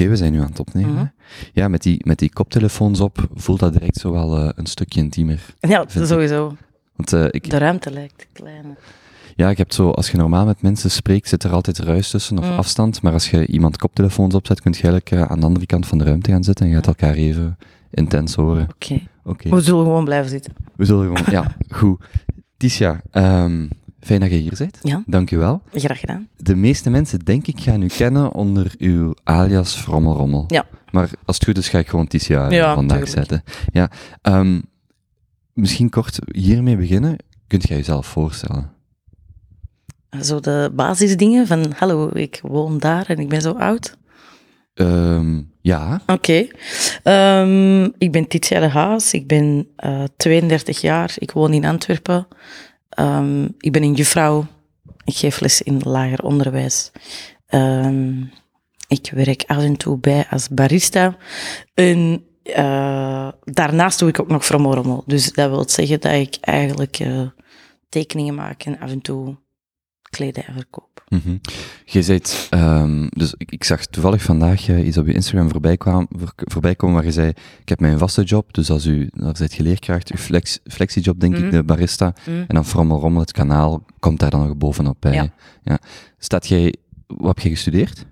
Oké, we zijn nu aan het opnemen. Mhm. Ja, met die, met die koptelefoons op voelt dat direct zo wel eh, een stukje intiemer. Ja, ik. sowieso. Want eh, ik, De ruimte lijkt kleiner. ja, ik heb zo, als je normaal met mensen spreekt, zit er altijd ruis tussen of Mm. afstand. Maar als je iemand koptelefoons opzet, kun je eigenlijk eh, aan de andere kant van de ruimte gaan zitten en je gaat elkaar even intens horen. Oké. We zullen gewoon blijven zitten. we zullen gewoon, ja, goed. Tisha, ehm, fijn dat je hier bent. Ja. Dank u wel. Graag gedaan. De meeste mensen, denk ik, gaan u kennen onder uw alias Frommelrommel. Ja. Maar als het goed is, ga ik gewoon Ja, vandaag tuurlijk. zetten. Ja. ehm, misschien kort hiermee beginnen. Kunt jij jezelf voorstellen? Zo de basisdingen van, hallo, ik woon daar en ik ben zo oud. Ehm, ja. Oké. Ehm, ik ben Titia de Haas. Ik ben eh 32 jaar. Ik woon in Antwerpen. Ehm, ik ben een juffrouw. Ik geef les in lager onderwijs. Ehm, ik werk af en toe bij als barista. En eh, daarnaast doe ik ook nog frommelrommel. Dus dat wil zeggen dat ik eigenlijk eh, tekeningen maak en af en toe kledij verkoop. Mhm. Je zei, ehm, dus ik, ik zag toevallig vandaag eh, iets op je Instagram voorbij, kwam, voor- voorbij komen waar je zei, ik heb mijn vaste job, dus als u, daar zijt je leerkracht, uw flex, flexiejob denk ik, Mhm. de barista, Mm. en dan Frommelrommel, het kanaal, komt daar dan nog bovenop bij. Ja. Ja. Staat jij, wat heb je gestudeerd?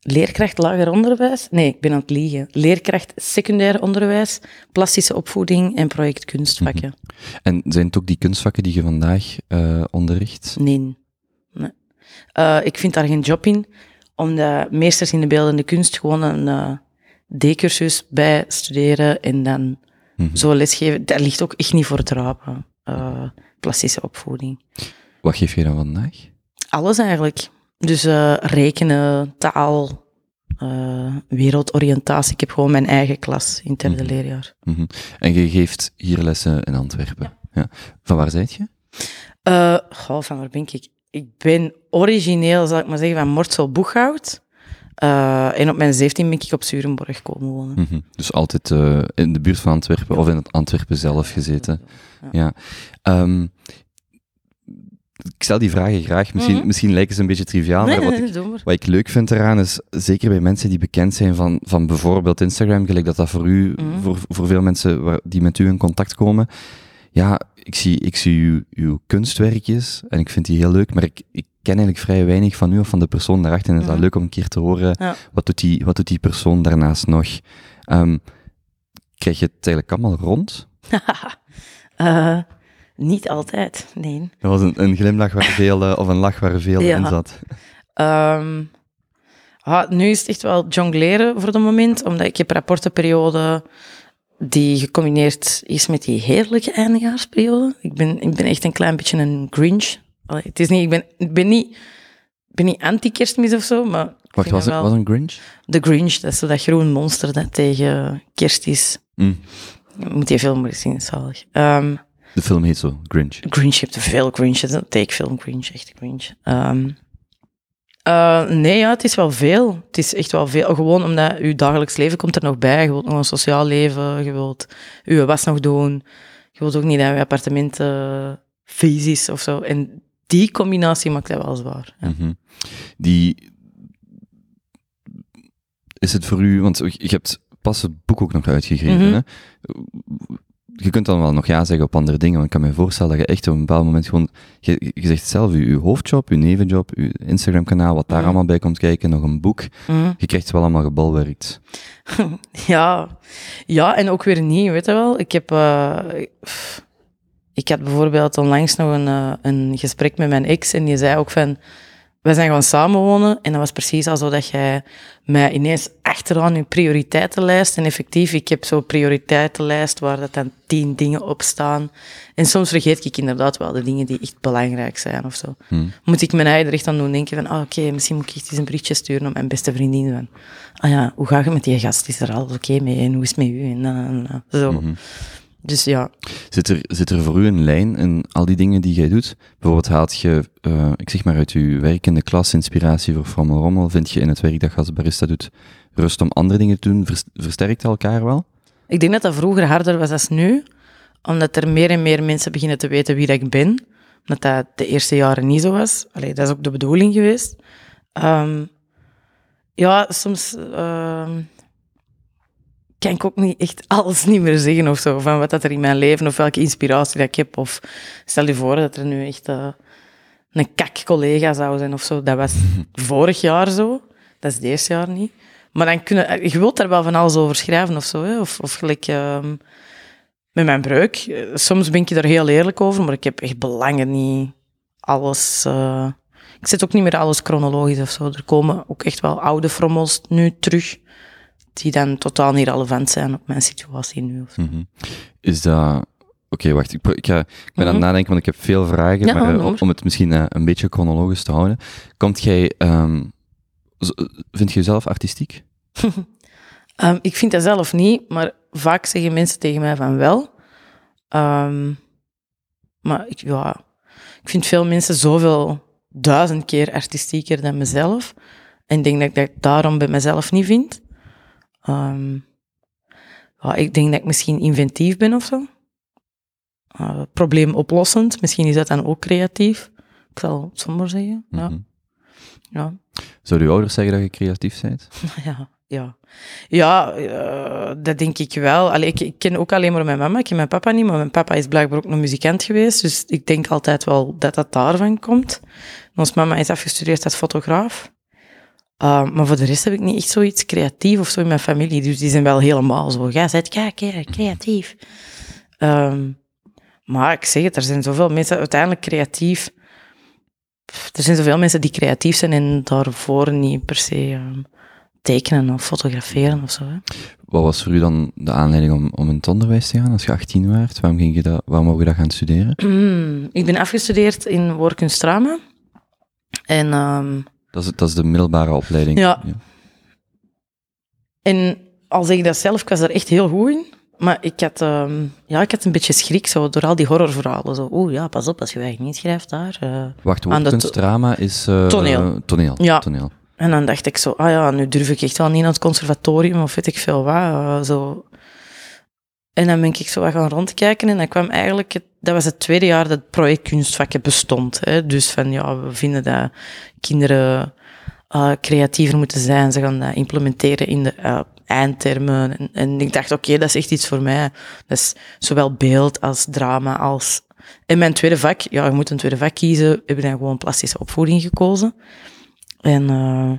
Leerkracht lager onderwijs? Nee, ik ben aan het liegen. Leerkracht secundair onderwijs, plastische opvoeding en project kunstvakken. En zijn het ook die kunstvakken die je vandaag eh, onderricht? Nee. nee. Eh, ik vind daar geen job in, omdat meesters in de beeldende kunst gewoon een eh D-cursus bij studeren en dan Mhm. zo lesgeven. Dat ligt ook echt niet voor het rapen. Eh, plastische opvoeding. Wat geef je dan vandaag? Alles eigenlijk. Dus rekenen, taal, eh, wereldoriëntatie. Ik heb gewoon mijn eigen klas in het derde Mhm. leerjaar. Mhm. En je geeft hier lessen in Antwerpen. Ja. Van waar zijt je? Eh, goh, van waar ben ik? Ik ben origineel, zal ik maar zeggen, van Mortsel Boeghout. Eh, en op mijn 17 ben ik op Zurenborg komen wonen. Mhm. Dus altijd eh, in de buurt van Antwerpen of in het Antwerpen zelf gezeten. Ja. Ja. Ehm, ik stel die vragen graag. Misschien, Mhm. misschien lijken ze een beetje triviaal, Nee, maar wat ik, wat ik leuk vind eraan is, zeker bij mensen die bekend zijn van, van bijvoorbeeld Instagram, gelijk dat dat voor u, Mhm. voor, voor veel mensen waar, die met u in contact komen. Ja, ik zie, ik zie uw, uw kunstwerkjes en ik vind die heel leuk, maar ik, ik ken eigenlijk vrij weinig van u of van de persoon daarachter. En het is dat Mhm. leuk om een keer te horen, Ja. wat, doet die, wat doet die persoon daarnaast nog? Ehm, krijg je het eigenlijk allemaal rond? Eh, niet altijd, nee. Dat was een, een glimlach waar veel, eh, of een lach waar veel Ja. in zat. Ehm, ah, nu is het echt wel jongleren voor het moment, omdat ik heb rapportenperiode die gecombineerd is met die heerlijke eindejaarsperiode. Ik ben, ik ben echt een klein beetje een Grinch. Allee, het is niet, ik ben, ik ben niet, ben niet anti-kerstmis of zo, maar Wacht, was het was een Grinch? De Grinch, dat is zo dat groen monster dat tegen kerst is. Mm. Je moet die film maar eens zien, zalig. Ehm, De film heet zo, Grinch. Grinch, je hebt veel Grinches. Een tekenfilm Grinch, echt Grinch. Ehm, eh, nee, ja, het is wel veel. Het is echt wel veel. Gewoon omdat je dagelijks leven komt er nog bij. Je wilt nog een sociaal leven. Je wilt je was nog doen. Je wilt ook niet dat je appartement vies is of zo. En die combinatie maakt dat wel zwaar. Ja. Mhm. Die... Is het voor u... Want je hebt pas het boek ook nog uitgegeven, Mhm. hè? Je kunt dan wel nog ja zeggen op andere dingen, want ik kan me voorstellen dat je echt op een bepaald moment gewoon... Je, je zegt zelf, je, je hoofdjob, je nevenjob, je Instagram-kanaal, wat daar allemaal bij komt kijken, nog een boek. Mhm. Je krijgt het wel allemaal gebalwerkt. Ja. ja, en ook weer niet, weet je wel. Ik heb... eh, ik had bijvoorbeeld onlangs nog een, eh, een gesprek met mijn ex en die zei ook van... Wij zijn gaan samenwonen en dat was precies alsof dat jij mij ineens achteraan je prioriteitenlijst... En effectief, ik heb zo'n prioriteitenlijst waar dat dan tien dingen op staan. En soms vergeet ik inderdaad wel de dingen die echt belangrijk zijn of zo. Hm. Moet ik mijn eigen er echt aan doen denken van... ah, oké, misschien moet ik echt eens een berichtje sturen aan mijn beste vriendin. Van, ah ja, hoe gaat het met die gast? Is er alles oké mee? En hoe is het met u? En, dan- en, dan. zo. Mhm. Dus ja, Zit er, zit er voor u een lijn in al die dingen die jij doet? Bijvoorbeeld haalt je, eh, ik zeg maar uit uw werk in de klas, inspiratie voor Frommel Rommel. Vind je in het werk dat je als barista doet rust om andere dingen te doen? Vers- versterkt elkaar wel? Ik denk dat dat vroeger harder was dan nu, omdat er meer en meer mensen beginnen te weten wie dat ik ben. Omdat dat de eerste jaren niet zo was. Allee, dat is ook de bedoeling geweest. Ehm, Ja, soms ehm, kan ik ook niet echt alles niet meer zeggen of zo, van wat dat er in mijn leven, of welke inspiratie dat ik heb. Of stel je voor dat er nu echt eh, een kak-collega zou zijn of zo. Dat was vorig jaar zo, dat is eerste jaar niet. Maar dan kunnen, je wilt daar wel van alles over schrijven of zo, hè? Of, of gelijk ehm, met mijn breuk. Eh, Soms ben ik er heel eerlijk over, maar ik heb echt belangen niet alles... eh, ik zet ook niet meer alles chronologisch of zo. Er komen ook echt wel oude frommels nu terug, die dan totaal niet relevant zijn op mijn situatie nu. Mhm. Is dat... Oké, wacht. Ik, ga, ik ben aan het Mhm. nadenken, want ik heb veel vragen. Ja, maar eh, oh, om, om het misschien eh, een beetje chronologisch te houden. Komt jij... z- vind je jezelf artistiek? Ehm, ik vind dat zelf niet, maar vaak zeggen mensen tegen mij van wel. Ehm, maar ik, ja, ik vind veel mensen zoveel duizend keer artistieker dan mezelf. En ik denk dat ik dat daarom bij mezelf niet vind. Ehm, ja, ik denk dat ik misschien inventief ben of zo. Eh, probleemoplossend. Misschien is dat dan ook creatief. Ik zal het zomaar zeggen. Ja, Mhm. ja. Zouden je ouders zeggen dat je creatief bent? Ja, ja. Ja, eh, dat denk ik wel. Allee, ik, ik ken ook alleen maar mijn mama, ik ken mijn papa niet, maar mijn papa is blijkbaar ook nog muzikant geweest, dus ik denk altijd wel dat dat daarvan komt. Ons mama is afgestudeerd als fotograaf. Uh, maar voor de rest heb ik niet echt zoiets creatief of zo in mijn familie, dus die zijn wel helemaal zo, jij bent kijk, creatief. Ehm, maar ik zeg het, er zijn zoveel mensen uiteindelijk creatief. Er zijn zoveel mensen die creatief zijn en daarvoor niet per se ehm, tekenen of fotograferen of zo. Hè. Wat was voor u dan de aanleiding om, om in het onderwijs te gaan als je 18 werd? Waarom, ging je dat, waarom wou je dat gaan studeren? Mm, ik ben afgestudeerd in woordkunst drama. En, ehm, Dat is, dat is de middelbare opleiding. Ja. en al zeg ik dat zelf, ik was daar echt heel goed in. Maar ik had, ehm, ja, ik had een beetje schrik zo, door al die horrorverhalen. Zo, oeh ja, pas op als je je eigen inschrijft daar. eh. Wacht, woordkunstdrama is... eh, Toneel. toneel. Ja. toneel. En dan dacht ik zo, ah ja, nu durf ik echt wel niet naar het conservatorium of weet ik veel wat. eh, zo. En dan ben ik zo wat gaan rondkijken en dan kwam eigenlijk, het, dat was het tweede jaar dat het project bestond. Hè. Dus van ja, we vinden dat kinderen eh, creatiever moeten zijn. Ze gaan dat implementeren in de eh, eindtermen. En, en ik dacht, oké, dat is echt iets voor mij. Dat is zowel beeld als drama als... En mijn tweede vak, ja, je moet een tweede vak kiezen, heb ik dan gewoon plastische opvoeding gekozen. En eh,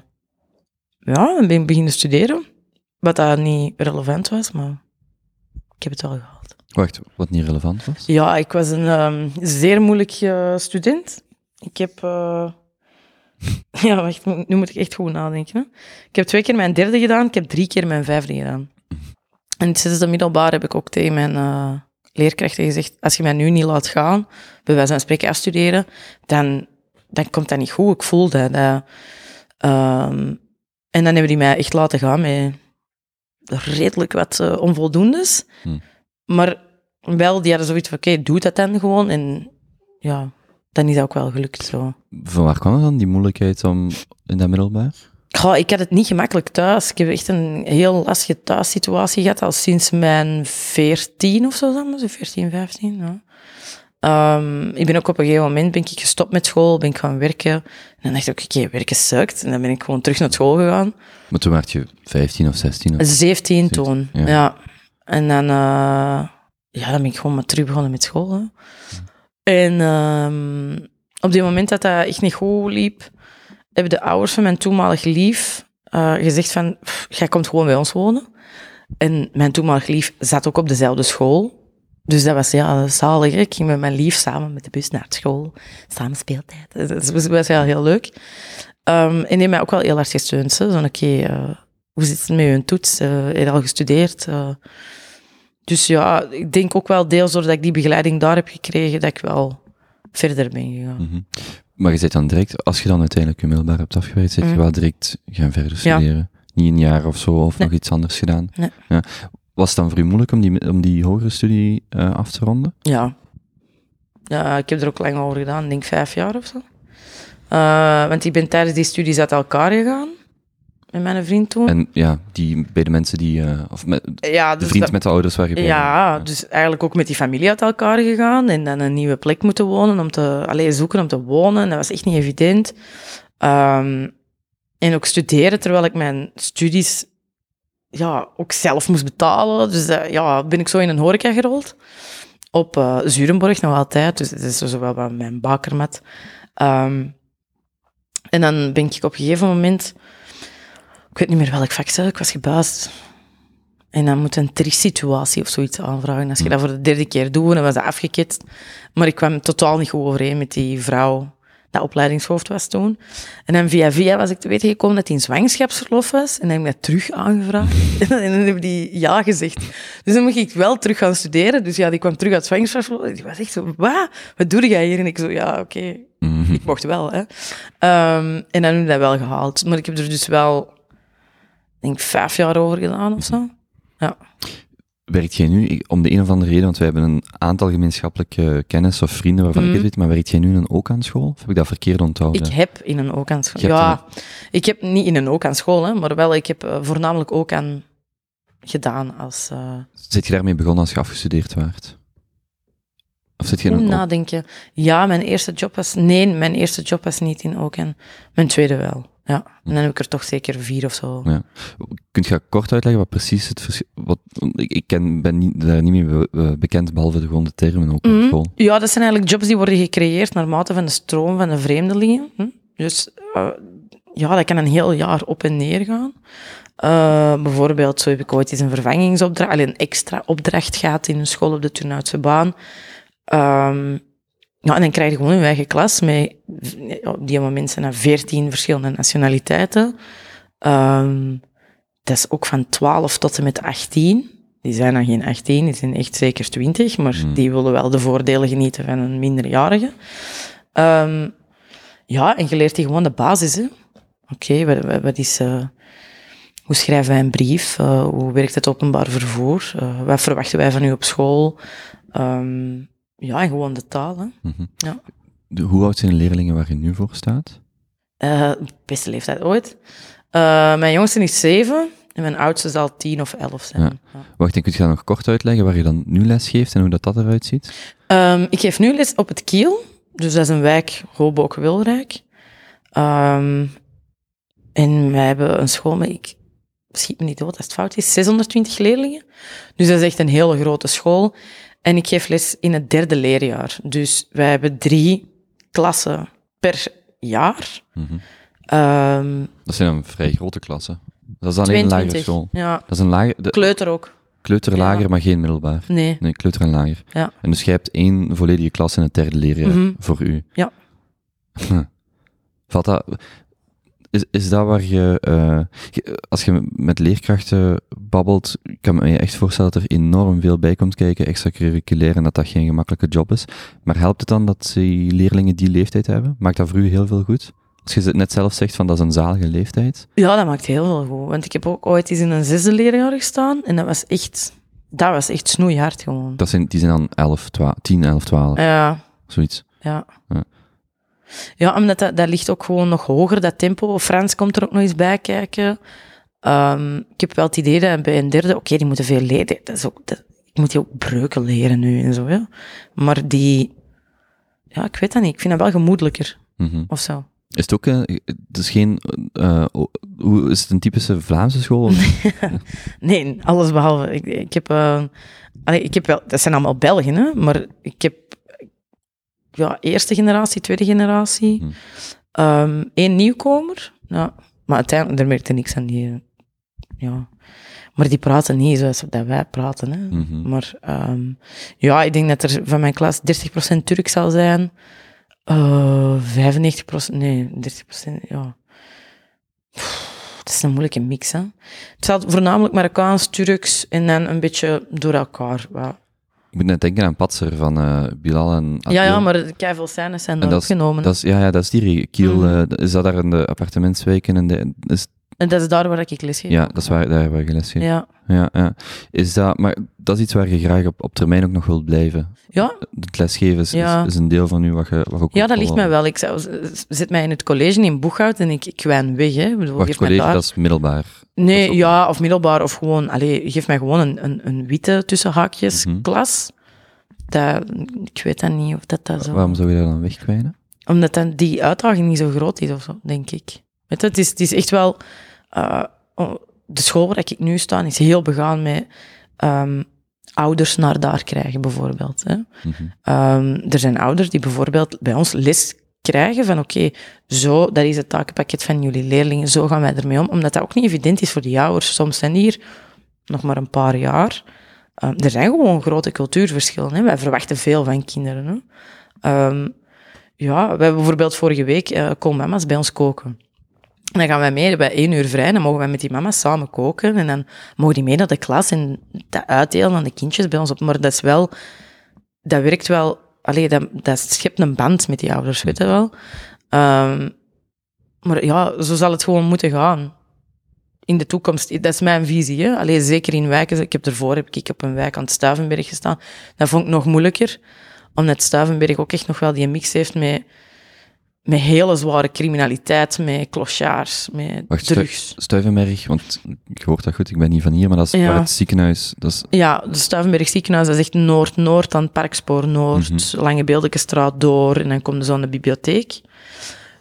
ja, dan ben ik beginnen studeren. Wat dat niet relevant was, maar ik heb het wel gehaald. Wacht, wat niet relevant was? Ja, ik was een ehm, zeer moeilijk eh, student. Ik heb... eh, ja, wacht, nu moet ik echt goed nadenken. Hè. Ik heb twee keer mijn derde gedaan, ik heb drie keer mijn vijfde gedaan. En het zesde middelbaar heb ik ook tegen mijn eh, leerkrachten gezegd, als je mij nu niet laat gaan, bij wijze van spreken afstuderen, dan, dan komt dat niet goed. Ik voel dat. dat ehm, en dan hebben die mij echt laten gaan met redelijk wat eh, onvoldoendes. Hm. Maar wel, die hadden zoiets van, oké, doe dat dan gewoon. En ja, dan is dat ook wel gelukt zo. Van waar kwam dan, die moeilijkheid om in dat middelbaar? Goh, ik had het niet gemakkelijk thuis. Ik heb echt een heel lastige thuissituatie gehad, al sinds mijn 14 of zo, dan, zo 14, 15. Ja. Ehm, ik ben ook op een gegeven moment ben ik gestopt met school, ben ik gaan werken. En dan dacht ik, oké, werken sukt. En dan ben ik gewoon terug naar school gegaan. Maar toen werd je 15 of 16? Of... 17 toen, ja. ja. En dan, eh, ja, dan ben ik gewoon maar terug begonnen met school. Hè. En ehm, op die moment dat dat echt niet goed liep, hebben de ouders van mijn toenmalig lief eh, gezegd van, "Pff, jij komt gewoon bij ons wonen. En mijn toenmalig lief zat ook op dezelfde school. Dus dat was ja, zalig. Ik ging met mijn lief samen met de bus naar school. Samen speeltijd. Dus Dat was, was heel leuk. Ehm, en die mij ook wel heel hard gesteund. hè. Zo, oké, eh, hoe zit het met je toets? Eh, heb je al gestudeerd? Eh, dus ja, ik denk ook wel deels doordat ik die begeleiding daar heb gekregen, dat ik wel verder ben gegaan. Mhm. Maar je zit dan direct, als je dan uiteindelijk je middelbaar hebt afgewerkt, zit je Mhm. wel direct gaan verder Ja. studeren. Niet een jaar of zo, of Nee. nog iets anders gedaan. Nee. Ja. Was het dan voor u moeilijk om die, om die hogere studie eh, af te ronden? Ja. ja, ik heb er ook lang over gedaan, denk vijf jaar of zo. Eh, want ik ben tijdens die studies uit elkaar gegaan, met mijn vriend toen. En ja, die, bij de mensen die, eh, of met, ja, de dus vriend dat- met de ouders waar je bij Ja, dus eigenlijk ook met die familie uit elkaar gegaan en dan een nieuwe plek moeten wonen, om te, alleen zoeken om te wonen. Dat was echt niet evident. Ehm, en ook studeren, terwijl ik mijn studies ja, ook zelf moest betalen. Dus uh, ja, ben ik zo in een horeca gerold. Op uh, Zurenborg nog altijd. Dus het is zo wel bij mijn bakermat. Um, en dan ben ik op een gegeven moment... Ik weet niet meer welk vak ik was gebuist. En dan moet een tri-situatie of zoiets aanvragen. Als je dat voor de derde keer doet, dan was dat afgeketst. Maar ik kwam totaal niet goed overeen met die vrouw dat opleidingshoofd was toen. En dan via via was ik te weten gekomen dat hij in zwangerschapsverlof was. En dan heb ik dat terug aangevraagd. en dan heb die ja gezegd. Dus dan moest ik wel terug gaan studeren. Dus ja, die kwam terug uit zwangerschapsverlof. Die was echt zo, wat? Wat doe jij hier? En ik zo, ja, oké. Mhm. Ik mocht wel, hè. Um, en dan heb ik dat wel gehaald. Maar ik heb er dus wel, denk vijf jaar over gedaan of zo. Ja. Werkt jij nu, om de een of andere reden, want wij hebben een aantal gemeenschappelijke kennis of vrienden waarvan ik het mhm. weet, maar werkt jij nu in een ook aan school? Of heb ik dat verkeerd onthouden? Ik heb in een ook aan school. Ja, ik heb niet in een ook aan school, hè, maar wel, ik heb uh, voornamelijk ook aan gedaan als... Uh... Zit je daarmee begonnen als je afgestudeerd waart? Of zit je in een nadenken. Ja, mijn eerste job was... Nee, mijn eerste job was niet in ook en mijn tweede wel. Ja, en dan heb ik er toch zeker vier of zo. Ja. Kunt je kort uitleggen wat precies het verschil... Wat, ik ik ken, ben niet, daar niet mee bekend, behalve de gewone termen ook mm school. Ja, dat zijn eigenlijk jobs die worden gecreëerd naar mate van de stroom van de vreemdelingen. Hm? Dus uh, ja, dat kan een heel jaar op en neer gaan. Uh, bijvoorbeeld, zo heb ik ooit eens een vervangingsopdracht, alleen een extra opdracht gehad in een school op de Turnhoutse baan. Um, ja, en dan krijg je gewoon een eigen klas met op die moment zijn er veertien verschillende nationaliteiten. Um, dat is ook van 12 tot en met 18. Die zijn dan geen 18, die zijn echt zeker 20, maar hmm. die willen wel de voordelen genieten van een minderjarige. Um, ja, en je leert die gewoon de basis. Oké, okay, wat, wat, is... Uh, hoe schrijven wij een brief? Uh, hoe werkt het openbaar vervoer? Uh, wat verwachten wij van u op school? Um, ja, en gewoon de taal. Hè. Mhm. ja. De, hoe oud zijn de leerlingen waar je nu voor staat? Uh, beste leeftijd ooit. Uh, mijn jongste is zeven en mijn oudste zal tien of elf zijn. Ja. Wacht, en kun je dat nog kort uitleggen waar je dan nu les geeft en hoe dat, dat eruit ziet? Um, ik geef nu les op het Kiel, dus dat is een wijk Hoboken-Wilrijk. Um, en wij hebben een school met, ik schiet me niet dood als het fout is, 620 leerlingen. Dus dat is echt een hele grote school. En ik geef les in het derde leerjaar. Dus wij hebben drie klassen per jaar. Mm dat zijn dan vrij grote klassen. Dat is alleen een lagere school. Ja. Dat is een lager, kleuter ook. Kleuter lager, maar geen middelbaar. Nee. Nee, kleuter en lager. Ja. En dus jij hebt één volledige klas in het derde leerjaar mhm. voor u. Ja. Valt dat, is, is dat waar je, uh, als je met leerkrachten babbelt, kan me je echt voorstellen dat er enorm veel bij komt kijken, extracurriculair, en dat dat geen gemakkelijke job is. Maar helpt het dan dat die leerlingen die leeftijd hebben? Maakt dat voor u heel veel goed? Als je net zelf zegt van dat is een zalige leeftijd. Ja, dat maakt heel veel goed. Want ik heb ook ooit eens in een zesde leerjaar gestaan en dat was echt, dat was echt snoeihard gewoon. Dat zijn, die zijn dan 11, 12, 10, 11, 12. Ja. Zoiets. Ja. ja. Ja, omdat dat, dat ligt ook gewoon nog hoger, dat tempo. Frans komt er ook nog eens bij kijken. Um, ik heb wel het idee dat bij een derde, oké, die moeten veel leren. Dat is ook, dat, ik moet die ook breuken leren nu en zo, ja. Maar die, ja, ik weet dat niet. Ik vind dat wel gemoedelijker. Mm Of zo. Is het ook, uh, het is geen, uh, hoe, is het een typische Vlaamse school? nee, alles behalve. Ik, ik heb, uh, allee, ik heb wel, dat zijn allemaal Belgen, hè, maar ik heb ja, eerste generatie, tweede generatie. Hm. Um, één nieuwkomer. Ja, maar uiteindelijk, daar merkte niks aan. Die, ja. Maar die praten niet zoals dat wij praten. Hè. Mhm. Maar um, ja, ik denk dat er van mijn klas 30% Turk zal zijn. Uh, 95%, nee, 30%, ja. Het is een moeilijke mix, hè. Het zal voornamelijk Marokkaans, Turks en dan een beetje door elkaar. Wat ik moet net denken aan Patser van uh, Bilal en Adil. Ja, ja, maar veel scènes zijn er opgenomen. Dat is, ja, ja, dat is die Kiel. Mm. Uh, is dat daar in de appartementswijken? En de, is en dat is daar waar ik les geef. Ja, dat is waar, daar waar je les. Ja. Ja, ja. Is dat, maar dat is iets waar je graag op, op termijn ook nog wilt blijven? Ja. Het lesgeven is, is, een deel van u wat je wat ook Ja, dat ligt mij wel. Ik zit mij in het college in Boeghout en ik, ik wijn weg. Hè. Bedoel, Wacht, college, daar... dat is middelbaar? Nee, ja, of middelbaar, of gewoon, allee, geef mij gewoon een, een, een witte tussenhaakjes mm klas. Dat, ik weet dan niet of dat, dat zo... Waarom zou je dat dan wegkwijnen? Omdat dan die uitdaging niet zo groot is of zo, denk ik. Weet je, het, is, het is echt wel... Uh, de school waar ik nu sta is heel begaan met um, ouders naar daar krijgen, bijvoorbeeld. Hè. Mm -hmm. um, er zijn ouders die bijvoorbeeld bij ons les krijgen van oké, okay, zo, dat is het takenpakket van jullie leerlingen, zo gaan wij ermee om. Omdat dat ook niet evident is voor die ouders. Soms zijn die hier nog maar een paar jaar. Um, er zijn gewoon grote cultuurverschillen. Hè. Wij verwachten veel van kinderen. Hè. Um, ja, we hebben bijvoorbeeld vorige week uh, komen mama's bij ons koken. Dan gaan wij mee bij één uur vrij, dan mogen wij met die mama's samen koken. En dan mogen die mee naar de klas en dat uitdelen aan de kindjes bij ons op. Maar dat is wel, dat werkt wel, allee, dat, dat schept een band met die ouders, weet je wel. Um, maar ja, zo zal het gewoon moeten gaan. In de toekomst, dat is mijn visie. Hè? Zeker in wijken, ik heb ervoor heb ik op een wijk aan het Stuivenberg gestaan. Dat vond ik nog moeilijker, omdat Stuivenberg ook echt nog wel die mix heeft met met hele zware criminaliteit, met clochards, met Wacht, drugs. Stuivenberg, want ik hoor dat goed, ik ben niet van hier, maar dat is ja. waar het ziekenhuis... Dat is... Ja, de Stuivenberg ziekenhuis, dat is echt Noord-Noord, aan het Parkspoor Noord, mm -hmm. Lange Beeldelijke door, en dan komt er zo aan de bibliotheek.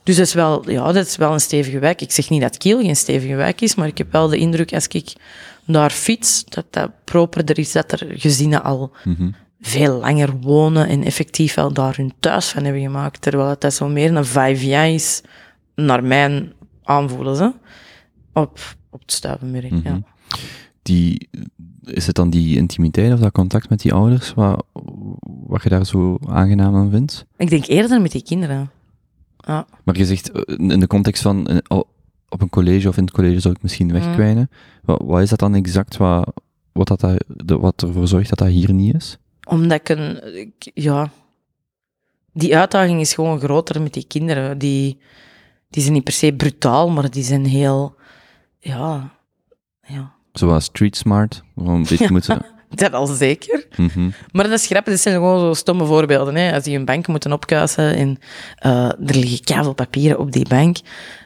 Dus dat is, wel, ja, dat is wel een stevige wijk. Ik zeg niet dat Kiel geen stevige wijk is, maar ik heb wel de indruk, als ik daar fiets, dat dat properder is, dat er gezinnen al mm -hmm veel langer wonen en effectief wel daar hun thuis van hebben gemaakt. Terwijl het dat zo meer een vijf jaar is, naar mijn aanvoelen, ze, op, op het Stuivenberg. ja. Mhm. die, is het dan die intimiteit of dat contact met die ouders wat, wat je daar zo aangenaam aan vindt? Ik denk eerder met die kinderen. Ja. Maar je zegt, eh, in de context van eh, op een college of in het college zou ik misschien mhm. wegkwijnen. Wat, wat, is dat dan exact wat, wat, dat, wat ervoor zorgt dat dat hier niet is? Omdat ik een, ja, die uitdaging is gewoon groter met die kinderen. Die, die zijn niet per se brutaal, maar die zijn heel, ja, ja. Zoals street smart, gewoon dit moeten... Dat al zeker. Mm Maar dat is grappig, dat zijn gewoon zo stomme voorbeelden. Hè. Als die een bank moeten opkuisen en uh, er liggen keihard papieren op die bank,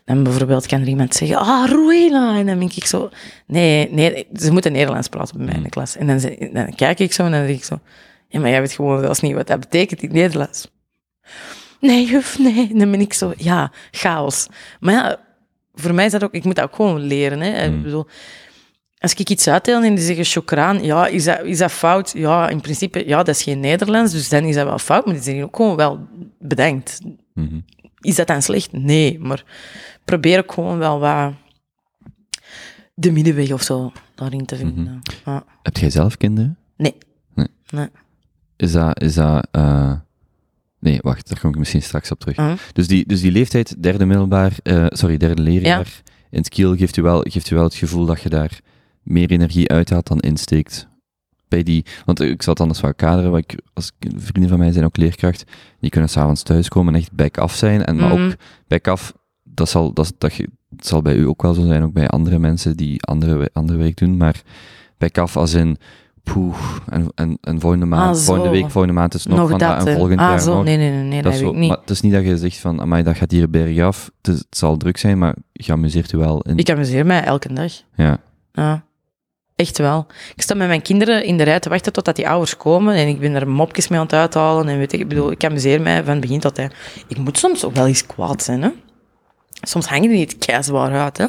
dan bijvoorbeeld kan er iemand zeggen, ah, Ruela. En dan denk ik zo, nee, nee, ze moeten Nederlands praten bij mij in de mhm. klas. En dan, dan kijk ik zo en dan denk ik zo, ja, maar jij weet gewoon zelfs niet wat dat betekent in Nederlands. Nee, juf, nee. Dan ben ik zo, ja, chaos. Maar ja, voor mij is dat ook, ik moet dat ook gewoon leren. Hè. Ik mhm. bedoel, als ik iets uitdeel en die zeggen chokraan, ja, is dat, is dat fout? Ja, in principe, ja, dat is geen Nederlands, dus dan is dat wel fout, maar die zijn ook gewoon wel bedenkt. Mm Is dat dan slecht? Nee, maar probeer ook gewoon wel wat de middenweg of zo daarin te vinden. Mm ja. Heb jij zelf kinderen? Nee. Nee. nee. Is dat, is dat, uh... nee, wacht, daar kom ik misschien straks op terug. Mhm. Dus, die, dus die leeftijd, derde middelbaar, uh, sorry, derde leerjaar in het kiel, geeft u, wel, geeft u wel het gevoel dat je daar meer energie uithaalt dan insteekt. Bij die, want ik zal het anders wel kaderen, wat ik, als vrienden van mij zijn ook leerkracht, die kunnen s'avonds thuiskomen en echt back-af zijn. En maar ook mhm. back-af, dat zal, dat, dat, dat zal bij u ook wel zo zijn, ook bij andere mensen die andere, andere werk doen, maar back-af als in, poeh, en, en, en volgende maand, ah, volgende week, volgende maand is nog, nog van dat, en volgend ah, jaar zo. nog. Nee, nee, nee, nee dat, dat ik niet. Maar het is niet dat je zegt van, amai, dat gaat hier bergaf, het, het zal druk zijn, maar je amuseert u wel. In... Ik amuseer mij elke dag. Ja. Ja. Echt wel. Ik sta met mijn kinderen in de rij te wachten totdat die ouders komen en ik ben er mopjes mee aan het uithalen en weet ik, ik bedoel, ik amuseer mij van begin tot eind. Ik moet soms ook wel eens kwaad zijn, hè. Soms hangen die niet keizwaar uit, hè.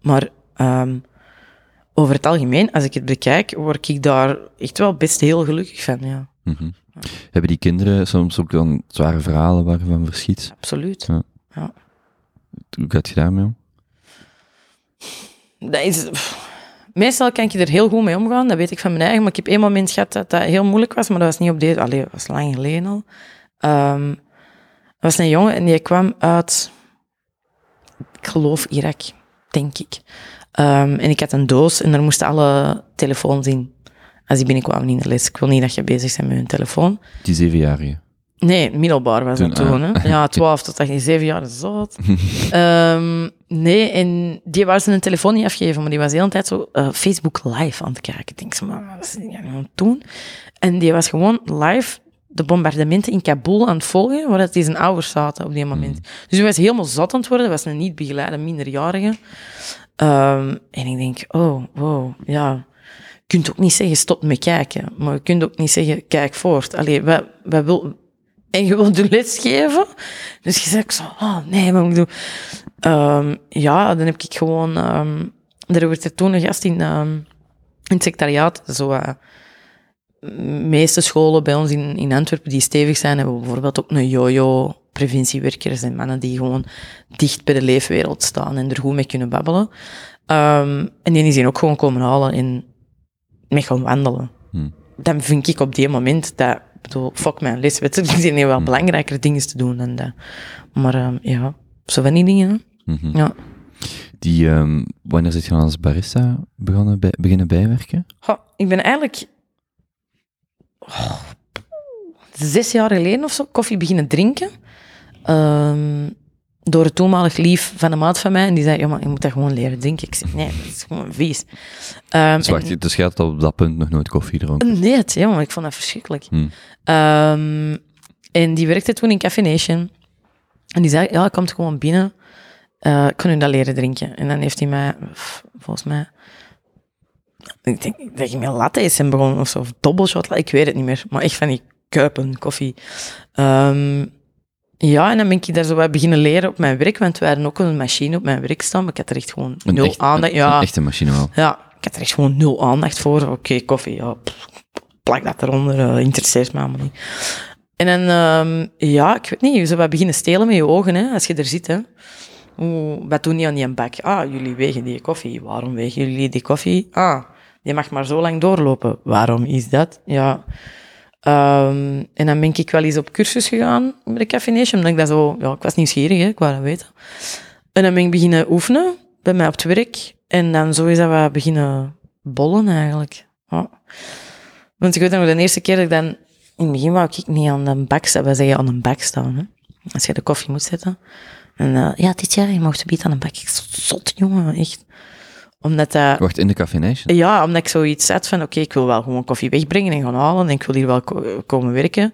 Maar um, over het algemeen, als ik het bekijk, word ik daar echt wel best heel gelukkig van, ja. Mm -hmm. Hebben die kinderen soms ook dan zware verhalen waarvan verschiet? Absoluut, ja. ja. Hoe gaat je daarmee om? Dat is... Meestal kan je er heel goed mee omgaan, dat weet ik van mijn eigen. Maar ik heb één moment gehad dat dat heel moeilijk was, maar dat was niet op deze... Allee, dat was lang geleden al. Um, er was een jongen en die kwam uit... Ik geloof Irak, denk ik. Um, en ik had een doos en daar moesten alle telefoons in. Als die binnenkwamen in de les. Ik wil niet dat je bezig bent met hun telefoon. Die zevenjarige? Nee, middelbaar was toen, dat toen. Ah. Hè? Ja, twaalf tot zeven jaar, is zo um, nee, en die was zijn telefoon niet afgeven, maar die was de hele tijd zo uh, Facebook live aan het kijken. Ik denk, maar wat is die aan het doen? En die was gewoon live de bombardementen in Kabul aan het volgen, waar die zijn ouders zaten op die moment. Mm. Dus hij was helemaal zat aan het worden, was een niet begeleide minderjarige. Um, en ik denk, oh, wow, ja. Je kunt ook niet zeggen, stop met kijken. Maar je kunt ook niet zeggen, kijk voort. Allee, wij, wij wil, en je wilt de les geven. Dus je zegt zo, oh nee, maar ik doe... Ehm, ja, dan heb ik gewoon... ehm er werd er toen een gast in, ehm, in het secretariaat, zo... eh, meeste scholen bij ons in, in Antwerpen die stevig zijn, hebben bijvoorbeeld ook een jojo, preventiewerkers en mannen die gewoon dicht bij de leefwereld staan en er goed mee kunnen babbelen. Ehm, en die zijn ook gewoon komen halen en mee gaan wandelen. Hmm. Dan vind ik op die moment dat, ik bedoel, fuck mijn les, weet je, er zijn wel belangrijkere dingen te doen dan dat. Maar ehm, ja, zo van die dingen. Mhm. Ja. Die, ehm, wanneer zit je dan als barista begonnen bij, beginnen bijwerken? Ik ben eigenlijk oh, zes jaar geleden of zo koffie beginnen drinken. Ehm, door het toenmalig lief van een maat van mij. En die zei, ja, maar je moet dat gewoon leren drinken. Ik zei, nee, dat is gewoon vies. Ehm, Dus wacht, en- dus op dat punt nog nooit koffie gedronken? Nee, het, ja, maar ik vond dat verschrikkelijk. Hmm. Ehm, en die werkte toen in Café Nation. En die zei, ja, komt gewoon binnen. eh ik kan u dat leren drinken. En dan heeft hij mij, volgens mij... Ik denk dat je met lattes zijn begonnen of zo. Of dobbelshot, ik weet het niet meer. Maar echt van die kuipen koffie. Ehm, ja, en dan ben ik daar zo wat beginnen leren op mijn werk. Want wij hadden ook een machine op mijn werk staan. Maar ik had er echt gewoon Een nul echt- aandacht. een- Ja, Een echte machine wel. ja, ik had er echt gewoon nul aandacht voor. Oké, koffie, ja, plak dat eronder, eh, interesseert me allemaal niet. En dan, ehm, ja, ik weet niet, je zou wat beginnen stelen met je ogen, hè, als je er zit. Hè. Oeh, wat doen die aan die bak? Ah, jullie wegen die koffie. Waarom wegen jullie die koffie? Ah, die mag maar zo lang doorlopen. Waarom is dat? Ja. Ehm, en dan ben ik wel eens op cursus gegaan bij de Café Nation, omdat ik dat zo... Ja, ik was nieuwsgierig, hè, ik wou dat weten. En dan ben ik beginnen oefenen bij mij op het werk. En dan zo is dat wat beginnen bollen eigenlijk. Want ik weet nog de eerste keer dat ik dan... In het begin wou ik niet aan een bak staan. Wij zeggen aan een bak staan. Hè? Als je de koffie moet zetten. En eh, ja, dit jaar, je mocht bieden aan een bak. Ik zo, zot, jongen, echt. Omdat dat... Wacht, in de Café Nation? Ja, omdat ik zoiets had van, oké, ik wil wel gewoon koffie wegbrengen en gaan halen en ik wil hier wel ko- komen werken.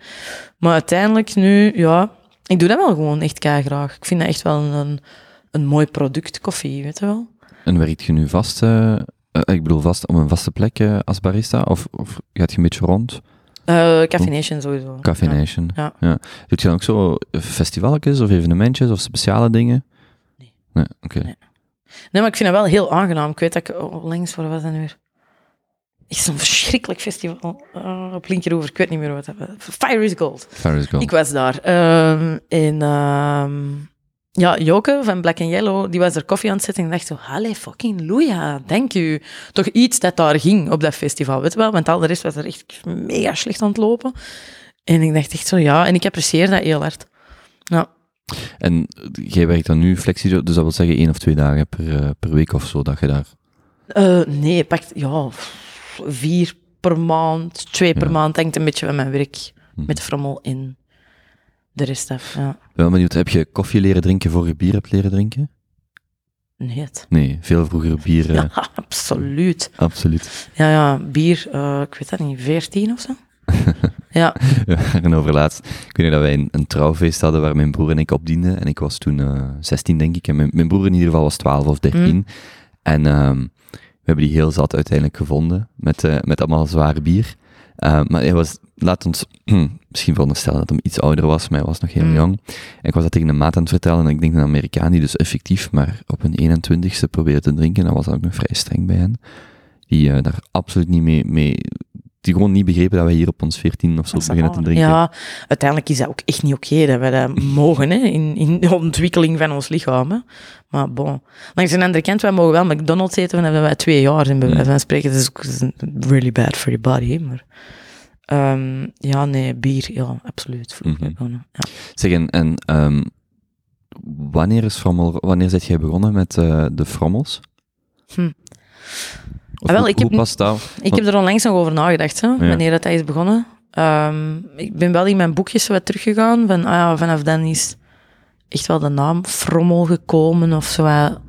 Maar uiteindelijk nu, ja, ik doe dat wel gewoon echt graag. Ik vind dat echt wel een, een mooi product, koffie, weet je wel. En werkt je nu vast, eh, eh, ik bedoel vast op een vaste plek eh, als barista? Of, of gaat je een beetje rond? Café Nation sowieso. Café Ja. Nation. Ja. Doet je dan ook zo festivalletjes of evenementjes of speciale dingen? Nee. Nee, oké. Nee. Nee, maar ik vind dat wel heel aangenaam. Ik weet dat ik oh, langs, waar was dat nu weer? Echt zo'n verschrikkelijk festival eh, op Linkeroever. Ik weet niet meer wat dat was. Fire is Gold. Paris Gold. Ik was daar. Ehm, en ehm, ja, Joke van Black and Yellow, die was er koffie aan het zetten. En ik dacht zo, halle fucking loeja, dank u. Toch iets dat daar ging op dat festival, weet je wel? Want al de rest was er echt mega slecht aan het lopen. En ik dacht echt zo, ja. En ik apprecieer dat heel hard. Ja. En eh, jij werkt dan nu flexibel, dus dat wil zeggen één of twee dagen per, eh, per week of zo, dat je daar... Eh, nee, pakt, ja, vier per maand, twee per maand. Hangt een beetje van mijn werk Mhm. met frommel in de rest af. Ja. Wel benieuwd, heb je koffie leren drinken voor je bier hebt leren drinken? Nee, het. Nee, veel vroeger bier, Ja, absoluut. absoluut. Ja, ja, bier, ik weet dat niet, 14 of zo? Ja, en over laatst, ik weet nog dat wij een, een trouwfeest hadden waar mijn broer en ik op dienden. En ik was toen eh 16, denk ik. En mijn, mijn broer in ieder geval was 12 of 13. Mm. En ehm, we hebben die heel zat uiteindelijk gevonden, met, eh, met allemaal zware bier. Eh, maar hij was, laat ons misschien veronderstellen dat hij iets ouder was, maar hij was nog heel Mm. jong. En ik was dat tegen een maat aan het vertellen, en ik denk een Amerikaan die dus effectief maar op een 21ste probeerde te drinken, dat was dan ook nog vrij streng bij hen. Die eh, daar absoluut niet mee, mee, die gewoon niet begrepen dat wij hier op ons 14 of zo beginnen te drinken. Ja, uiteindelijk is dat ook echt niet oké dat we dat mogen hè, in, in de ontwikkeling van ons lichaam. Hè. Maar bon. Langs de andere kant, wij mogen wel McDonald's eten vanaf wij twee jaar zijn, bij wijze van spreken. Dat is ook really bad for your body. Hè. Maar ehm, ja, nee, bier, ja, absoluut. Mhm. ja. Zeg, en, en ehm, wanneer is Frommel, wanneer zit jij begonnen met eh, de Frommels? Hm. Ah, wel, hoe, ik heb hoe past dat? Ik heb er onlangs nog over nagedacht, hè, wanneer dat is begonnen. Ehm, ik ben wel in mijn boekjes wat teruggegaan. Van, ah ja, vanaf dan is echt wel de naam Frommel gekomen of zo. wat.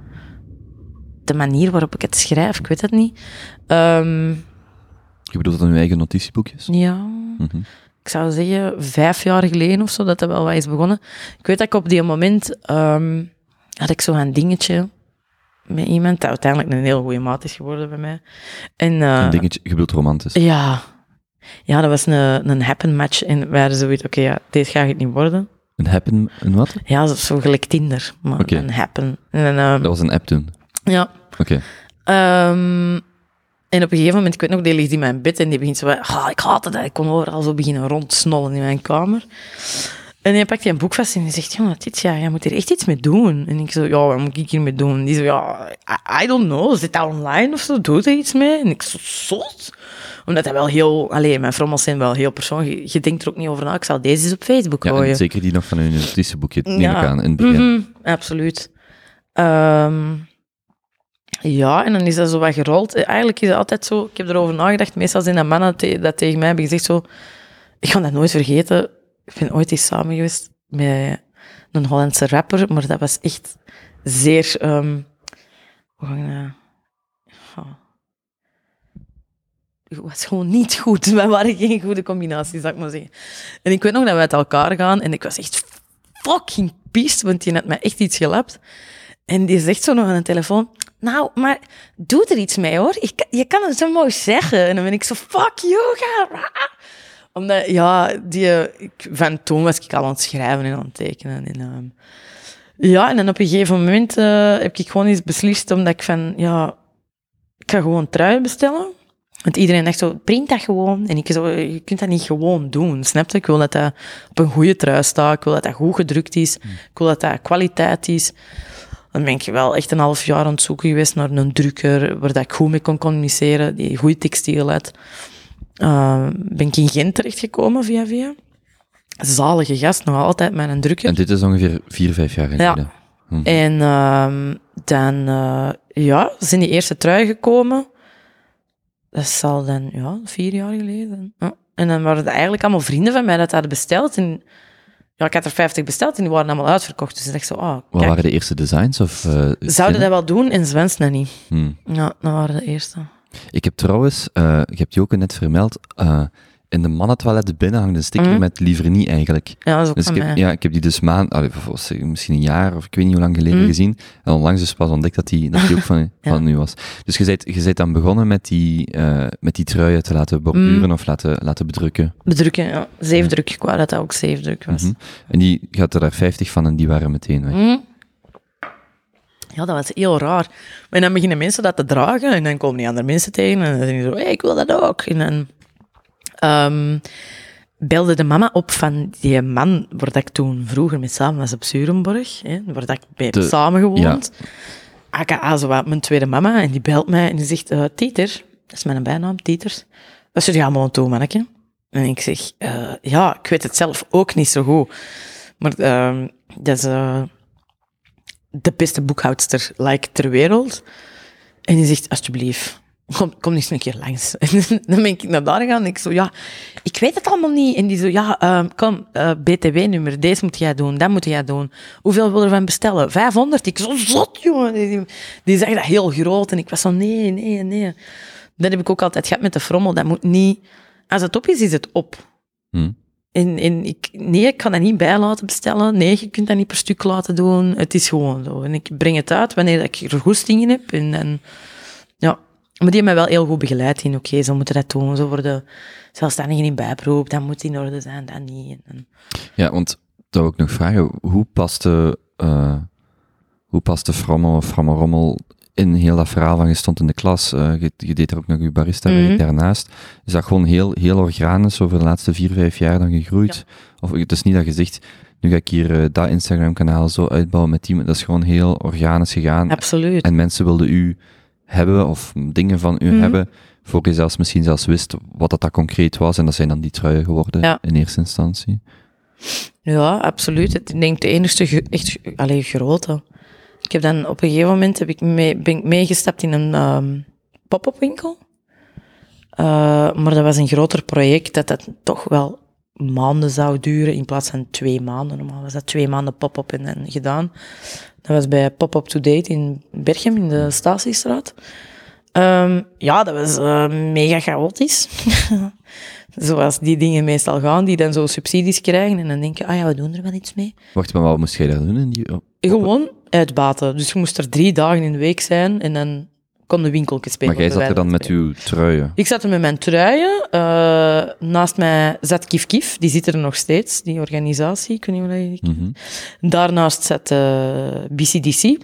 De manier waarop ik het schrijf, ik weet het niet. Ehm, Je bedoelt dan je eigen notitieboekjes? ja, Mhm. ik zou zeggen vijf jaar geleden of zo dat dat wel wat is begonnen. Ik weet dat ik op die moment ehm, had ik zo een dingetje met iemand dat uiteindelijk een heel goede maat is geworden bij mij. En, eh, Een dingetje, je bedoelt romantisch. Ja. Ja, dat was een, een happen match. En wij hadden zoiets, oké, ja, dit gaat het niet worden. Een happen, een wat? Ja, zo- zo gelijk Tinder, maar een happen. En, ehm, Dat was een app toen. ja. Oké. Ehm, en op een gegeven moment, ik weet nog, die ligt in mijn bed en die begint zo, ah, ik haat het, ik kon overal zo beginnen rondsnollen in mijn kamer. En hij pakt een boek vast en die zegt, jongen, Titia, jij moet hier echt iets mee doen. En ik zo, ja, wat moet ik hiermee doen? Die zo, ja, I, I don't know, zit dat online of zo, doe er iets mee? En ik zo, zot? Omdat hij wel heel, alleen mijn frommels zijn wel heel persoonlijk. Je, je denkt er ook niet over na, ik zal deze eens op Facebook Ja, gooien. en zeker die nog van hun notitieboekje, neem Ja. ik aan, in het begin. Mhm, absoluut. Ehm, ja, en dan is dat zo wat gerold. Eh, Eigenlijk is het altijd zo, ik heb erover nagedacht, meestal zijn dat mannen te- dat tegen mij hebben gezegd zo, ik ga dat nooit vergeten. Ik ben ooit eens samen geweest met een Hollandse rapper, maar dat was echt zeer, ehm hoe ga ik. Ja. Het was gewoon niet goed. Wij waren geen goede combinatie, zou ik maar zeggen. En ik weet nog dat we uit elkaar gaan en ik was echt fucking pissed, want die had mij echt iets gelapt. En die zegt zo nog aan de telefoon, nou, maar doe er iets mee hoor. Je je kan het zo mooi zeggen. En dan ben ik zo, fuck you, ga. Omdat, ja, die, ik, van toen was ik al aan het schrijven en aan het tekenen. En, ehm, ja, en dan op een gegeven moment eh, heb ik gewoon eens beslist, omdat ik van, ja, ik ga gewoon truien bestellen. Want iedereen dacht zo, print dat gewoon. En ik zo, je kunt dat niet gewoon doen, snap je? Ik wil dat dat op een goede trui staat. Ik wil dat dat goed gedrukt is. Ik wil dat dat kwaliteit is. Dan ben ik wel echt een half jaar aan het zoeken geweest naar een drukker waar dat ik goed mee kon communiceren, die goede textiel had. Uh, ben ik in Gent terechtgekomen via via. Zalige gast, nog altijd met een drukker. En dit is ongeveer vier, vijf jaar geleden. Hm. En ehm, dan uh, ja, zijn die eerste trui gekomen. Dat zal dan ja, vier jaar geleden. Ja. En dan waren het eigenlijk allemaal vrienden van mij dat hadden besteld. En ja, ik had er 50 besteld en die waren allemaal uitverkocht. Dus ik dacht zo, ah, Wat waren de eerste designs? Of, uh, Zouden dat wel doen en Zwens nog niet. Hm. Ja, dat waren de eerste. Ik heb trouwens, uh, ik heb die ook net vermeld, uh, in de mannentoilet binnen hangt een sticker mm. met liever niet eigenlijk. Ja, dat is ook dus ik heb. Ja, ik heb die dus maand, allee, misschien een jaar of ik weet niet hoe lang geleden mm. gezien. En onlangs dus pas ontdekt dat die, dat die ook van, ja. van u was. Dus je bent, je bent dan begonnen met die, uh, met die truien te laten borduren mm. of laten, laten bedrukken. Bedrukken, ja. Zeefdruk, ik wou dat dat ook zeefdruk was. -hmm. En die gaat er daar 50 van en die waren meteen weg. Ja, dat was heel raar. En dan beginnen mensen dat te dragen en dan komen die andere mensen tegen en dan zeggen ze zo, hey, ik wil dat ook. En dan um, belde de mama op van die man waar dat ik toen vroeger mee samen was op Zurenborg, hè, waar dat ik bij heb samengewoond. Ja. AKA, zo wat, mijn tweede mama, en die belt mij en die zegt, uh, Tieter, dat is mijn bijnaam, Tieters, wat zit je allemaal aan toe, manneke? En ik zeg, uh, ja, ik weet het zelf ook niet zo goed. Maar uh, dat is uh, de beste boekhoudster like, ter wereld. En die zegt, alsjeblieft, kom, kom eens een keer langs. En dan ben ik naar daar gegaan ik zo, ja, ik weet het allemaal niet. En die zo, ja, uh, kom, uh, BTW-nummer, deze moet jij doen, dat moet jij doen. Hoeveel wil je ervan bestellen? 500? Ik zo, zot, jongen. Die, zag dat heel groot en ik was zo, nee, nee, nee. Dat heb ik ook altijd gehad met de frommel, dat moet niet... Als het op is, is het op. Hmm. Nee, ik kan dat niet bij laten bestellen. Nee, je kunt dat niet per stuk laten doen. Het is gewoon zo. En ik breng het uit wanneer ik er goesting in heb. En, en, ja. Maar die hebben mij wel heel goed begeleid in, oké, okay, zo moeten dat doen. Zo worden zelfstandigen in bijberoep, dat moet in orde zijn, dat niet. Ja, want dat wil ik nog vragen. Hoe past de, uh, hoe past de frommel of frommelrommel in heel dat verhaal van je stond in de klas, uh, je, je, deed er ook nog je barista mm -hmm. daarnaast. Is dat gewoon heel, heel organisch over de laatste vier, vijf jaar dan gegroeid? Ja. Of het is niet dat je zegt, nu ga ik hier uh, dat Instagram-kanaal zo uitbouwen met die, dat is gewoon heel organisch gegaan. Absoluut. En mensen wilden u hebben of dingen van u mm -hmm. hebben, voor je zelfs misschien zelfs wist wat dat, dat concreet was. En dat zijn dan die truien geworden ja. in eerste instantie. Ja, absoluut. Ik denk de enige echt alleen grote. Ik heb dan op een gegeven moment heb ik mee, ben ik meegestapt in een um, pop-up winkel. Uh, maar dat was een groter project dat dat toch wel maanden zou duren in plaats van twee maanden. Normaal was dat twee maanden pop-up en, en gedaan. Dat was bij Pop-up to Date in Berchem in de Statiestraat. Um, ja, dat was uh, mega chaotisch. Zoals die dingen meestal gaan, die dan zo subsidies krijgen en dan denken, ah ja, we doen er wel iets mee. Wacht, maar wat moest jij daar doen? In die... Gewoon uitbaten. Dus je moest er drie dagen in de week zijn en dan konden winkeltjes spelen. Maar jij zat er dan met uw truien. ik zat er met mijn truien. eh, naast mij zat Kif Kif. Die zit er nog steeds, die organisatie. Ik weet niet hoe dat je. Mhm. Daarnaast zat eh, BCDC,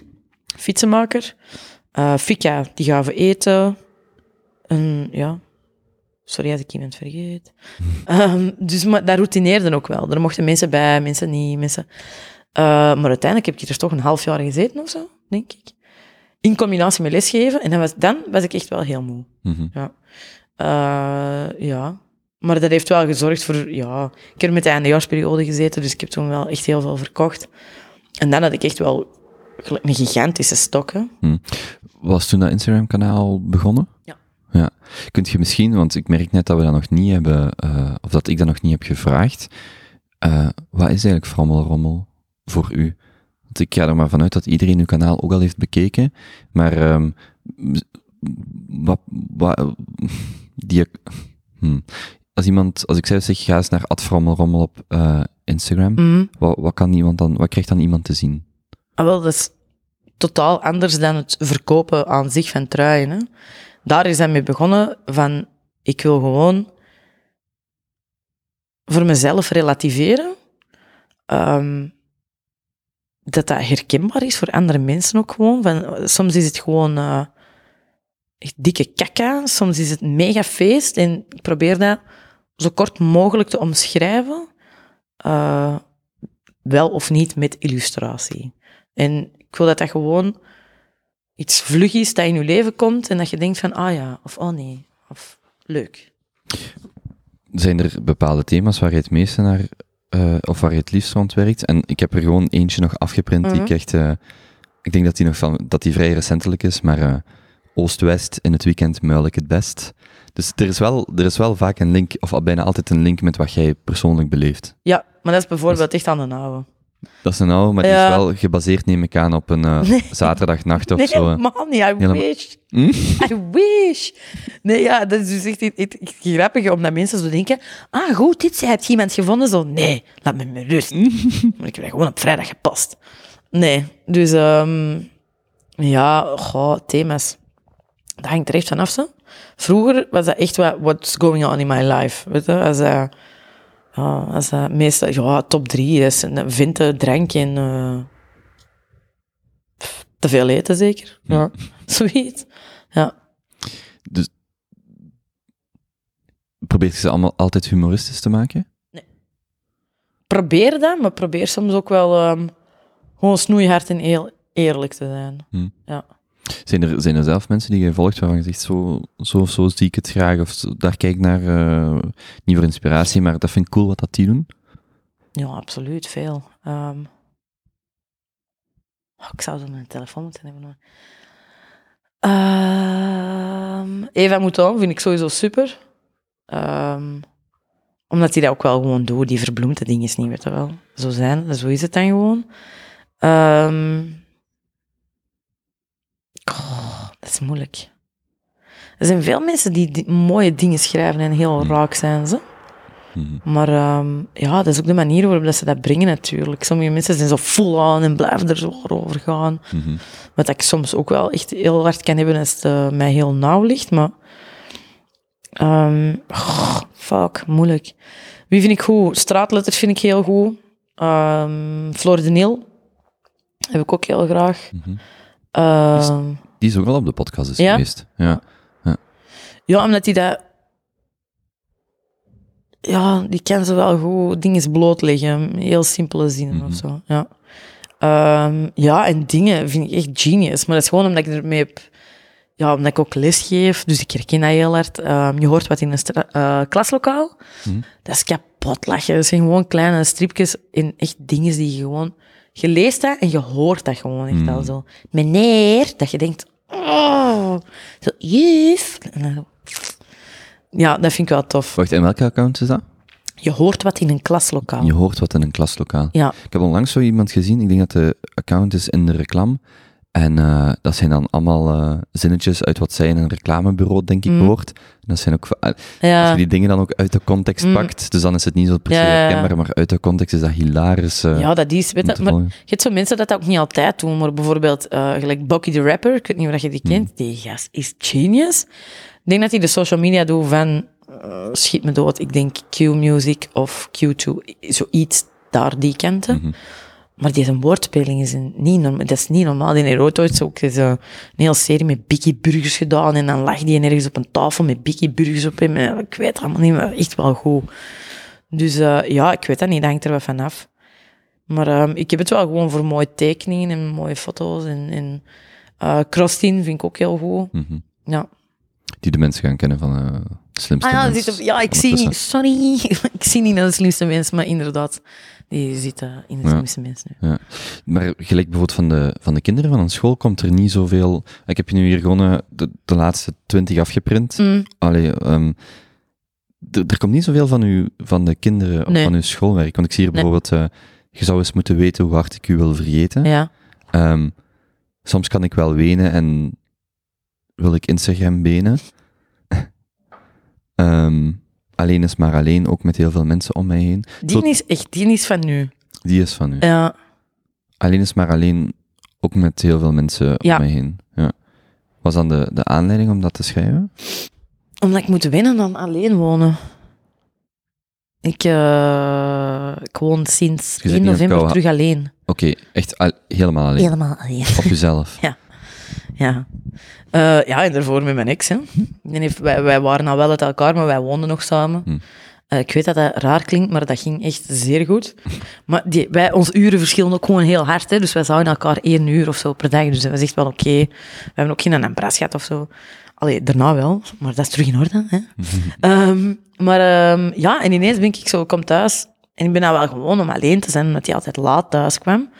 fietsenmaker. Eh Fika, die gaven eten. En ja... Sorry als ik iemand vergeet. Ehm, dus maar, dat routineerde ook wel. Er mochten mensen bij, mensen niet. Mensen... Eh, maar uiteindelijk heb ik er toch een half jaar gezeten of zo, denk ik. In combinatie met lesgeven. En dan was, dan was ik echt wel heel moe. Mhm. Ja. Eh, ja. Maar dat heeft wel gezorgd voor... Ja, ik heb met de eindejaarsperiode gezeten, dus ik heb toen wel echt heel veel verkocht. En dan had ik echt wel gelijk een gigantische stok. Hè. Was toen dat Instagram-kanaal begonnen? Ja. Ja. Kunt je misschien, want ik merk net dat we dat nog niet hebben, eh, of dat ik dat nog niet heb gevraagd. wat is eigenlijk Frammelrommel voor u? Want ik ga er maar vanuit dat iedereen uw kanaal ook al heeft bekeken, maar ehm, wat, wat, die, hm. als iemand, als ik zelf zeg, ga eens naar @frammelrommel op eh, Instagram, Mhm. wat, wat kan iemand dan, wat krijgt dan iemand te zien? Ah, wel, dat is totaal anders dan het verkopen aan zich van truien. Hè. Daar is hij mee begonnen van, ik wil gewoon voor mezelf relativeren. ehm, dat dat herkenbaar is voor andere mensen ook gewoon. Van, soms is het gewoon eh, echt dikke kakka, soms is het mega feest. En ik probeer dat zo kort mogelijk te omschrijven. eh, wel of niet met illustratie. En ik wil dat dat gewoon iets vlug is dat in je leven komt en dat je denkt van, ah ja, of oh nee, of leuk. Zijn er bepaalde thema's waar je het meeste naar, eh, of waar je het liefst rond werkt? En ik heb er gewoon eentje nog afgeprint die Mhm. ik echt, eh, ik denk dat die nog van, dat die vrij recentelijk is, maar eh, Oost-West in het weekend muil ik het best. Dus er is, wel, er is wel vaak een link, of al bijna altijd een link met wat jij persoonlijk beleeft. Ja, maar dat is bijvoorbeeld echt aan de oude. Dat is een oude, maar die is wel gebaseerd, neem ik aan, op een eh, zaterdagnacht of Nee, zo. helemaal niet. I Helemaal- wish. Hm? I wish. Nee, ja, dat is dus echt grappig, omdat mensen zo denken, ah, goed, dit heb je iemand gevonden? Zo, nee, laat me met rust. Maar ik heb gewoon op vrijdag gepast. Nee, dus, ehm, ja, goh, thema's. Dat hangt er echt vanaf, zo. Vroeger was dat echt wat, what's going on in my life, weet je, als. Ja, als dat meestal, ja, top drie is. En vinten, drank en... eh, te veel eten, zeker. Ja, zoiets. Ja. Dus probeert je ze allemaal altijd humoristisch te maken? Probeer dat, maar probeer soms ook wel ehm, gewoon snoeihard en heel eerlijk te zijn. Hm. Ja. Zijn er, zijn er zelf mensen die je volgt waarvan je zegt, zo, zo of zo zie ik het graag, of daar kijk ik naar, eh, niet voor inspiratie, maar dat vind ik cool wat dat die doen? ja, absoluut, veel. Ehm, oh, ik zou zo mijn telefoon moeten hebben. Ehm, Eva Mouton vind ik sowieso super. Ehm, omdat hij dat ook wel gewoon doet. Die verbloemt de dingen niet, weet je wel. Zo zijn, zo is het dan gewoon. Ehm, oh, dat is moeilijk. Er zijn veel mensen die, die mooie dingen schrijven en heel raak zijn ze. Mhm. Maar ehm, ja, dat is ook de manier waarop dat ze dat brengen natuurlijk. Sommige mensen zijn zo full on en blijven er zo over gaan. Mhm. Wat ik soms ook wel echt heel hard kan hebben als het eh, mij heel nauw ligt. Maar oh, fuck, moeilijk. Wie vind ik goed? Straatletters vind ik heel goed. Ehm Floor de Nil heb ik ook heel graag. Die is ook al op de podcast is Ja? geweest. Ja. Ja, omdat hij dat... Ja, die kan ze wel goed dingen blootleggen. Heel simpele zinnen Mhm. of zo, ja. Ehm, ja, en dingen vind ik echt genius. Maar dat is gewoon omdat ik ermee heb... Ja, omdat ik ook les geef, dus ik herken dat heel hard. Ehm, je hoort wat in een eh, klaslokaal. Mhm. Dat is kapot lachen. Dat zijn gewoon kleine stripjes en echt dingen die je gewoon... Je leest dat en je hoort dat gewoon echt al zo. Meneer, dat je denkt... Oh, zo, dan zo, ja, dat vind ik wel tof. Wacht, en welke account is dat? Je hoort wat in een klaslokaal. Je hoort wat in een klaslokaal. Ja, Ik heb onlangs zo iemand gezien, ik denk dat de account is in de reclame, En eh, dat zijn dan allemaal eh, zinnetjes uit wat zij in een reclamebureau, denk ik, Mm. hoort. En dat zijn ook, eh, als Ja, je die dingen dan ook uit de context Mm. pakt, dus dan is het niet zo se Ja, herkenbaar, maar uit de context is dat hilarisch ja, dat is... Weet maar je hebt zo mensen dat dat ook niet altijd doen, maar bijvoorbeeld gelijk Bucky the Rapper, ik weet niet of je die Hmm. kent, die gast is genius. Ik denk dat hij de social media doet van, schiet me dood, ik denk Q-Music of Q2, zoiets daar die kanten. Mhm. Maar die zijn woordspeling is een- niet normaal. Dat is niet normaal. Die heeft zo ook eens, eh, een hele serie met Biggie Burgers gedaan. En dan lag die ergens op een tafel met Biggie Burgers op hem. En Ik weet het allemaal niet, maar echt wel goed. Dus eh, ja, ik weet dat niet. Dat hangt er wat vanaf. Maar ehm, ik heb het wel gewoon voor mooie tekeningen en mooie foto's. En, en eh, vind ik ook heel goed. Mhm. Ja. Die de mensen gaan kennen van eh slimste Ah ja, mens zit op- ja, ik zie niet. Sorry. ik zie niet naar de slimste mensen, maar inderdaad. Die zitten in de Ja. slimste nu. Ja. Maar gelijk bijvoorbeeld van de, van de kinderen van een school komt er niet zoveel... Ik heb je nu hier gewoon eh, de, de laatste twintig afgeprint. Mm. Allee, ehm, er- komt niet zoveel van, u, van de kinderen Nee. van uw schoolwerk. Want ik zie hier Nee. bijvoorbeeld... eh, je zou eens moeten weten hoe hard ik u wil vergeten. Ja. Ehm, soms kan ik wel wenen en wil ik Instagram benen. Ehm, alleen is maar alleen, ook met heel veel mensen om mij heen. Die Tot- is echt, die is van nu. Die is van u. Ja. Alleen is maar alleen, ook met heel veel mensen Ja. om mij heen. Ja. Was dan de, de aanleiding om dat te schrijven? Omdat ik moet winnen dan alleen wonen. Ik, eh, ik woon sinds Je zit 1 niet aan het november terug alleen. Oké, echt al- helemaal alleen. Helemaal alleen. Op jezelf. Ja. Eh, ja, en daarvoor met mijn ex. Hè. Heeft, wij, wij waren al wel uit elkaar, maar wij woonden nog samen. Hm. Eh, ik weet dat dat raar klinkt, maar dat ging echt zeer goed. Maar die, wij, onze uren verschillen ook gewoon heel hard. Hè. Dus wij zagen elkaar één uur of zo per dag. Dus dat was echt wel oké. We hebben ook geen ambras gehad of zo. Allee, daarna wel, maar dat is terug in orde. Hè. Ehm, maar ehm, ja, en ineens ben ik zo, kom thuis. En ik ben nou wel gewoon om alleen te zijn, omdat hij altijd laat thuis kwam.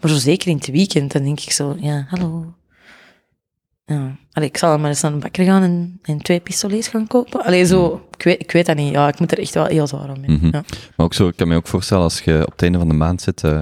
Maar zo zeker in het weekend, dan denk ik zo, ja, hallo. Ja. Allee, ik zal maar eens naar de bakker gaan en, en twee pistolets gaan kopen. Allee, zo, ik weet, ik weet dat niet. Ja, ik moet er echt wel heel zwaar om mee. Mhm. ja. Maar ook zo, ik kan me ook voorstellen, als je op het einde van de maand zit, eh,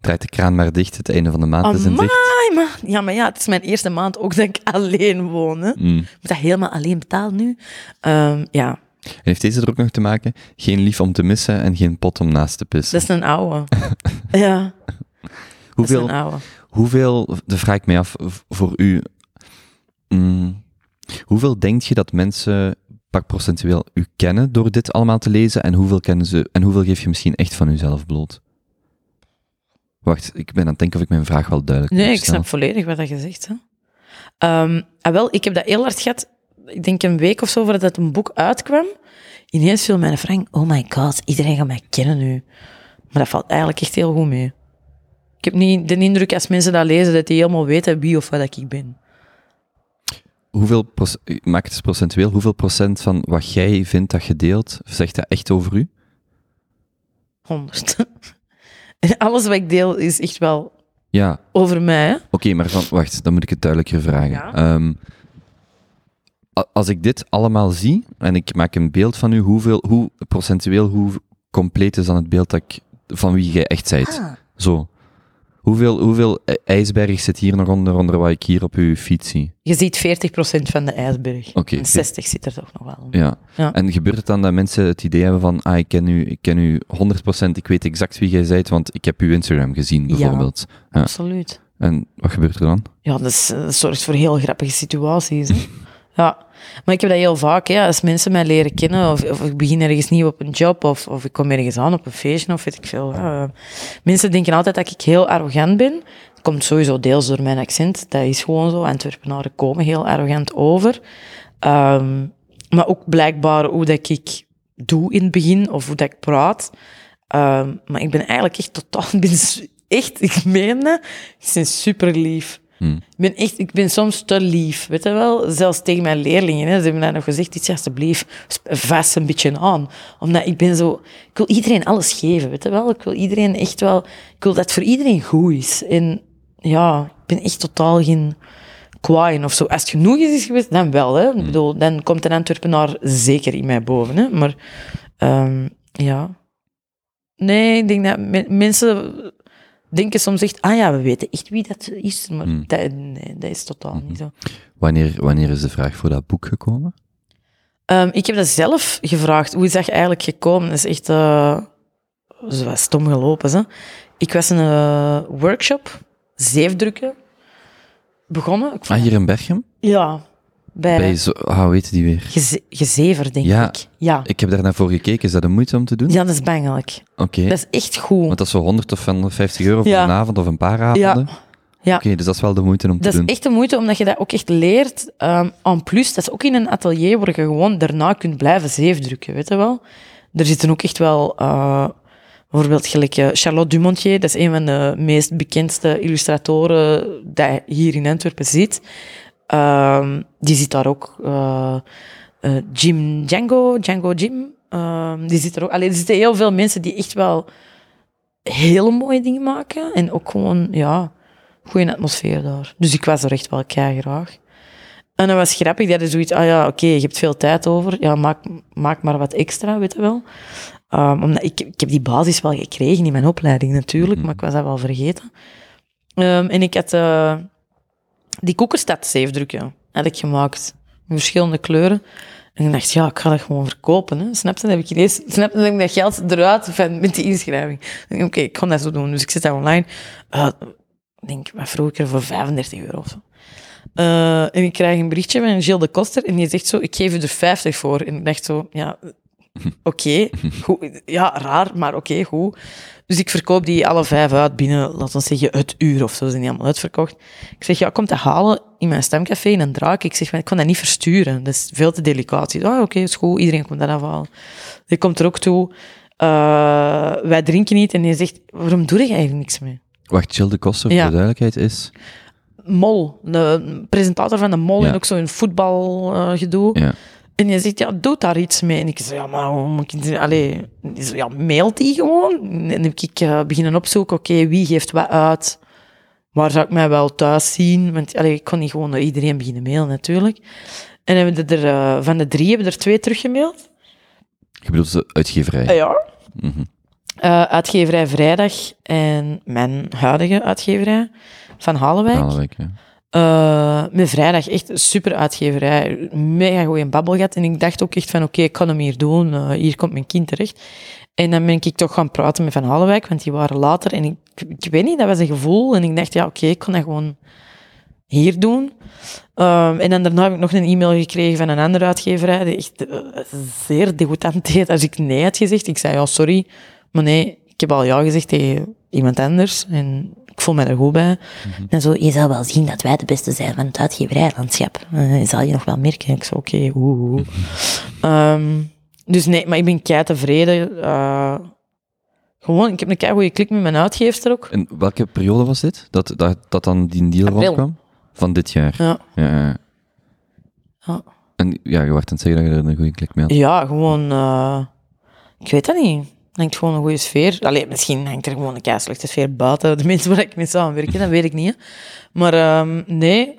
draait de kraan maar dicht, het einde van de maand is in Amai, zicht. maar, ja, maar ja, het is mijn eerste maand ook dat ik alleen woon. Hè. Ik Mm. moet dat helemaal alleen betalen nu. Ehm, ja, En heeft deze er ook nog te maken? Geen lief om te missen en geen pot om naast te pissen. dat is een oude. ja, dat is hoeveel, een oude. hoeveel, dat vraag ik mij af voor u, mm, hoeveel denk je dat mensen pak procentueel u kennen door dit allemaal te lezen en hoeveel kennen ze, en hoeveel geef je misschien echt van uzelf bloot? Wacht, ik ben aan het denken of ik mijn vraag wel duidelijk Nee, ik snap volledig wat je zegt. Hè. Ehm, ah, wel, ik heb dat heel hard gehad. Ik denk een week of zo voordat het een boek uitkwam. Ineens viel mijn Frank, oh my god, iedereen gaat mij kennen nu. Maar dat valt eigenlijk echt heel goed mee. Ik heb niet de indruk als mensen dat lezen, dat die helemaal weten wie of wat ik ben. Hoeveel proc- maak het procentueel, hoeveel procent van wat jij vindt dat je deelt, zegt dat echt over u? 100. En alles wat ik deel is echt wel Ja, over mij. Oké, maar van, wacht, dan moet ik het duidelijker vragen. Ja. Ehm, als ik dit allemaal zie en ik maak een beeld van u, hoeveel, hoe procentueel, hoe compleet is dan het beeld dat ik, van wie jij echt zijt? Ah. Zo. Hoeveel, hoeveel ijsberg zit hier nog onder, onder wat ik hier op uw fiets zie? Je ziet 40% van de ijsberg. En 60 zit er toch nog wel. Ja. Ja. En gebeurt het dan dat mensen het idee hebben van, ah, ik ken u, ik ken u 100%, ik weet exact wie jij zijt, want ik heb uw Instagram gezien, Ja. bijvoorbeeld. Ja. Absoluut. En wat gebeurt er dan? Ja, dat, is, dat zorgt voor heel grappige situaties. Ja, maar ik heb dat heel vaak. Hè. Als mensen mij leren kennen, of, of ik begin ergens nieuw op een job, of, of ik kom ergens aan op een feestje, of weet ik veel. mensen denken altijd dat ik heel arrogant ben. Dat komt sowieso deels door mijn accent. Dat is gewoon zo. Antwerpenaren komen heel arrogant over. Ehm, maar ook blijkbaar hoe dat ik doe in het begin, of hoe dat ik praat. Ehm, maar ik ben eigenlijk echt totaal... Ik ben echt, ik meen dat. Ik ben super lief. Hm. Ik ben echt, ik ben soms te lief, weet je wel? Zelfs tegen mijn leerlingen, hè. ze hebben mij nog gezegd, iets alsjeblieft, vast een beetje aan. Omdat ik ben zo, ik wil iedereen alles geven, weet je wel? Ik wil iedereen echt wel, ik wil dat het voor iedereen goed is. En ja, ik ben echt totaal geen kwaaien of zo. Als het genoeg is, geweest, dan wel, hè. Ik bedoel, dan komt een Antwerpenaar zeker in mij boven, hè. Maar, ehm, ja. Nee, ik denk dat me- mensen denken soms echt, ah ja, we weten echt wie dat is, maar Hmm. dat, nee, dat is totaal niet zo. Wanneer, wanneer is de vraag voor dat boek gekomen? Ehm, ik heb dat zelf gevraagd. Hoe is dat eigenlijk gekomen? Dat is echt zo wat stom gelopen. Hè? Ik was een eh, workshop, zeefdrukken, begonnen. Ik vond- Ah, hier in Berchem? Ja, bij, Bij zo, ah, hoe heet die weer? geze- gezever, denk Ja. ik. Ja. Ik heb daar naar voor gekeken. Is dat de moeite om te doen? ja, dat is bangelijk. Oké. Dat is echt goed. Want dat is zo 100 of 150 euro voor Ja. een avond of een paar Ja. avonden? Ja. Oké, dus dat is wel de moeite om te Dat is doen. echt de moeite, omdat je dat ook echt leert. Ehm en plus, dat is ook in een atelier waar je gewoon daarna kunt blijven zeefdrukken, weet je wel. Er zitten ook echt wel, eh, bijvoorbeeld gelijk eh, Charlotte Dumontier, dat is een van de meest bekendste illustratoren die je hier in Antwerpen ziet. Ehm, die zit daar ook. eh, eh, Jim Django, Django Jim, ehm, die zit er ook. Allee, er zitten heel veel mensen die echt wel hele mooie dingen maken. En ook gewoon, ja, goede atmosfeer daar. Dus ik was er echt wel kei graag. En dat was grappig, dat is zoiets, ah ja, oké, je hebt veel tijd over, ja, maak, maak maar wat extra, weet je wel. Um, omdat ik, ik heb die basis wel gekregen in mijn opleiding natuurlijk, maar ik was dat wel vergeten. Um, en ik had uh, die koekerstad zeefdrukken, had ik gemaakt, in verschillende kleuren. En ik dacht, ja, ik ga dat gewoon verkopen. Hè. Snap? Dan heb ik ineens, snap ik dat geld eruit van, met die inschrijving. Oké, ik ga dat zo doen. Dus ik zet dat online. Uh, denk, wat vroeg voor 35 euro of zo. Uh, en ik krijg een berichtje van Gilles de Koster en die zegt zo, ik geef je er 50 voor. En ik dacht zo, ja, oké, okay, ja, raar, maar oké, okay, goed. Dus ik verkoop die alle vijf uit binnen, laten we zeggen, het uur of zo, zijn die allemaal uitverkocht. Ik zeg, ja, kom te halen in mijn stemcafé in een draak. Ik zeg, maar ik kan dat niet versturen, dat is veel te delicaat. Ah, oké, okay, is goed, iedereen komt dat afhalen. Die komt er ook toe, uh, wij drinken niet en die zegt, waarom doe je eigenlijk niks mee? Wacht, Jill de Koster, ja. voor de duidelijkheid, is... Mol, de presentator van de Mol ja. en ook zo'n voetbalgedoe. Uh, ja. En je zegt, ja, doe daar iets mee. En ik zei, ja, maar hoe moet ik... Allee, ja, mailt die gewoon. En dan heb ik uh, beginnen opzoeken, oké, okay, wie geeft wat uit? Waar zou ik mij wel thuis zien? Want allee, ik kon niet gewoon naar iedereen beginnen mailen, natuurlijk. En hebben er, uh, van de drie hebben er twee teruggemaild. Je bedoelt de uitgeverij? Uh, ja. Mm -hmm. uitgeverij Vrijdag en mijn huidige uitgeverij van ja. Uh, met vrijdag echt super uitgeverij. Mega goeie babbelgat. En ik dacht ook echt van, oké, ik kan hem hier doen. Uh, hier komt mijn kind terecht. En dan ben ik toch gaan praten met Van Halewijk, want die waren later. En ik, ik weet niet, dat was een gevoel. En ik dacht, ja, oké, ik kan dat gewoon hier doen. Uh, en dan daarna heb ik nog een e-mail gekregen van een andere uitgeverij, die echt uh, zeer degoutant deed als ik nee had gezegd. Ik zei, ja, sorry, maar nee, ik heb al ja gezegd tegen iemand anders. En ik voel me er goed bij. Mm-hmm. En zo, je zal wel zien dat wij de beste zijn van het uitgeverijlandschap. Uh, zal je nog wel merken. Ik zo, oké, okay, oeh. um, dus nee, maar ik ben kei tevreden. Uh, gewoon, ik heb een kei goede klik met mijn uitgeefster ook. En welke periode was dit? Dat, dat, dat dan die deal April. rondkwam? Van dit jaar? Ja. ja. ja. En ja, je werd aan het zeggen dat je er een goede klik mee had. Ja, gewoon... Uh, ik weet dat niet hangt gewoon een goede sfeer. Allee, misschien hangt er gewoon een kei slechte sfeer buiten de mensen waar ik mee samenwerk, dat weet ik niet. Maar um, nee,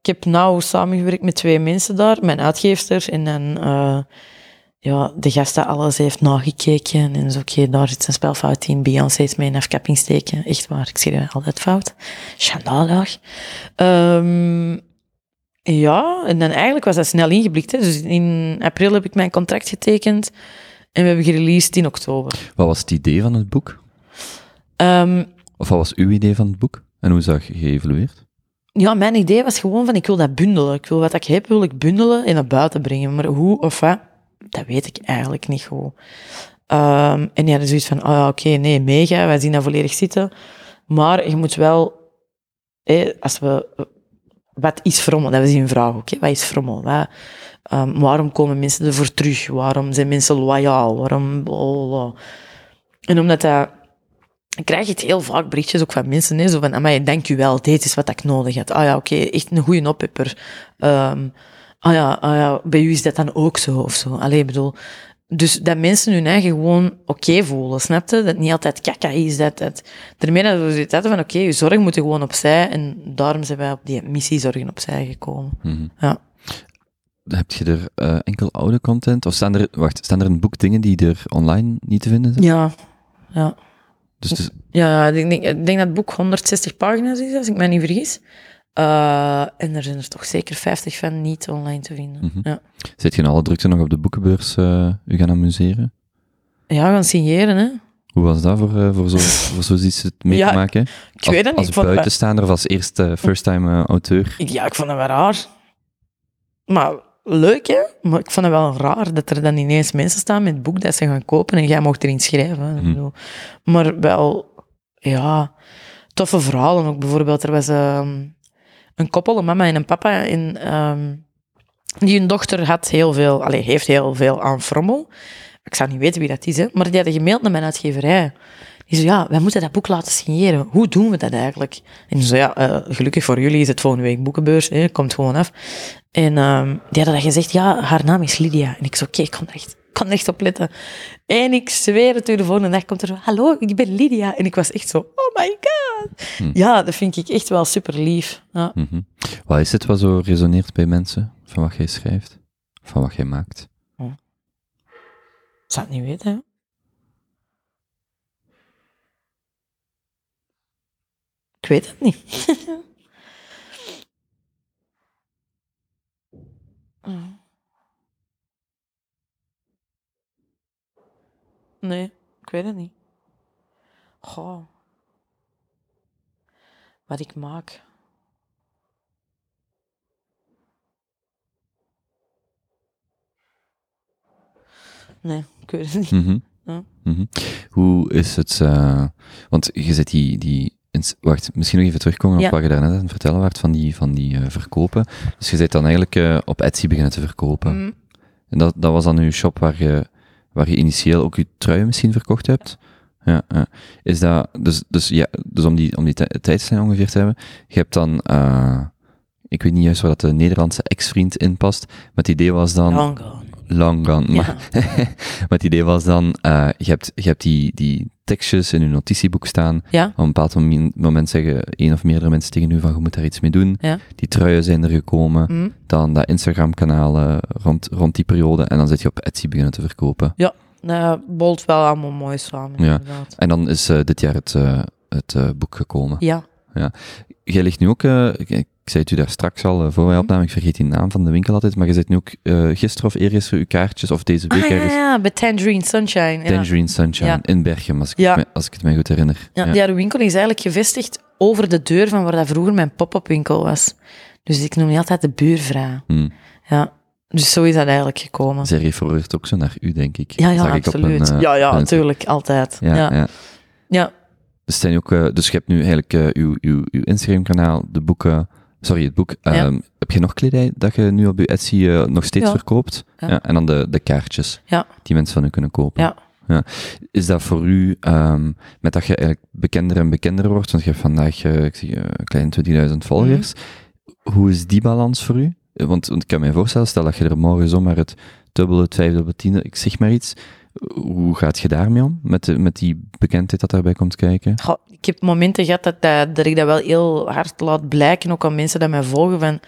ik heb nauw samengewerkt met twee mensen daar, mijn uitgeefster en dan uh, ja, de gast dat alles heeft nagekeken en zo, oké, daar zit een spelfout in, Beyoncé is mee een afkapping steken, echt waar, ik zie altijd fout. Schandalig. Um, ja, en dan eigenlijk was dat snel ingeblikt. Hè. Dus in april heb ik mijn contract getekend. En we hebben gereleased in oktober. Wat was het idee van het boek? Um, of wat was uw idee van het boek? En hoe is dat geëvalueerd? Ja, mijn idee was gewoon van, ik wil dat bundelen. Ik wil wat ik heb, wil ik bundelen en naar buiten brengen. Maar hoe of wat, dat weet ik eigenlijk niet goed. Um, en ja, dus zoiets van, oh ja, oké, okay, nee, mega, wij zien dat volledig zitten. Maar je moet wel, hé, als we, wat is frommel? Dat was een vraag okay? wat is frommel? Wat, Um, waarom komen mensen ervoor terug? Waarom zijn mensen loyaal? Waarom... Blablabla. En omdat dat... Ik krijg het heel vaak berichtjes ook van mensen, hè, zo van, amai, u wel, dit is wat ik nodig had. Ah ja, oké, okay, echt een goede oppepper. Um, ah, ja, ah ja, bij u is dat dan ook zo, of zo. Allee, bedoel... Dus dat mensen hun eigen gewoon oké okay voelen, snap je? Dat het niet altijd kaka is, dat... dat daarmee dat we zoiets hadden van, oké, okay, je zorg moet gewoon opzij, en daarom zijn wij op die missie zorgen opzij gekomen. Mm -hmm. Ja. Heb je er uh, enkel oude content? Of staan er, wacht, staan er een boek dingen die er online niet te vinden zijn? Ja, ja. Dus Ja, ik denk, ik denk dat het boek 160 pagina's is, als ik me niet vergis. Eh, en er zijn er toch zeker 50 van niet online te vinden. Mhm. ja. zit je in alle drukte nog op de boekenbeurs eh u gaan amuseren? ja, gaan signeren, hè. Hoe was dat voor, eh, voor, zo, voor zoiets het mee Ja, te maken? Ik weet het niet. Als buitenstaander of als eerste first-time eh, auteur? ja, ik vond het wel raar. Maar leuk, hè? Maar ik vond het wel raar dat er dan ineens mensen staan met het boek dat ze gaan kopen en jij mocht erin schrijven. bedoel, Maar wel, ja, toffe verhalen ook. Bijvoorbeeld, er was ehm, een koppel, een mama en een papa, in, ehm, die hun dochter had heel veel, allee, heeft heel veel aan frommel. Ik zou niet weten wie dat is, hè, maar die hadden gemaild naar mijn uitgeverij. Die zei, ja, wij moeten dat boek laten signeren. Hoe doen we dat eigenlijk? En ze zei, ja, eh, gelukkig voor jullie is het volgende week boekenbeurs, hè, komt gewoon af. En ehm, die hadden dan gezegd, ja, haar naam is Lydia. En ik zei, oké, ik kan er echt, er echt op letten. En ik zweer het u, de volgende dag komt er zo, hallo, ik ben Lydia. En ik was echt zo, oh my god. Hm. Ja, dat vind ik echt wel super lief. Ja. Mhm. Wat is het wat zo resoneert bij mensen? Van wat jij schrijft? Van wat jij maakt? Ik zou het niet weten, hè. Ik weet het niet. Mm. nee, ik weet het niet. Goh. Wat ik maak. Nee, ik weet het niet. Ja. Mhm. Hoe is het, eh, want je zit die, die wacht, misschien nog even terugkomen Ja. op wat je daarnet aan het vertellen werd van die, van die eh, verkopen. Dus je zit dan eigenlijk eh, op Etsy beginnen te verkopen. Mm. En dat, dat was dan uw shop waar je, waar je initieel ook je truien misschien verkocht hebt? Ja, ja. Is dat, dus, dus, ja, dus om die, om die tij- tijdslijn ongeveer te hebben, je hebt dan, eh, ik weet niet juist waar dat de Nederlandse ex-vriend in past, maar het idee was dan. Long gone, maar, maar het idee was dan, eh, je hebt, je hebt die, die tekstjes in je notitieboek staan, Ja, op een bepaald moment, zeggen één of meerdere mensen tegen u van, je moet daar iets mee doen. ja. Die truien zijn er gekomen, Mm. dan dat Instagram-kanaal rond, rond die periode, en dan zit je op Etsy beginnen te verkopen. Dat bolt wel allemaal mooi samen, Ja. inderdaad. En dan is eh, dit jaar het, eh, het boek gekomen. Ja. Jij ligt nu ook, ik, zei het u daar straks al, eh, voor wij opnamen, ik vergeet die naam van de winkel altijd, maar je zit nu ook eh, gisteren of eergisteren uw kaartjes, of deze week Ah, ja, ergens, ja, bij Tangerine Sunshine. Ja. Tangerine Sunshine, Ja. in Berchem, als ik, Ja. het me, als ik het mij goed herinner. Ja, Ja. die haar winkel is eigenlijk gevestigd over de deur van waar dat vroeger mijn pop-up winkel was. Dus ik noem die altijd de buurvrouw. Hmm. Ja. Dus zo is dat eigenlijk gekomen. Zij refereert ook zo naar u, denk ik. Ja, ja, Zag ik op absoluut. een, eh, ja, ja, natuurlijk, altijd. Ja, Ja, ja. Dus, zijn ook, dus je hebt nu eigenlijk uw, uw, uw Instagram-kanaal, de boeken, sorry, het boek. Ja. Ehm, heb je nog kledij dat je nu op je Etsy eh, nog steeds Ja. verkoopt? Ja. en dan de, de kaartjes Ja. die mensen van u kunnen kopen. Ja. Is dat voor u, ehm, met dat je eigenlijk bekender en bekender wordt, want je hebt vandaag, eh, ik zie, een kleine 20.000 volgers. Hoe is die balans voor u? Want, want ik kan me voorstellen, stel dat je er morgen zomaar het dubbele, het vijfde, het tiende, ik zeg maar iets. Hoe gaat je daarmee om? Met, de, met die bekendheid dat daarbij komt kijken? Goh, ik heb momenten gehad dat, dat, dat ik dat wel heel hard laat blijken, ook aan mensen die mij volgen, van...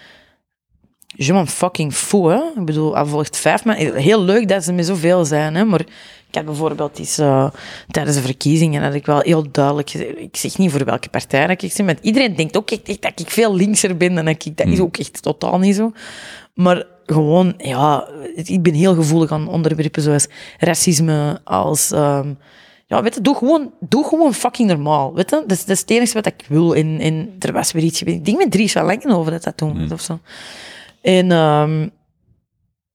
Je m'en fucking fou, hè. Ik bedoel, hij volgt vijf mensen. Heel leuk dat ze met zoveel zijn, hè. Maar ik had bijvoorbeeld eens, eh, tijdens de verkiezingen, had ik wel heel duidelijk gezegd... Ik zeg niet voor welke partij dat ik zit, maar iedereen denkt ook echt, echt dat ik veel linkser ben dan dat ik... Dat is Hmm. ook echt totaal niet zo. Maar gewoon, ja, ik ben heel gevoelig aan onderwerpen zoals racisme, als... ehm, ja, weet je, doe gewoon, doe gewoon fucking normaal, weet je. Dat is, dat is het enige wat ik wil. En, en er was weer iets gebeurd. Ik denk met Dries van Langen over dat dat toen was, Mm. of zo. En ehm,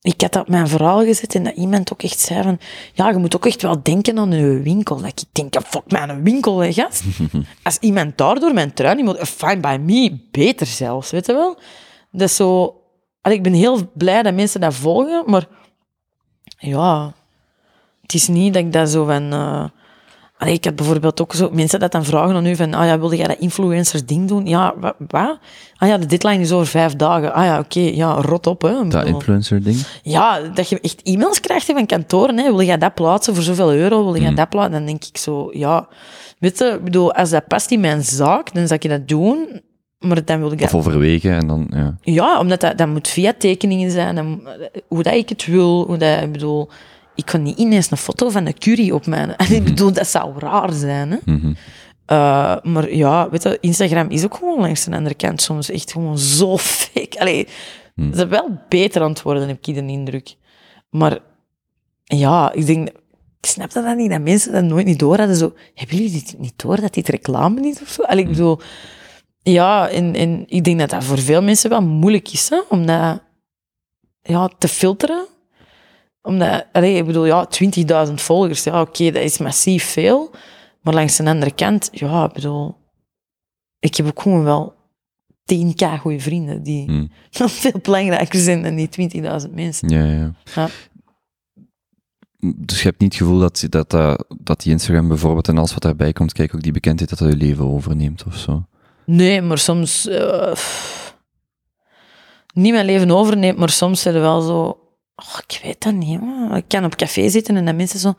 ik had dat op mijn verhaal gezet en dat iemand ook echt zei van... Ja, je moet ook echt wel denken aan je winkel. Dat ik denk, ja, fuck mijn winkel, hè, gast. Als iemand daardoor mijn trui niet moet... Fine by me, beter zelfs, weet je wel. Dat is zo... Allee, ik ben heel blij dat mensen dat volgen, maar... Ja... Het is niet dat ik dat zo van... Allee, ik heb bijvoorbeeld ook zo mensen dat dan vragen aan u van, ah ja, wilde jij dat influencer ding doen? Ja, wa- wat? Ah ja, de deadline is over vijf dagen. Ah ja, oké, ja, rot op, hè. Dat bedoel, influencer-ding? ja, dat je echt e-mails krijgt van kantoren, hè. Wil jij dat plaatsen voor zoveel euro? Wil jij Mm. dat plaatsen? Dan denk ik zo, ja, weet je, ik bedoel, als dat past in mijn zaak, dan zou ik dat doen. Maar dan wil ik dat Of overwegen en dan, ja. ja, omdat dat, dat moet via tekeningen zijn, dan, hoe dat ik het wil, hoe dat, ik bedoel, ik kan niet ineens een foto van de curry op mijn... En ik bedoel, dat zou raar zijn, hè. Mhm. Eh, maar ja, weet je, Instagram is ook gewoon langs de andere kant soms echt gewoon zo fake. Allee, ze zijn wel beter aan het worden, heb ik de indruk. Maar ja, ik denk... Ik snap dat dan niet, dat mensen dat nooit niet door hadden. Zo, hebben jullie dit niet door, dat dit reclame is of zo? Allee, ik bedoel... Ja, en, en ik denk dat dat voor veel mensen wel moeilijk is, hè, om dat ja, te filteren. Omdat, allee, ik bedoel, ja, 20.000 volgers, ja, oké, dat is massief veel. Maar langs de andere kant, ja, ik bedoel, ik heb ook gewoon wel 10k goede vrienden die Mm. veel belangrijker zijn dan die 20.000 mensen. Ja, ja. Ja. Dus je hebt niet het gevoel dat, dat, dat, dat die Instagram bijvoorbeeld en alles wat daarbij komt, kijk ook die bekendheid dat dat je leven overneemt of zo. Nee, maar soms... eh, niet mijn leven overneemt, maar soms zijn er wel zo... Oh, ik weet dat niet, man. Ik kan op café zitten en dan mensen zo...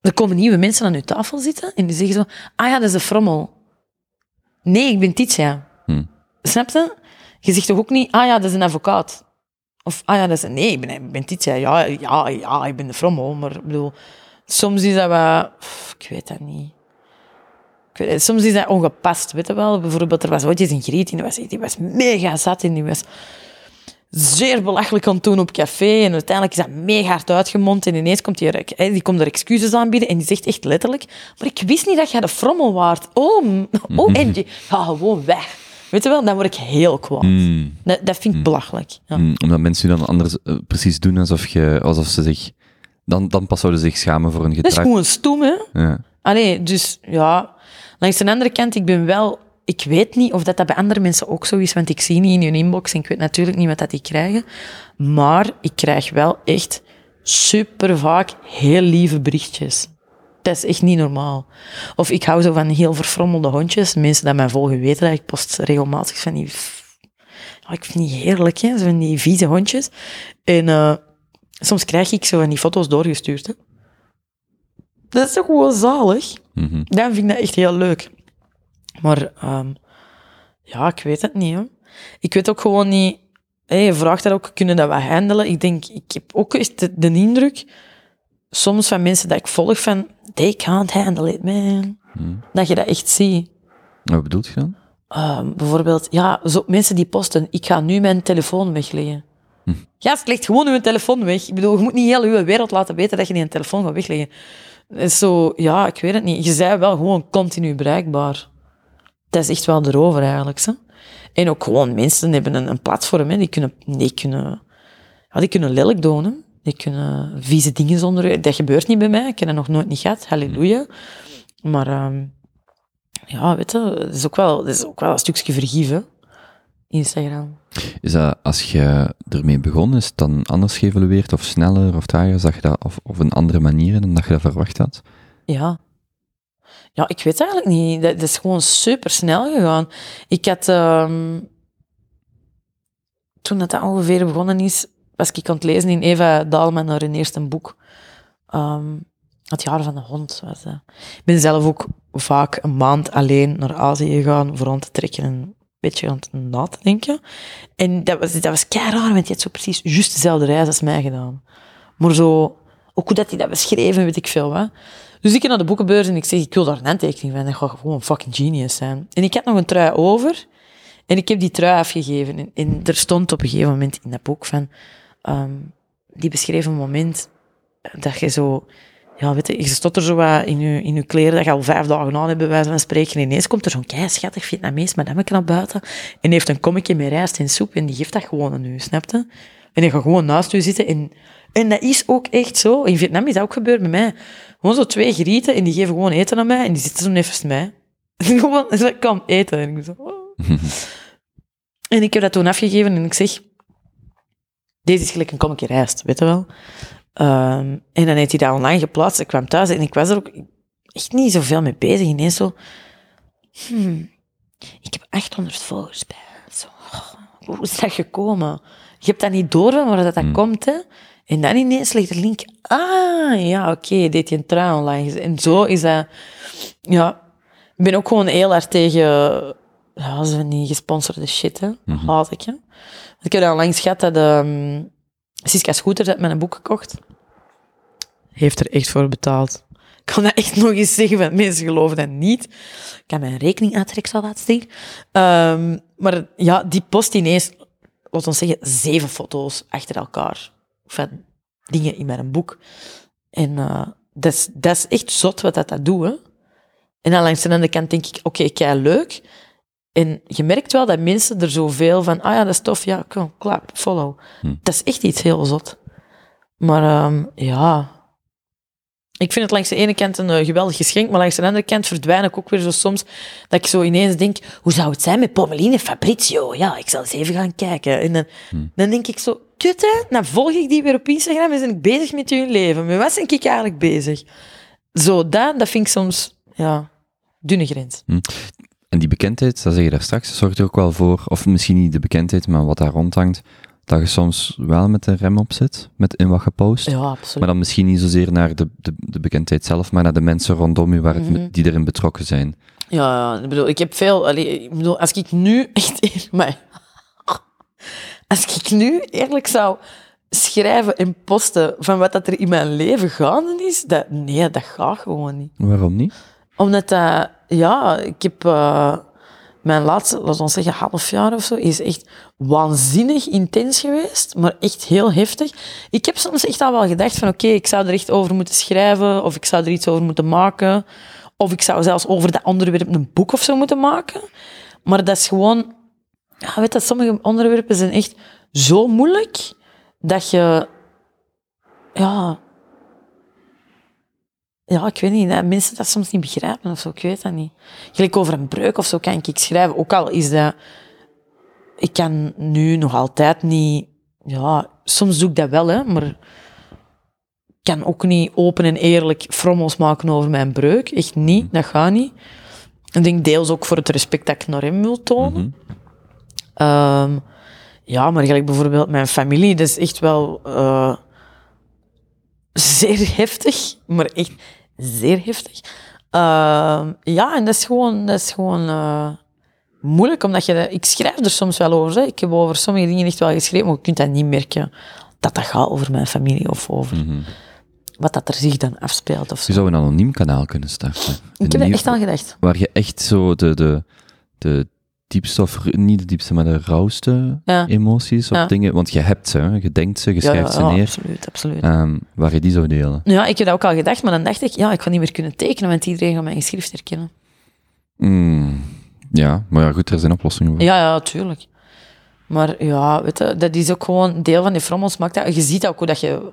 Er komen nieuwe mensen aan uw tafel zitten en die zeggen zo... Ah ja, dat is een frommel. Nee, ik ben Titia. Hm. Snap je? Je zegt toch ook niet... Ah ja, dat is een advocaat. Of, ah ja, dat is een... Nee, ik ben, ik ben Titia. Ja, ja, ja, ik ben de frommel. Maar ik bedoel... Soms is dat wel... Ik weet dat niet. Weet soms is dat ongepast, weet je wel. Bijvoorbeeld, er was ooit eens een griet, die was, die was mega zat en die was zeer belachelijk aan het doen op café. En uiteindelijk is dat mega hard uitgemond en ineens komt die, er- hè, die komt er excuses aanbieden en die zegt echt letterlijk, maar ik wist niet dat jij de frommel waard. Oh, oh en die, ga gewoon weg. Weet je wel, dan word ik heel kwaad. Mm. Dat, dat vind ik belachelijk. Ja. Mm, omdat mensen dan anders eh, precies doen alsof, je, alsof ze zich... Dan, dan pas zouden ze zich schamen voor hun Dat is gedrag. gewoon stoem, hè. Ja. Allee, dus ja. Langs de andere kant, ik ben wel... Ik weet niet of dat, dat bij andere mensen ook zo is, want ik zie niet in hun inbox en ik weet natuurlijk niet wat dat die krijgen. Maar ik krijg wel echt super vaak heel lieve berichtjes. Dat is echt niet normaal. Of ik hou zo van heel verfrommelde hondjes. Mensen die mij volgen weten dat ik post regelmatig van die... Ja, ik vind die heerlijk, hè. Zo van die vieze hondjes. En eh, soms krijg ik zo van die foto's doorgestuurd, hè. Dat is toch gewoon zalig? Mhm. Dan vind ik dat echt heel leuk. Maar ehm, ja, ik weet het niet. Hè. Ik weet ook gewoon niet. Je vraagt dat ook, kunnen dat we handelen? Ik denk, ik heb ook echt de, de indruk, soms van mensen dat ik volg, van they can't handle it, man. Dat je dat echt ziet. Wat bedoelt je dan? Ehm, bijvoorbeeld, ja, zo, mensen die posten, ik ga nu mijn telefoon wegleggen. Ja, het legt gewoon uw telefoon weg. Ik bedoel, je moet niet heel uw wereld laten weten dat je die een telefoon gaat wegleggen. Is zo, ja, ik weet het niet. Je bent wel gewoon continu bereikbaar. Dat is echt wel erover eigenlijk. Hè? En ook gewoon mensen hebben een, een platform, hè. Die, kunnen, die, kunnen, ja, die kunnen lelijk doen. Hè. Die kunnen vieze dingen zonder... Dat gebeurt niet bij mij. Ik heb dat nog nooit niet gehad. Halleluja. Maar ehm, ja, weet je, het is ook wel, het is ook wel een stukje vergif, hè. Instagram. Is dat als je ermee begon, is het dan anders geëvalueerd of sneller of trager, zag je dat, of, of een andere manier dan dat je dat verwacht had? Ja. Ja, ik weet eigenlijk niet. Dat, dat is gewoon super snel gegaan. Ik had... ehm, toen dat ongeveer begonnen is, was ik aan het lezen in Eva Daalman naar hun eerste boek. Ehm, het jaar van de hond was dat. Ik ben zelf ook vaak een maand alleen naar Azië gegaan voor aan te trekken en beetje aan het na te denken. En dat was, dat was kei raar, want je had zo precies juist dezelfde reis als mij gedaan. Maar zo, ook hoe dat hij dat beschreven, weet ik veel wat. Dus ik ging naar de boekenbeurs en ik zeg, ik wil daar een handtekening van. Dat gaat gewoon een fucking genius zijn. En ik had nog een trui over. En ik heb die trui afgegeven. En, er stond op een gegeven moment in dat boek van... ehm, die beschreef een moment dat je zo... Ja, weet je, je stot er zo wat in je, in je kleren dat je al vijf dagen aan hebt, bij wijze van spreken. En ineens komt er zo'n kei schattig Vietnamees madameke naar buiten. En heeft een kommetje met rijst en soep. En die geeft dat gewoon aan u, snap je? En die gaat gewoon naast u zitten. En, en dat is ook echt zo. In Vietnam is dat ook gebeurd met mij. Gewoon zo twee grieten en die geven gewoon eten aan mij. En die zitten zo naast mij. En gewoon, zeggen, kom, eten. En ik zo... oh. En ik heb dat toen afgegeven en ik zeg... Deze is gelijk een kommetje rijst, weet je wel. Ehm, en dan heeft hij dat online geplaatst. Ik kwam thuis en ik was er ook echt niet zoveel mee bezig. Ineens zo... Hmm, ik heb 800 volgers bij. Zo, oh, hoe is dat gekomen? Je hebt dat niet door, maar dat dat komt, hè. En dan ineens ligt de link... Ah, ja, oké, deed je een trui online. En zo is dat... Ja, ik ben ook gewoon heel erg tegen... Ja, zo van die gesponsorde shit, hè. Haat ik, hè. Ik heb al langs gehad dat... ehm, Siska Scooter heeft mij een boek gekocht. Heeft er echt voor betaald. Ik kan dat echt nog eens zeggen, want mensen geloven dat niet. Ik kan mijn rekening uittrekken, zal laten zien. Ehm, maar ja, die post ineens, laten we zeggen, zeven foto's achter elkaar. Van dingen in mijn boek. En uh, dat, is, dat is echt zot wat dat, dat doet. Hè? En dan langs de andere kant denk ik, oké, okay, leuk. En je merkt wel dat mensen er zoveel van, ah ja, dat is tof, ja, kom, klaar, follow. Hm. Dat is echt iets heel zot. Maar um, ja, ik vind het langs de ene kant een uh, geweldig geschenk, maar langs de andere kant verdwijn ik ook weer zo soms dat ik zo ineens denk, hoe zou het zijn met Pommeline Fabrizio? Ja, ik zal eens even gaan kijken. En dan, hm. dan denk ik zo, kut hè, dan volg ik die weer op Instagram en ben ik bezig met hun leven. Met wat ben ik eigenlijk bezig? Zo, dat, dat vind ik soms, ja, dunne grens. Hm. En die bekendheid, dat zeg je daar straks, zorgt er ook wel voor, of misschien niet de bekendheid, maar wat daar rondhangt, dat je soms wel met een rem op zit, met in wat gepost. Ja, absoluut. Maar dan misschien niet zozeer naar de, de, de bekendheid zelf, maar naar de mensen rondom je waar het, mhm. die erin betrokken zijn. Ja, ik bedoel, ik heb veel... Allee, ik bedoel, als ik nu echt... Maar, als ik nu eerlijk zou schrijven en posten van wat dat er in mijn leven gaande is, dat, nee, dat gaat gewoon niet. Waarom niet? Omdat dat... Ja, ik heb... Uh, mijn laatste, laten we zeggen, half jaar of zo, is echt waanzinnig intens geweest, maar echt heel heftig. Ik heb soms echt al wel gedacht van, oké, ik zou er echt over moeten schrijven, of ik zou er iets over moeten maken, of ik zou zelfs over dat onderwerp een boek of zo moeten maken. Maar dat is gewoon, ja, weet dat sommige onderwerpen zijn echt zo moeilijk, dat je, ja, ja, ik weet niet, mensen dat soms niet begrijpen of zo, ik weet dat niet. Gelijk over een breuk of zo kan ik schrijven, ook al is dat... Ik kan nu nog altijd niet... Ja, soms doe ik dat wel, hè, maar... Ik kan ook niet open en eerlijk frommels maken over mijn breuk. Echt niet, dat gaat niet. Ik denk deels ook voor het respect dat ik naar hem wil tonen. Ehm, ja, maar gelijk bijvoorbeeld mijn familie, dat is echt wel... Uh, zeer heftig, maar echt zeer heftig. Ehm, ja, en dat is gewoon, dat is gewoon uh, moeilijk, omdat je... ik schrijf er soms wel over. Hè. Ik heb over sommige dingen echt wel geschreven, maar je kunt dat niet merken dat dat gaat over mijn familie of over... Mhm. Wat dat er zich dan afspeelt. Of zo. Je zou een anoniem kanaal kunnen starten. Ik heb er echt aan gedacht. Waar je echt zo de, de, de diepste, of niet de diepste, maar de rauwste emoties of dingen. Want je hebt ze, je denkt ze, je schrijft ze neer. absoluut, absoluut. Um, waar je die zou delen. Ja, ik heb dat ook al gedacht, maar dan dacht ik, ja, ik ga niet meer kunnen tekenen, want iedereen gaat mijn geschrift herkennen. Mm, ja, maar ja, goed, er zijn oplossingen voor. Ja, ja, tuurlijk. Maar ja, weet je, dat is ook gewoon deel van die frommels. Maakt dat, je ziet ook hoe dat je...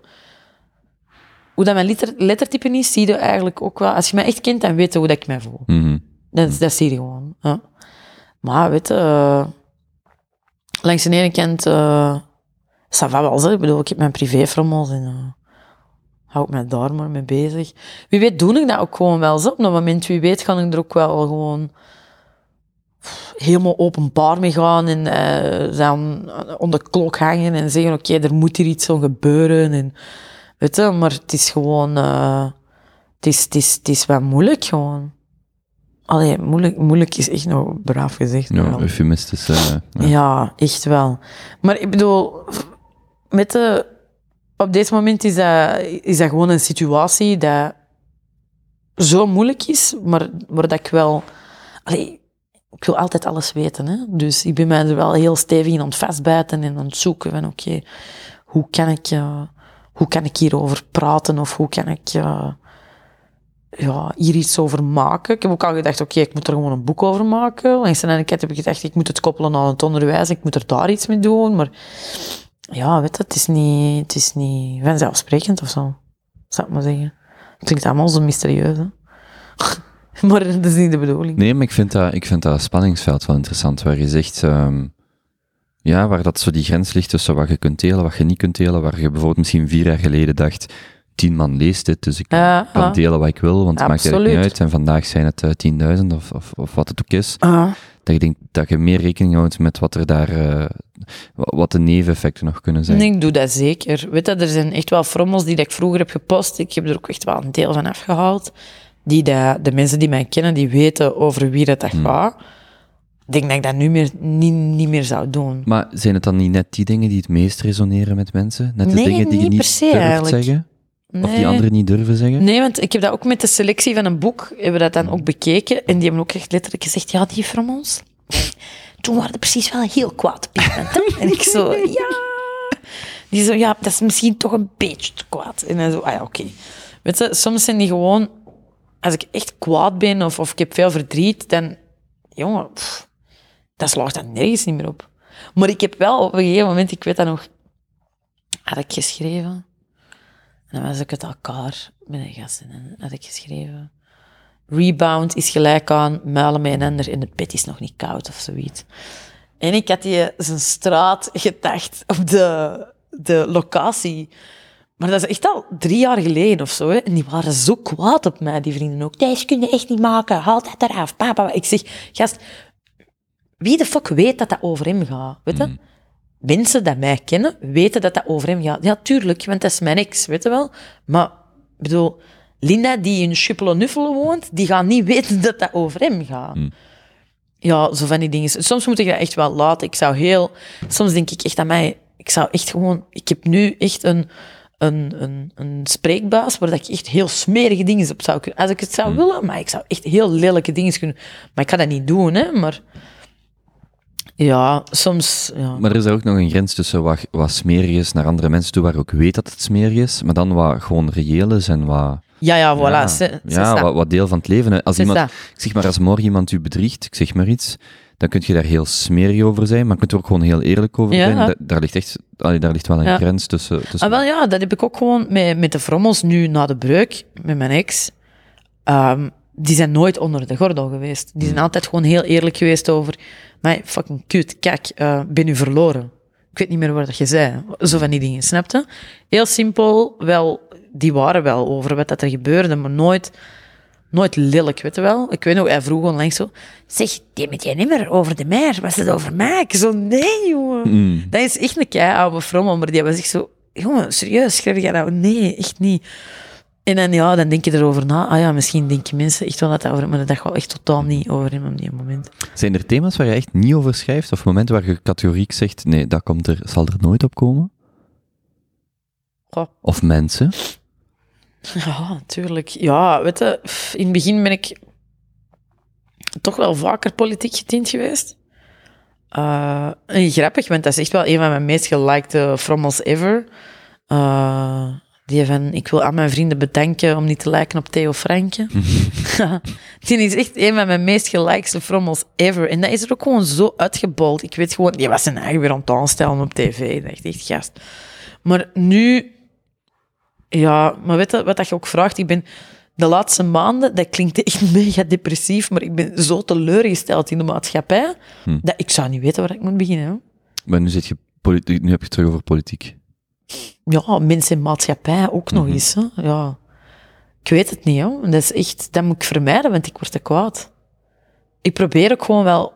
Hoe dat mijn letter, lettertype is, zie je eigenlijk ook wel. Als je mij echt kent, dan weet je hoe dat ik mij voel. Mm dat, dat zie je gewoon. Ja. Maar weet je, uh, langs de ene kant, uh, ça wel, ik bedoel, ik heb mijn privéfrommels en uh, hou ik mij daar maar mee bezig. Wie weet doe ik dat ook gewoon wel zo. Op dat moment, wie weet, kan ik er ook wel gewoon helemaal openbaar mee gaan en uh, dan onder de klok hangen en zeggen, oké, er moet hier iets zo gebeuren. En, weet je, maar het is gewoon, het, is, het, is, het is wel moeilijk gewoon. Allee, moeilijk, moeilijk is echt nog braaf gezegd. Ja, eufemistisch. Uh, ja. ja. echt wel. Maar ik bedoel, met de, op dit moment is dat, is dat gewoon een situatie dat zo moeilijk is, maar waar dat ik wel... Allee, ik wil altijd alles weten. Hè? Dus ik ben mij er wel heel stevig in aan het vastbijten en aan het zoeken van oké, hoe kan ik... Uh, hoe kan ik hierover praten of hoe kan ik... Uh, ja, hier iets over maken. Ik heb ook al gedacht, oké, ik moet er gewoon een boek over maken. Langs de ene heb ik gedacht, ik moet het koppelen aan het onderwijs, ik moet er daar iets mee doen. Maar ja, weet je, het is niet, het is niet vanzelfsprekend of zo, zou ik maar zeggen. Het klinkt allemaal zo mysterieus, hè? maar dat is niet de bedoeling. Nee, maar ik vind dat, ik vind dat spanningsveld wel interessant, waar je zegt... Um, ja, waar dat zo die grens ligt tussen wat je kunt delen, wat je niet kunt delen, waar je bijvoorbeeld misschien vier jaar geleden dacht tien man leest dit, dus ik kan delen wat ik wil, want het maakt er niet uit. En vandaag zijn het uh, tienduizend of, of, of, wat het ook is. Dat je denkt dat je meer rekening houdt met wat er daar, uh, wat de neveneffecten nog kunnen zijn. ik doe dat zeker. Weet je, er zijn echt wel frommels die dat ik vroeger heb gepost. Ik heb er ook echt wel een deel van afgehaald. Die dat, de mensen die mij kennen, die weten over wie dat, dat hmm. gaat. Ik denk dat ik dat nu meer, niet, niet meer zou doen. Maar zijn het dan niet net die dingen die het meest resoneren met mensen? Net de Nee, dingen die je niet niet per se durft eigenlijk. zeggen? Of die anderen niet durven zeggen? Nee, want ik heb dat ook met de selectie van een boek, hebben we dat dan ook bekeken. En die hebben ook echt letterlijk gezegd, ja, die van ons, toen waren ze precies wel heel kwaad op? En ik zo, ja. Die zo, ja, dat is misschien toch een beetje te kwaad. En dan zo, ah ja, oké. Weet je, soms zijn die gewoon, als ik echt kwaad ben of, of ik heb veel verdriet, dan, jongen, pff, dat slaagt dan nergens niet meer op. Maar ik heb wel op een gegeven moment, ik weet dat nog, had ik geschreven. En dan was ik het elkaar met een gast en had ik geschreven. Rebound is gelijk aan muilen met een ander en de bed is nog niet koud of zoiets. En ik had die zijn straat gedacht op de, de locatie. Maar dat is echt al drie jaar geleden of zo. Hè. En die waren zo kwaad op mij, die vrienden ook. Deze kun je echt niet maken, haal dat eraf. Papa. Ik zeg, gast, wie de fuck weet dat dat over hem gaat? Weet je? Mensen die mij kennen, weten dat dat over hem gaat. Ja, tuurlijk, want dat is mijn ex, weet je wel. Maar, ik bedoel, Linda die in Schuppelen-Nuffelen woont, die gaat niet weten dat dat over hem gaat. Ja, zo van die dingen. Soms moet ik dat echt wel laten. Ik zou heel... Soms denk ik echt aan mij... Ik zou echt gewoon... Ik heb nu echt een, een, een, een spreekbuis waar dat ik echt heel smerige dingen op zou kunnen... Als ik het zou willen, maar ik zou echt heel lelijke dingen kunnen... Maar ik kan dat niet doen, hè. Maar... Ja, soms... Ja. Maar er is ook nog een grens tussen wat, wat smerig is naar andere mensen toe, waar je ook weet dat het smerig is, maar dan wat gewoon reëel is en wat... Ja, ja, voilà. ja, wat, wat deel van het leven. Als iemand, ik zeg maar, als morgen iemand u bedriegt, ik zeg maar iets, dan kun je daar heel smerig over zijn, maar je kunt er ook gewoon heel eerlijk over Ja. zijn. Da- daar, ligt echt, allee, daar ligt wel een Ja. grens tussen... tussen Ah, wel ja, dat heb ik ook gewoon met, met de frommels nu na de breuk, met mijn ex. Ehm, die zijn nooit onder de gordel geweest. Die zijn altijd gewoon heel eerlijk geweest over, maar fucking kut, kijk, eh ben nu verloren. Ik weet niet meer waar dat je zei. Zo van die dingen, snapte? Heel simpel, wel, die waren wel over wat dat er gebeurde, maar nooit, nooit lelijk, weet je wel? Ik weet nog, hij vroeg onlangs zo, zeg, die met jij niet meer over de meer, was het over mij? Ik zo, nee, jongen. Mm. Dat is echt een kei oude frommel, maar die was echt zo... Jongen, serieus, schrijf jij nou? Nee, echt niet. En dan, ja, dan denk je erover na. Ah ja, misschien denken mensen echt wel dat dat over. Maar dat gaat echt totaal niet over hem op die moment. Zijn er thema's waar je echt niet over schrijft, of momenten waar je categoriek zegt, nee, dat komt er, zal er nooit op komen? Of mensen? Ja, natuurlijk. Ja, weet je, in het begin ben ik toch wel vaker politiek getint geweest. Eh, en grappig, want dat is echt wel een van mijn meest gelikte frommels ever. Eh, die van, ik wil aan mijn vrienden bedanken om niet te lijken op Theo Franke. die is echt een van mijn meest gelikte frommels ever. En dat is er ook gewoon zo uitgebold. Ik weet gewoon, die was zijn eigen weer aan het aanstellen op tv. Dacht echt, gast. Maar nu ja, maar weet je wat dat je ook vraagt? Ik ben de laatste maanden, dat klinkt echt mega depressief, maar ik ben zo teleurgesteld in de maatschappij, dat ik zou niet weten waar ik moet beginnen. Maar nu, zit je nu heb je het terug over politiek. Ja, mensen in maatschappij ook nog eens. Hè. Ja. Ik weet het niet, hè. Dat is echt, dat moet ik vermijden, want ik word te kwaad. Ik probeer ook gewoon wel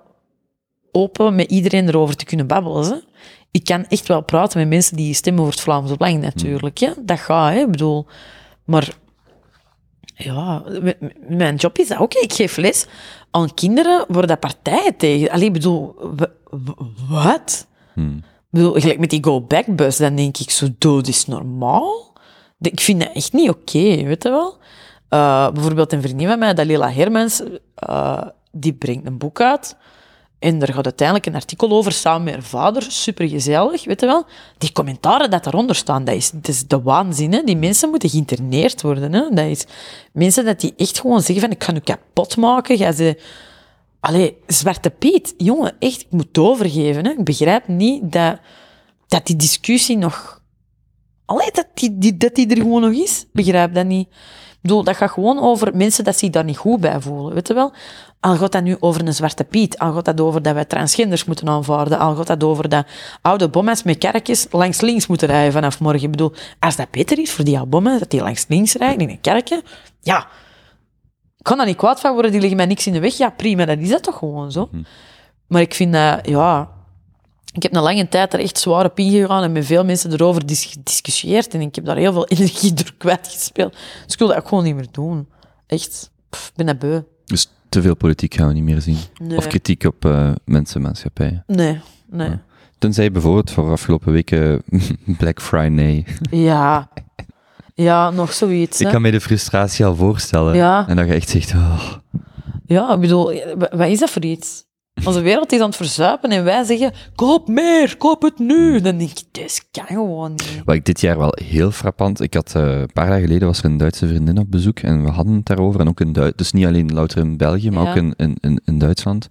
open met iedereen erover te kunnen babbelen. Hè. Ik kan echt wel praten met mensen die stemmen voor het Vlaams Belang, natuurlijk. Ja. Dat gaat, hè. Ik bedoel... Maar ja, mijn job is dat ook. Ik geef les aan kinderen waar dat partijen tegen... Allee, ik bedoel, wat? Hmm. Bedoel, gelijk met die go-back-bus, dan denk ik zo, dood is normaal? Ik vind dat echt niet oké, weet je wel? Eh, bijvoorbeeld een vriendin van mij, Dalila Hermans, eh, die brengt een boek uit. En daar gaat uiteindelijk een artikel over, samen met haar vader. Supergezellig, weet je wel? Die commentaren dat daaronder staan, dat is, dat is de waanzin. Hè? Die mensen moeten geïnterneerd worden. Hè? Dat is mensen dat die echt gewoon zeggen van, ik ga nu kapot maken. Ze... Allee, Zwarte Piet, jongen, echt, ik moet overgeven. Hè? Ik begrijp niet dat, dat die discussie nog... Allee, dat die, dat die er gewoon nog is. Begrijp dat niet. Ik bedoel, dat gaat gewoon over mensen dat zich daar niet goed bij voelen, weet je wel? Al gaat dat nu over een Zwarte Piet, al gaat dat over dat wij transgenders moeten aanvaarden, al gaat dat over dat oude bommen met kerkjes langs links moeten rijden vanaf morgen. Ik bedoel, als dat beter is voor die oude bommen, dat die langs links rijden in een kerkje, ja, kan daar niet kwaad van worden, die liggen mij niks in de weg. Ja, prima, dat is dat toch gewoon zo. Maar ik vind dat, ja... Ik heb een lange tijd er echt zwaar op ingegaan en met veel mensen erover dis- gediscussieerd. En ik heb daar heel veel energie door kwijtgespeeld. Dus ik wil dat ook gewoon niet meer doen. Echt, ik ben dat beu. Dus te veel politiek gaan we niet meer zien. Nee. Of kritiek op eh mensen, maatschappijen. Nee, nee. Ja. Tenzij bijvoorbeeld voor afgelopen weken Black Friday. Ja. Ja, nog zoiets. Ik hè. kan me de frustratie al voorstellen. Ja. En dat je echt zegt, oh, Ja, ik bedoel, wa- wat is dat voor iets? Onze wereld is aan het verzuipen en wij zeggen, koop meer, koop het nu. Dan denk ik, dit kan gewoon niet. Wat ik dit jaar wel heel frappant. Ik had eh, een paar dagen geleden was er een Duitse vriendin op bezoek en we hadden het daarover. En ook in Duitsland, dus niet alleen louter in België, maar Ja. ook in, in, in, in Duitsland.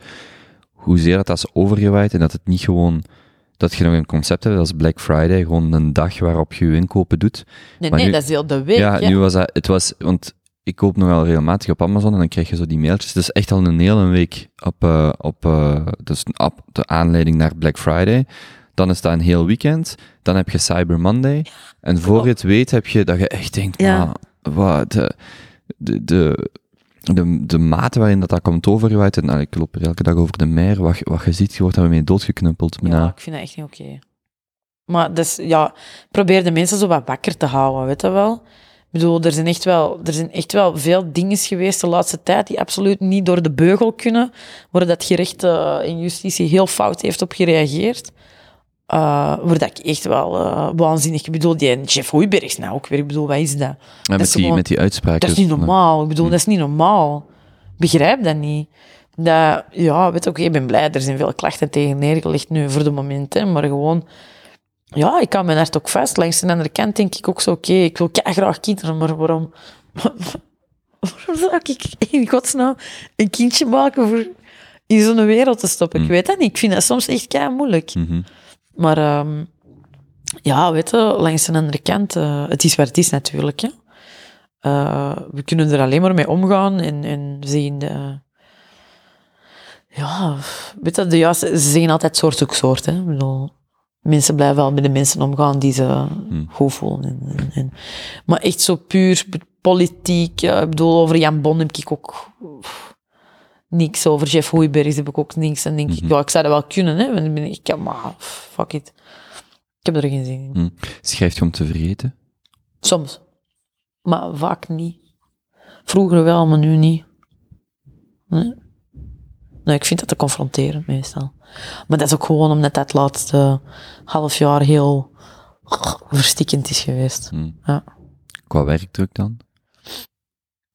Hoezeer dat, dat is overgewaaid en dat het niet gewoon. Dat je nog een concept hebt als Black Friday, gewoon een dag waarop je je inkopen doet. Nee, Maar nee, nu- dat is heel de week. ja, nu was dat, het was, want ik koop nogal regelmatig op Amazon en dan krijg je zo die mailtjes. Het is echt al een hele week op, eh, op, eh, dus op de aanleiding naar Black Friday. Dan is dat een heel weekend. Dan heb je Cyber Monday. En voor je het weet heb je dat je echt denkt, Ja. wat, de, de, de, de, de mate waarin dat, dat komt overgewaaid, en nou, ik loop er elke dag over de meer, wat, je- wat je ziet, je wordt daarmee doodgeknuppeld. Ja, ik vind dat echt niet oké. Maar dus, ja, probeer de mensen zo wat wakker te houden, weet je wel? Ik bedoel, er zijn, echt wel, er zijn echt wel veel dingen geweest de laatste tijd die absoluut niet door de beugel kunnen, waar dat gerecht eh, en justitie heel fout heeft op gereageerd. Waar dat ik echt wel eh, waanzinnig... Ik bedoel, die Jeff Hoibergs nou ook weer. Ik bedoel, wat is dat? En met, is die, gewoon- met die uitspraken. Dat is niet normaal. Ik bedoel, dat is niet normaal. Begrijp dat niet. Dat, ja, weet oké, ik ben blij. Er zijn veel klachten tegen neergelegd nu voor de moment. Hè, maar gewoon... Ja, ik kan mijn hart ook vast. Langs de andere kant denk ik ook zo, oké, ik wil graag kinderen, maar waarom... waarom zou ik in godsnaam een kindje maken voor in zo'n wereld te stoppen? Ik weet dat niet. Ik vind dat soms echt kei moeilijk. mhm. Maar ehm, ja, weet je, langs de andere kant, eh, het is wat het is natuurlijk. Hè. Eh, we kunnen er alleen maar mee omgaan en, en zien. De, ja, weet je, de juiste, ze zeggen altijd soort zoekt soort. Hè. Ik bedoel, mensen blijven wel met de mensen omgaan die ze goed voelen. En, en, en- maar echt zo puur politiek. ja, ik bedoel, over Jan Bon heb ik ook niks. Over Jeff Hoeibergs heb ik ook niks. En denk ik, ja, ik zou dat wel kunnen. Hè. Ben ik, ik, maar fuck it. Ik heb er geen zin in. Hm. Schrijft je om te vergeten? Soms. Maar vaak niet. Vroeger wel, maar nu niet. Nee. Nee, ik vind dat te confronterend meestal. Maar dat is ook gewoon omdat dat laatste half jaar heel verstikkend is geweest. Hm. Ja. Qua werkdruk dan?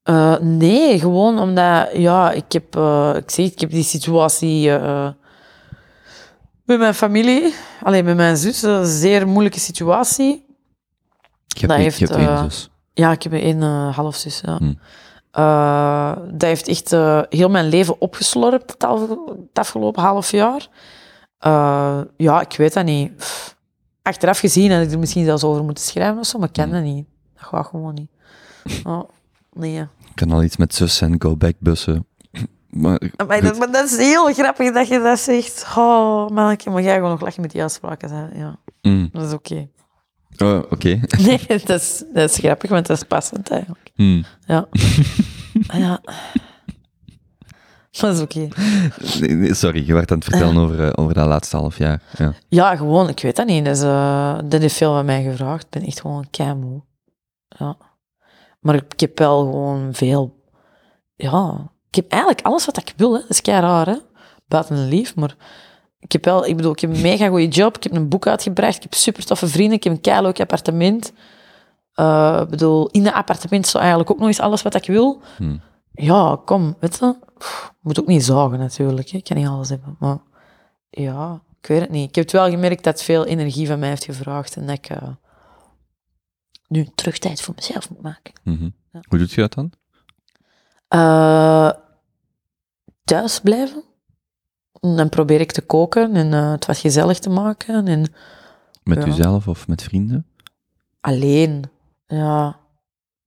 Eh, nee, gewoon omdat, ja, ik heb, eh, ik zeg, ik heb die situatie eh, met mijn familie, alleen met mijn zus, een zeer moeilijke situatie. Hebt, Dat één- heeft, je hebt één zus. Ja, ik heb een uh, halfzus. Ja. Hm. Eh, dat heeft echt heel mijn leven opgeslorpt het, af- het afgelopen half jaar. Ja, ik weet dat niet. Pff, Achteraf gezien had ik er misschien zelfs over moeten schrijven of zo, maar ik ken dat niet. Dat gaat gewoon niet. Oh, nee. Ik kan al iets met zus en go-back bussen. Maar, Maar dat, maar dat is heel grappig dat je dat zegt. Oh, manneke, maar jij gewoon nog lachen met die uitspraken. hè. Ja, Hm. dat is oké. Oh, oké. Nee, dat is, dat is grappig, want dat is passend eigenlijk. Hm. Ja. Ah, ja. Dat is oké. Sorry, je werd aan het vertellen over, eh, over dat laatste half jaar. Ja. Ja, gewoon, ik weet dat niet. Dus, eh, dat heeft veel van mij gevraagd. Ik ben echt gewoon keimoe. Ja. Maar ik heb wel gewoon veel... Ja, ik heb eigenlijk alles wat ik wil. Hè. Dat is kei raar, hè. Buiten een lief, maar... Ik heb wel... Ik bedoel, ik heb een mega goede job. Ik heb een boek uitgebracht. Ik heb super toffe vrienden. Ik heb een keileuk appartement. Eh, ik bedoel, in dat appartement zo eigenlijk ook nog eens alles wat ik wil. Hm. Ja, kom, weet je. Pff, moet ook niet zagen natuurlijk. Hè. Ik kan niet alles hebben. Maar ja, ik weet het niet. Ik heb het wel gemerkt dat het veel energie van mij heeft gevraagd. En dat ik eh, nu terug tijd voor mezelf moet maken. Mhm. Hoe doet je dat dan? Eh, thuis blijven. En dan probeer ik te koken en eh, het wat gezellig te maken. En Met Ja. jezelf of met vrienden? alleen, ja.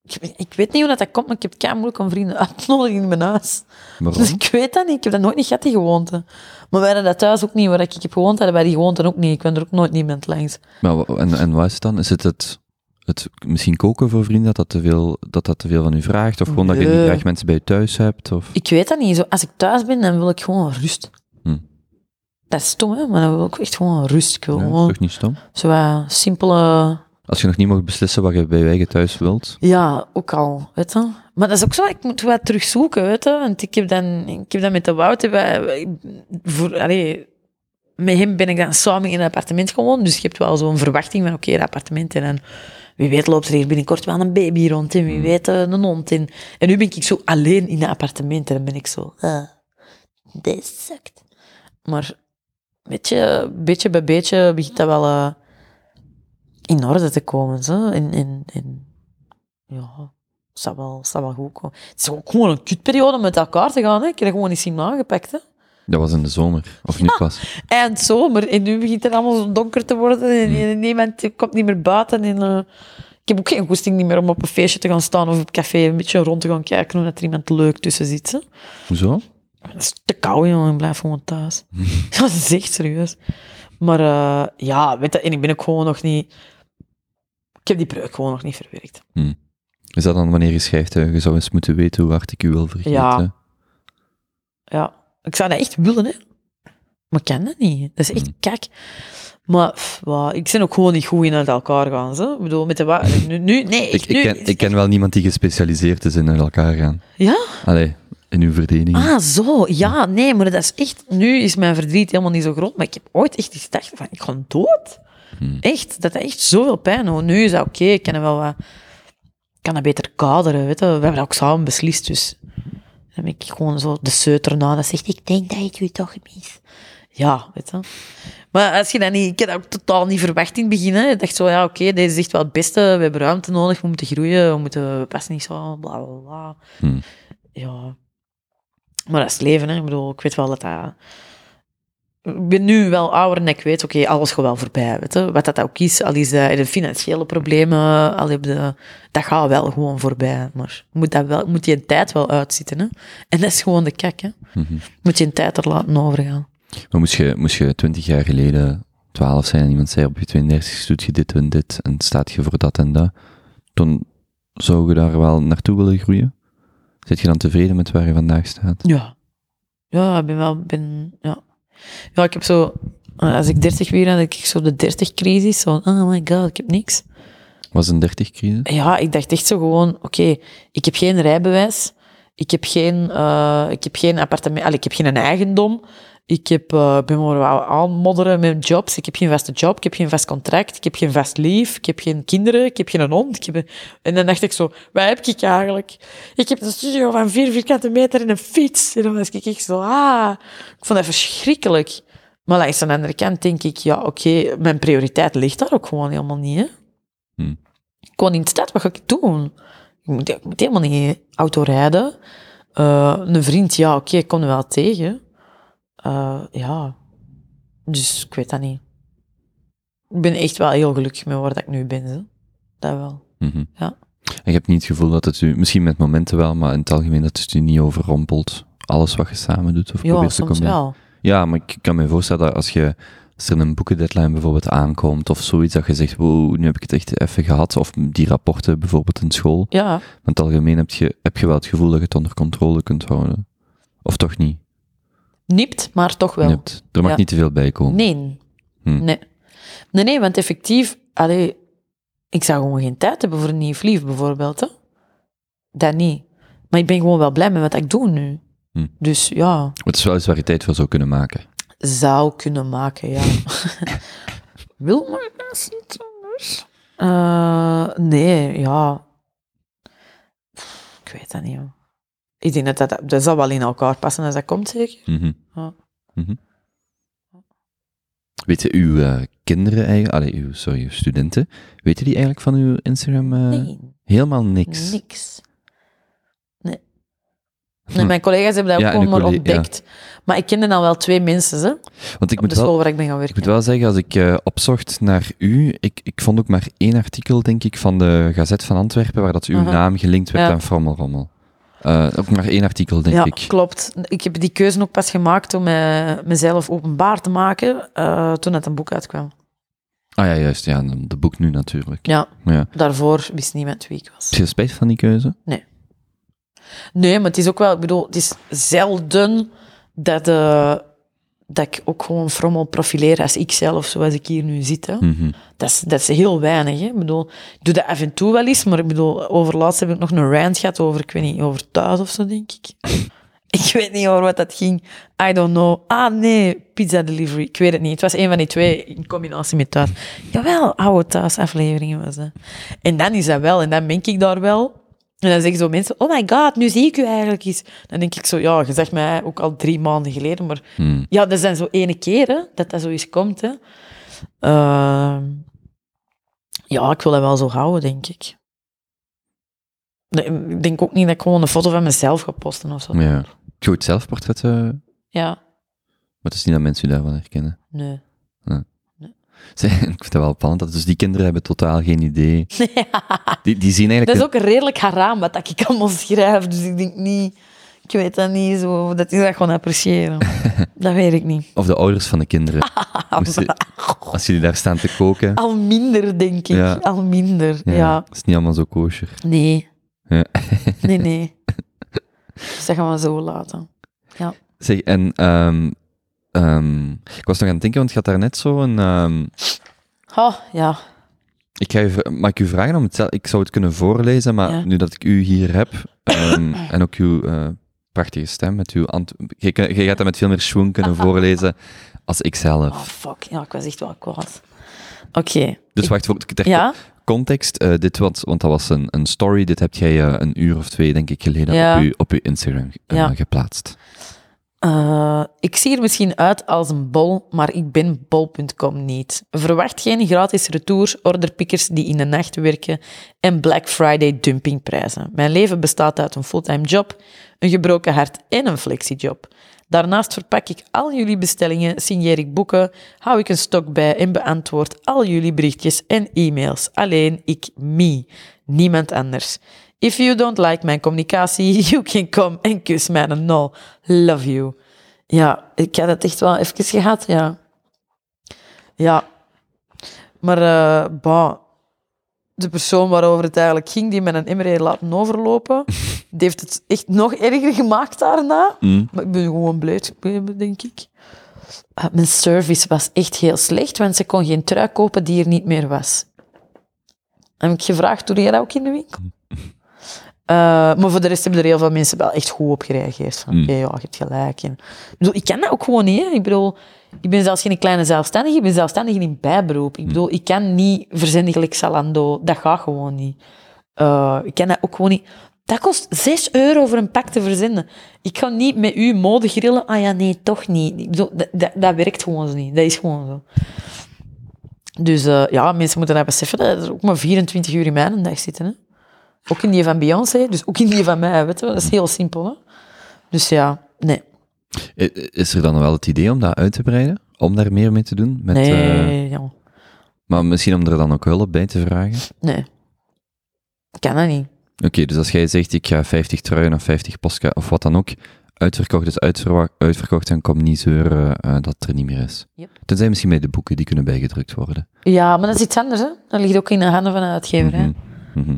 Ik, ik weet niet hoe dat, komt, maar ik heb het moeilijk om vrienden uit te nodigen in mijn huis. Waarom? Dus ik weet dat niet. Ik heb dat nooit niet gehad, die gewoonte. Maar wij hadden dat thuis ook niet. Waar ik heb gewoond, hadden wij die gewoonte ook niet. Ik ben er ook nooit niemand langs. Maar, en, en wat is het dan? Is het, het het misschien koken voor vrienden, dat dat te veel, dat dat te veel van u vraagt? Of gewoon dat je niet graag mensen bij je thuis hebt? Of... Ik weet dat niet. Zo, als ik thuis ben, dan wil ik gewoon rust. Hm. Dat is stom, hè? Maar dan wil ik echt gewoon rust. Ik wil Ja, gewoon toch niet stom? zo simpele Als je nog niet mocht beslissen wat je bij je eigen thuis wilt. Ja, ook al, weet je. Maar dat is ook zo, ik moet wat terugzoeken, weet je. Want ik heb dan, ik heb dan met de Wouter, voor, allee, met hem ben ik dan samen in een appartement gewoond. Dus je hebt wel zo'n verwachting van, oké, een appartement. En dan, wie weet loopt er hier binnenkort wel een baby rond. En wie weet eh, een hond. En, en nu ben ik zo alleen in een appartement. En dan ben ik zo, Ah, dit sukt. maar beetje, beetje bij beetje begint dat wel eh, in orde te komen. Zo. En, en, en ja, het zal wel, zal wel goed komen. Het is ook gewoon een kutperiode om met elkaar te gaan. Hè. Ik heb dat gewoon niet zien aangepakt. Hè. Dat was in de zomer, of niet pas. Eind zomer. En nu begint het allemaal zo donker te worden. En, en niemand komt niet meer buiten. En, eh, ik heb ook geen goesting niet meer om op een feestje te gaan staan of op café een beetje rond te gaan kijken of dat er iemand leuk tussen zit. Hè. Hoezo? Het is te koud, jongen. Ik blijf gewoon thuis. Dat is echt serieus. Maar eh, ja, weet je, en ik ben ook gewoon nog niet... Ik heb die breuk gewoon nog niet verwerkt. Is dat dan wanneer je schrijft, eh, je zou eens moeten weten hoe hard ik u wil vergeten? Ja. Ja, ik zou dat echt willen, hè. Maar ik kan dat niet. Dat is echt kak. Maar pff, ik ben ook gewoon niet goed in uit elkaar gaan. Zo. Ik bedoel, met de wa- nu, nu, nee, Ik, echt ik, ken, ik ken wel niemand die gespecialiseerd is in uit elkaar gaan. Ja? Allee, in uw verdediging. Ah, zo. Ja, nee, maar dat is echt... Nu is mijn verdriet helemaal niet zo groot, maar ik heb ooit echt gedacht van, ik ga dood. Echt, dat echt zoveel pijn doet. Nu is dat oké, ik kan het wel wat... Ik kan dat beter kaderen, weet je. We hebben dat ook samen beslist, dus... Dan ben ik gewoon zo de seuter na, dat zegt, ik denk dat ik u toch mis. Ja, weet je. Maar als je dat niet... Ik heb dat ook totaal niet verwacht in het begin, hè. Ik dacht zo, ja, oké, deze is echt wel het beste. We hebben ruimte nodig, we moeten groeien, we moeten... We passen niet zo, bla, bla, bla. Hmm. Ja... Maar dat is het leven, hè. Ik bedoel, ik weet wel dat dat... Ik ben nu wel ouder en ik weet, oké, alles gaat wel voorbij, weet je. Wat dat ook is, al is de, de financiële problemen, al heb de... Dat gaat wel gewoon voorbij, maar je moet, dat wel, moet die een tijd wel uitzitten, hè. En dat is gewoon de kak, hè. Mhm. Moet je een tijd er laten overgaan. Maar moest je, moest je twintig jaar geleden twaalf zijn en iemand zei op je 32 doet je dit en dit en staat je voor dat en dat, dan zou je daar wel naartoe willen groeien? Zit je dan tevreden met waar je vandaag staat? Ja. Ja, ik ben wel... Ben, ja. Ja, ik heb zo... eh, Als ik 30 weer had, had ik zo de 30-crisis. Zo, oh my god, ik heb niks. Was een 30 crisis? Ja, ik dacht echt zo gewoon, oké, ik heb geen rijbewijs, ik heb geen, ik heb geen appartement, ik heb geen eigendom, ik heb, eh, ben maar wel aanmodderen met jobs, ik heb geen vaste job, ik heb geen vast contract, ik heb geen vast lief, ik heb geen kinderen, ik heb geen hond. Ik heb En dan dacht ik zo, wat heb ik eigenlijk? Ik heb een studio van vier vierkante meter en een fiets. En dan was ik echt zo, ah, ik vond dat verschrikkelijk. Maar langs de andere kant denk ik, ja, oké, mijn prioriteit ligt daar ook gewoon helemaal niet, hè. Hmm. Gewoon in de stad, wat ga ik doen? Ik moet, ik moet helemaal niet auto rijden. Eh, een vriend, ja, oké, ik er wel tegen. Eh, ja, dus ik weet dat niet. Ik ben echt wel heel gelukkig met waar dat ik nu ben. Dat wel. Mhm. Ja. En je hebt niet het gevoel dat het u, misschien met momenten wel, maar in het algemeen dat het u niet overrompelt, alles wat je samen doet of Ja, probeert te soms wel. Ja, maar ik kan me voorstellen dat als je, als er een boekendeadline bijvoorbeeld aankomt of zoiets, dat je zegt, wow, nu heb ik het echt even gehad, of die rapporten bijvoorbeeld in school, Ja, maar in het algemeen heb je, heb je wel het gevoel dat je het onder controle kunt houden. Of toch niet? Nipt, maar toch wel. Hebt- er mag Ja. niet te veel bij komen. Nee. Hm. Nee. Nee, nee, want effectief, allee, ik zou gewoon geen tijd hebben voor een nieuw lief, bijvoorbeeld. Hè? Dat niet. Maar ik ben gewoon wel blij met wat ik doe nu. Hm. Dus ja, Het is wel eens waar je tijd voor zou kunnen maken. zou kunnen maken, ja. Wil maar niet anders? Eh, nee, ja. Ik weet dat niet, joh. Ik denk dat dat, dat zal wel in elkaar passen als dat komt, zeker. Mhm. Ja. Mhm. Weet je, uw eh, kinderen eigenlijk, allee, uw, sorry, uw studenten, weten die eigenlijk van uw Instagram eh, Nee, helemaal niks? niks. Nee. Nee, mijn collega's hebben dat Ja, ook gewoon maar ontdekt. Maar ik kende dan wel twee mensen, hè, Want ik op moet de wel, school waar ik ben gaan Ik werken. moet wel zeggen, als ik eh, opzocht naar u, ik, ik vond ook maar één artikel, denk ik, van de Gazet van Antwerpen, waar dat uw naam gelinkt werd Ja. aan Frommelrommel. Eh, ook maar één artikel, denk ja, ik. klopt. Ik heb die keuze ook pas gemaakt om mij, mezelf openbaar te maken eh, toen het een boek uitkwam. Ah ja, juist, ja, de boek nu natuurlijk. Ja, Ja. daarvoor wist niemand wie ik was. Heb je spijt van die keuze? Nee, maar het is ook wel, ik bedoel, het is zelden dat, eh, dat ik ook gewoon frommel profileer als ikzelf, zoals ik hier nu zit. Hè. Mhm. Dat, is, dat is heel weinig. Hè. Ik bedoel, ik doe dat af en toe wel eens, maar ik bedoel, overlaatst heb ik nog een rant gehad over, ik weet niet, over thuis of zo, denk ik. ik weet niet over wat dat ging. I don't know. Ah, nee, pizza delivery. Ik weet het niet. Het was een van die twee in combinatie met thuis. Jawel, oude thuisafleveringen was dat. En dan is dat wel, en dan denk ik daar wel. En dan zeggen zo mensen, oh my god, nu zie ik u eigenlijk eens. Dan denk ik zo, ja, je zegt mij ook al drie maanden geleden, maar Hmm. ja, dat zijn zo ene keer hè, dat dat zo eens komt. Hè. Ehm, ja, ik wil dat wel zo houden, denk ik. Nee, Ik denk ook niet dat ik gewoon een foto van mezelf ga posten of zo. Ja. Goed zelfportretten, Ja, maar het is niet dat mensen u daarvan herkennen. nee. Ik vind het wel opvallend, dat dus die kinderen hebben totaal geen idee. Die, die zien eigenlijk... Dat is ook redelijk haram wat ik allemaal schrijf, dus ik denk niet... Ik weet dat niet zo, dat die dat gewoon appreciëren. dat weet ik niet. Of de ouders van de kinderen. Moesten- als jullie daar staan te koken. Al minder, denk ik. Ja. Al minder, Ja, ja. Dat is niet allemaal zo kosher. Nee. Ja. Nee, nee. Dus dat gaan we zo laten. Ja. Zeg, en ehm, ehm, ik was nog aan het denken, want je had daar net zo een... ehm, Oh, ja. ik ga vra- mag ik u vragen om het zelf... Ik zou het kunnen voorlezen, maar Ja. nu dat ik u hier heb, ehm, en ook uw eh, prachtige stem, met uw... ant- je, je gaat dat met veel meer schwung kunnen voorlezen als ik zelf. Oh, fuck. Ja, ik was echt wel kwaad. Oké. Dus wacht, voor ter Ja? context, eh, dit was, want dat was een, een story, dit heb jij eh, een uur of twee, denk ik, geleden Ja. op, uw, op uw Instagram Ja. geplaatst. Eh, ik zie er misschien uit als een bol, maar ik ben bol.com niet. Verwacht geen gratis retours, orderpickers die in de nacht werken en Black Friday dumpingprijzen. Mijn leven bestaat uit een fulltime job, een gebroken hart en een flexiejob. Daarnaast verpak ik al jullie bestellingen, signeer ik boeken, hou ik een stok bij en beantwoord al jullie berichtjes en e-mails. Alleen ik, me, niemand anders. If you don't like mijn communicatie, you can come en kus mij een nul. Love you. Ja, ik had het echt wel even gehad, ja. Ja. Maar, bah, de persoon waarover het eigenlijk ging, die met een emmer heeft laten overlopen, die heeft het echt nog erger gemaakt daarna. Mm. Maar ik ben gewoon blij, denk ik. Ah, mijn service was echt heel slecht, want ze kon geen trui kopen die er niet meer was. Heb ik gevraagd, doe jij dat ook in de winkel? Eh, maar voor de rest hebben er heel veel mensen wel echt goed op gereageerd. Van, Mm. oké, ja, je hebt gelijk. En, ik, bedoel, ik kan dat ook gewoon niet. Hè. Ik bedoel, ik ben zelfs geen kleine zelfstandige, ik ben zelfstandige in bijberoep. Ik bedoel, ik kan niet verzenden gelijk Zalando. Dat gaat gewoon niet. Eh, ik kan dat ook gewoon niet. Dat kost 6 euro voor een pak te verzenden. Ik ga niet met u mode grillen. Ah ja, nee, toch niet. Ik bedoel, dat, dat, dat werkt gewoon zo niet. Dat is gewoon zo. Dus eh, ja, mensen moeten dat beseffen. Dat er ook maar 24 uur in mijn dag zitten. Hè. Ook in die van Beyoncé, dus ook in die van mij. Weet je? wel. Dat is heel simpel. Hè. Dus ja, nee. Is er dan wel het idee om dat uit te breiden? Om daar meer mee te doen? Met, nee, ja. maar misschien om er dan ook hulp bij te vragen? nee. Ik kan dat niet. Oké, dus als jij zegt, ik ga 50 truien of 50 postka of wat dan ook, uitverkocht is uitverwa- uitverkocht en kom niet zeuren eh, dat het er niet meer is. Yep. Tenzij misschien bij de boeken, die kunnen bijgedrukt worden. Ja, maar dat is iets anders. Hè. Dat ligt ook in de handen van een uitgever. Hè. Mhm. Mhm.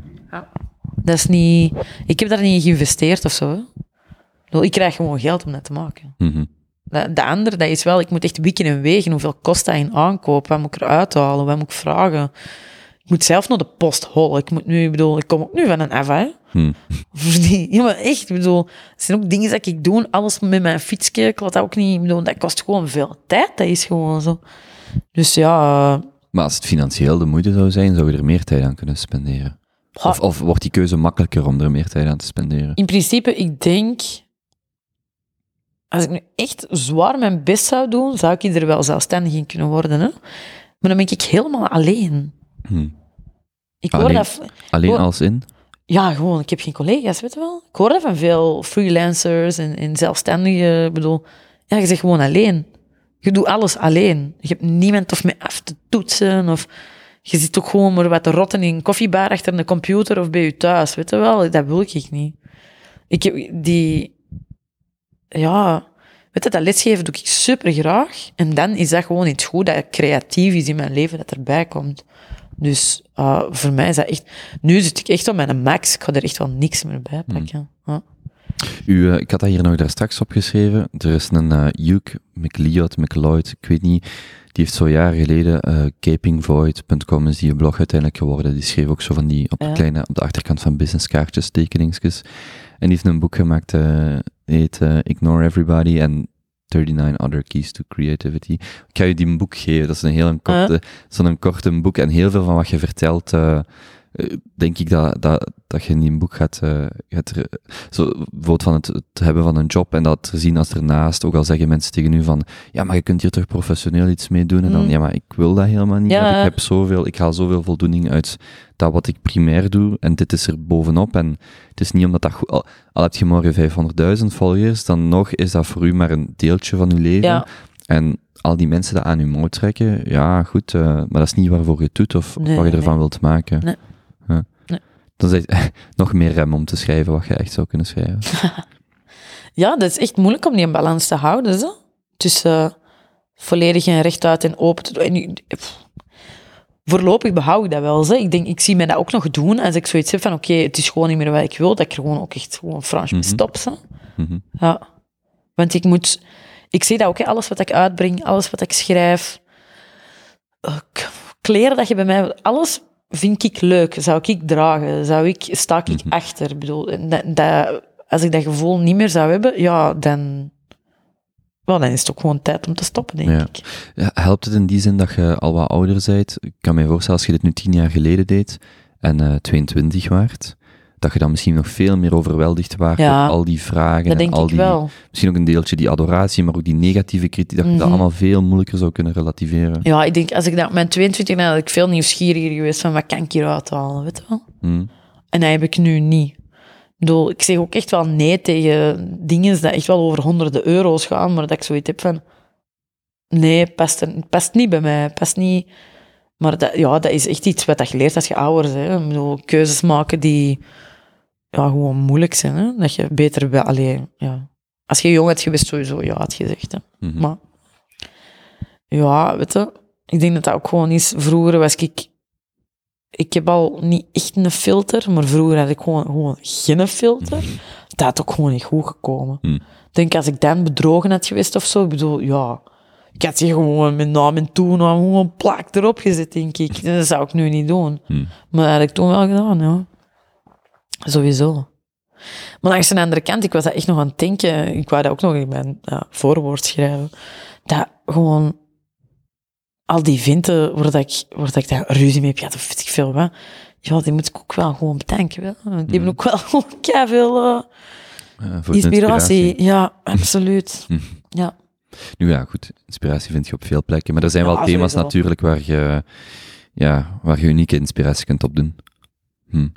Dat is niet... Ik heb daar niet in geïnvesteerd of zo. Hè. Ik krijg gewoon geld om dat te maken. Mhm. De, de andere, dat is wel... Ik moet echt wikken en wegen. Hoeveel kost dat in aankoop? Wat moet ik eruit halen? Wat moet ik vragen? Ik moet zelf naar de post hollen. Ik moet nu... Ik bedoel, ik kom ook nu van een AVA. Hm. Ja, maar echt, ik bedoel, het zijn ook dingen dat ik doe, alles met mijn fietsje, ik laat dat ook niet, ik bedoel, dat kost gewoon veel tijd, dat is gewoon zo. Dus ja, eh, Maar als het financieel de moeite zou zijn, zou je er meer tijd aan kunnen spenderen. Of, of wordt die keuze makkelijker om er meer tijd aan te spenderen? in principe, ik denk, als ik nu echt zwaar mijn best zou doen, zou ik er wel zelfstandig in kunnen worden, hè. Maar dan ben ik helemaal alleen. Hm. Ik hoor Alleen? dat... Alleen als in? Ja, gewoon, ik heb geen collega's, weet je wel. Ik hoor dat van veel freelancers en, en zelfstandigen. Ik bedoel, ja, je zegt gewoon alleen. Je doet alles alleen. Je hebt niemand of mee af te toetsen. Of je zit ook gewoon maar wat te rotten in een koffiebar achter een computer of bij je thuis, weet je wel. Dat wil ik niet. Ik heb die... Ja... Weet je, dat lesgeven doe ik super graag. En dan is dat gewoon iets goed dat creatief is in mijn leven, dat erbij komt. Dus uh, voor mij is dat echt... Nu zit ik echt op mijn max. Ik ga er echt wel niks meer bij pakken. Ja. U, eh, ik had dat hier nog daar straks opgeschreven. Er is een uh, Hugh McLeod, McLeod, ik weet niet. Die heeft zo jaren geleden uh, capingvoid.com is die een blog uiteindelijk geworden. Die schreef ook zo van die op, Ja. kleine, op de achterkant van businesskaartjes, tekeningsjes. En die heeft een boek gemaakt, eh heet eh, Ignore Everybody and 39 Other Keys to Creativity. Ik ga je die een boek geven. Dat is een heel korte, zo'n korte boek. En heel veel van wat je vertelt, eh, eh, denk ik dat, dat, dat je in die boek gaat, eh, gaat er, zo, bijvoorbeeld van het, het hebben van een job en dat te zien als ernaast, ook al zeggen mensen tegen u van, ja, maar je kunt hier toch professioneel iets mee doen? En dan, Mm. ja, maar ik wil dat helemaal niet. Ja. Ik heb zoveel, ik haal zoveel voldoening uit dat wat ik primair doe, en dit is er bovenop. En het is niet omdat dat goed, al, al heb je morgen 500.000 volgers, dan nog is dat voor u maar een deeltje van uw leven. Ja, En al die mensen dat aan uw mouw trekken, ja, goed, eh, maar dat is niet waarvoor je het doet of Nee, wat je ervan nee. wilt maken. Nee. Dan is het nog meer rem om te schrijven wat je echt zou kunnen schrijven. ja, dat is echt moeilijk om die in balans te houden. Zo. Tussen eh, volledig en rechtuit en open te doen. Voorlopig behoud ik dat wel. Zo. Ik denk, ik zie mij dat ook nog doen als ik zoiets heb van oké, het is gewoon niet meer wat ik wil, dat ik er gewoon ook echt gewoon Frans mee Mhm. stop. Mhm. Ja. Want ik moet... Ik zie dat ook, hè, alles wat ik uitbreng, alles wat ik schrijf, eh, kleren dat je bij mij... Alles vind ik leuk. Zou ik dragen? Zou ik, sta ik Mhm. achter? Ik bedoel, dat, dat, als ik dat gevoel niet meer zou hebben, ja, dan... Wel, dan is het ook gewoon tijd om te stoppen, denk Ja. ik. Ja, helpt het in die zin dat je al wat ouder bent? Ik kan me voorstellen, als je dit nu tien jaar geleden deed en eh 22 waart, dat je dan misschien nog veel meer overweldigd waart Ja, door al die vragen Dat en denk al ik die, wel. misschien ook een deeltje die adoratie, maar ook die negatieve kritiek, dat je dat Mhm. allemaal veel moeilijker zou kunnen relativeren. Ja, ik denk, als ik dat op mijn 22 dan had ik veel nieuwsgieriger geweest van wat kan ik hieruit halen, weet je wel? Hm. En dat heb ik nu niet. Ik bedoel, ik zeg ook echt wel nee tegen dingen dat echt wel over honderden euro's gaan, maar dat ik zoiets heb van... Nee, past, er, past niet bij mij, past niet... Maar dat, ja, dat is echt iets wat je leert als je ouder bent. Ik bedoel, keuzes maken die ja, gewoon moeilijk zijn. Hè? Dat je beter... Wel, allee, ja. Als je jong had geweest, sowieso ja had gezegd. Hè? Mhm. Maar ja, weet je, ik denk dat dat ook gewoon is. Vroeger was ik. Ik heb al niet echt een filter, maar vroeger had ik gewoon, gewoon geen filter. Dat had ook gewoon niet goed gekomen. Ik denk als ik dan bedrogen had geweest of zo, ik bedoel, ja. Ik had hier gewoon mijn naam en toenaam gewoon plak erop gezet, denk ik. Dat zou ik nu niet doen. Maar dat had ik toen wel gedaan, ja. Sowieso. Maar langs de andere kant, ik was dat echt nog aan het denken. Ik wou dat ook nog in mijn ja, voorwoord schrijven. Dat gewoon al die vinten waar, dat ik, waar dat ik daar ruzie mee heb gehad, of weet ik veel wat. Ja, die moet ik ook wel gewoon bedanken. Wel. Die hebben ook wel gewoon veel Eh, voor de inspiratie. Ja, absoluut. Hm. Ja. Nu ja, goed, inspiratie vind je op veel plekken, maar er zijn wel Ja, thema's sowieso. natuurlijk waar je, ja, waar je unieke inspiratie kunt opdoen. Hm.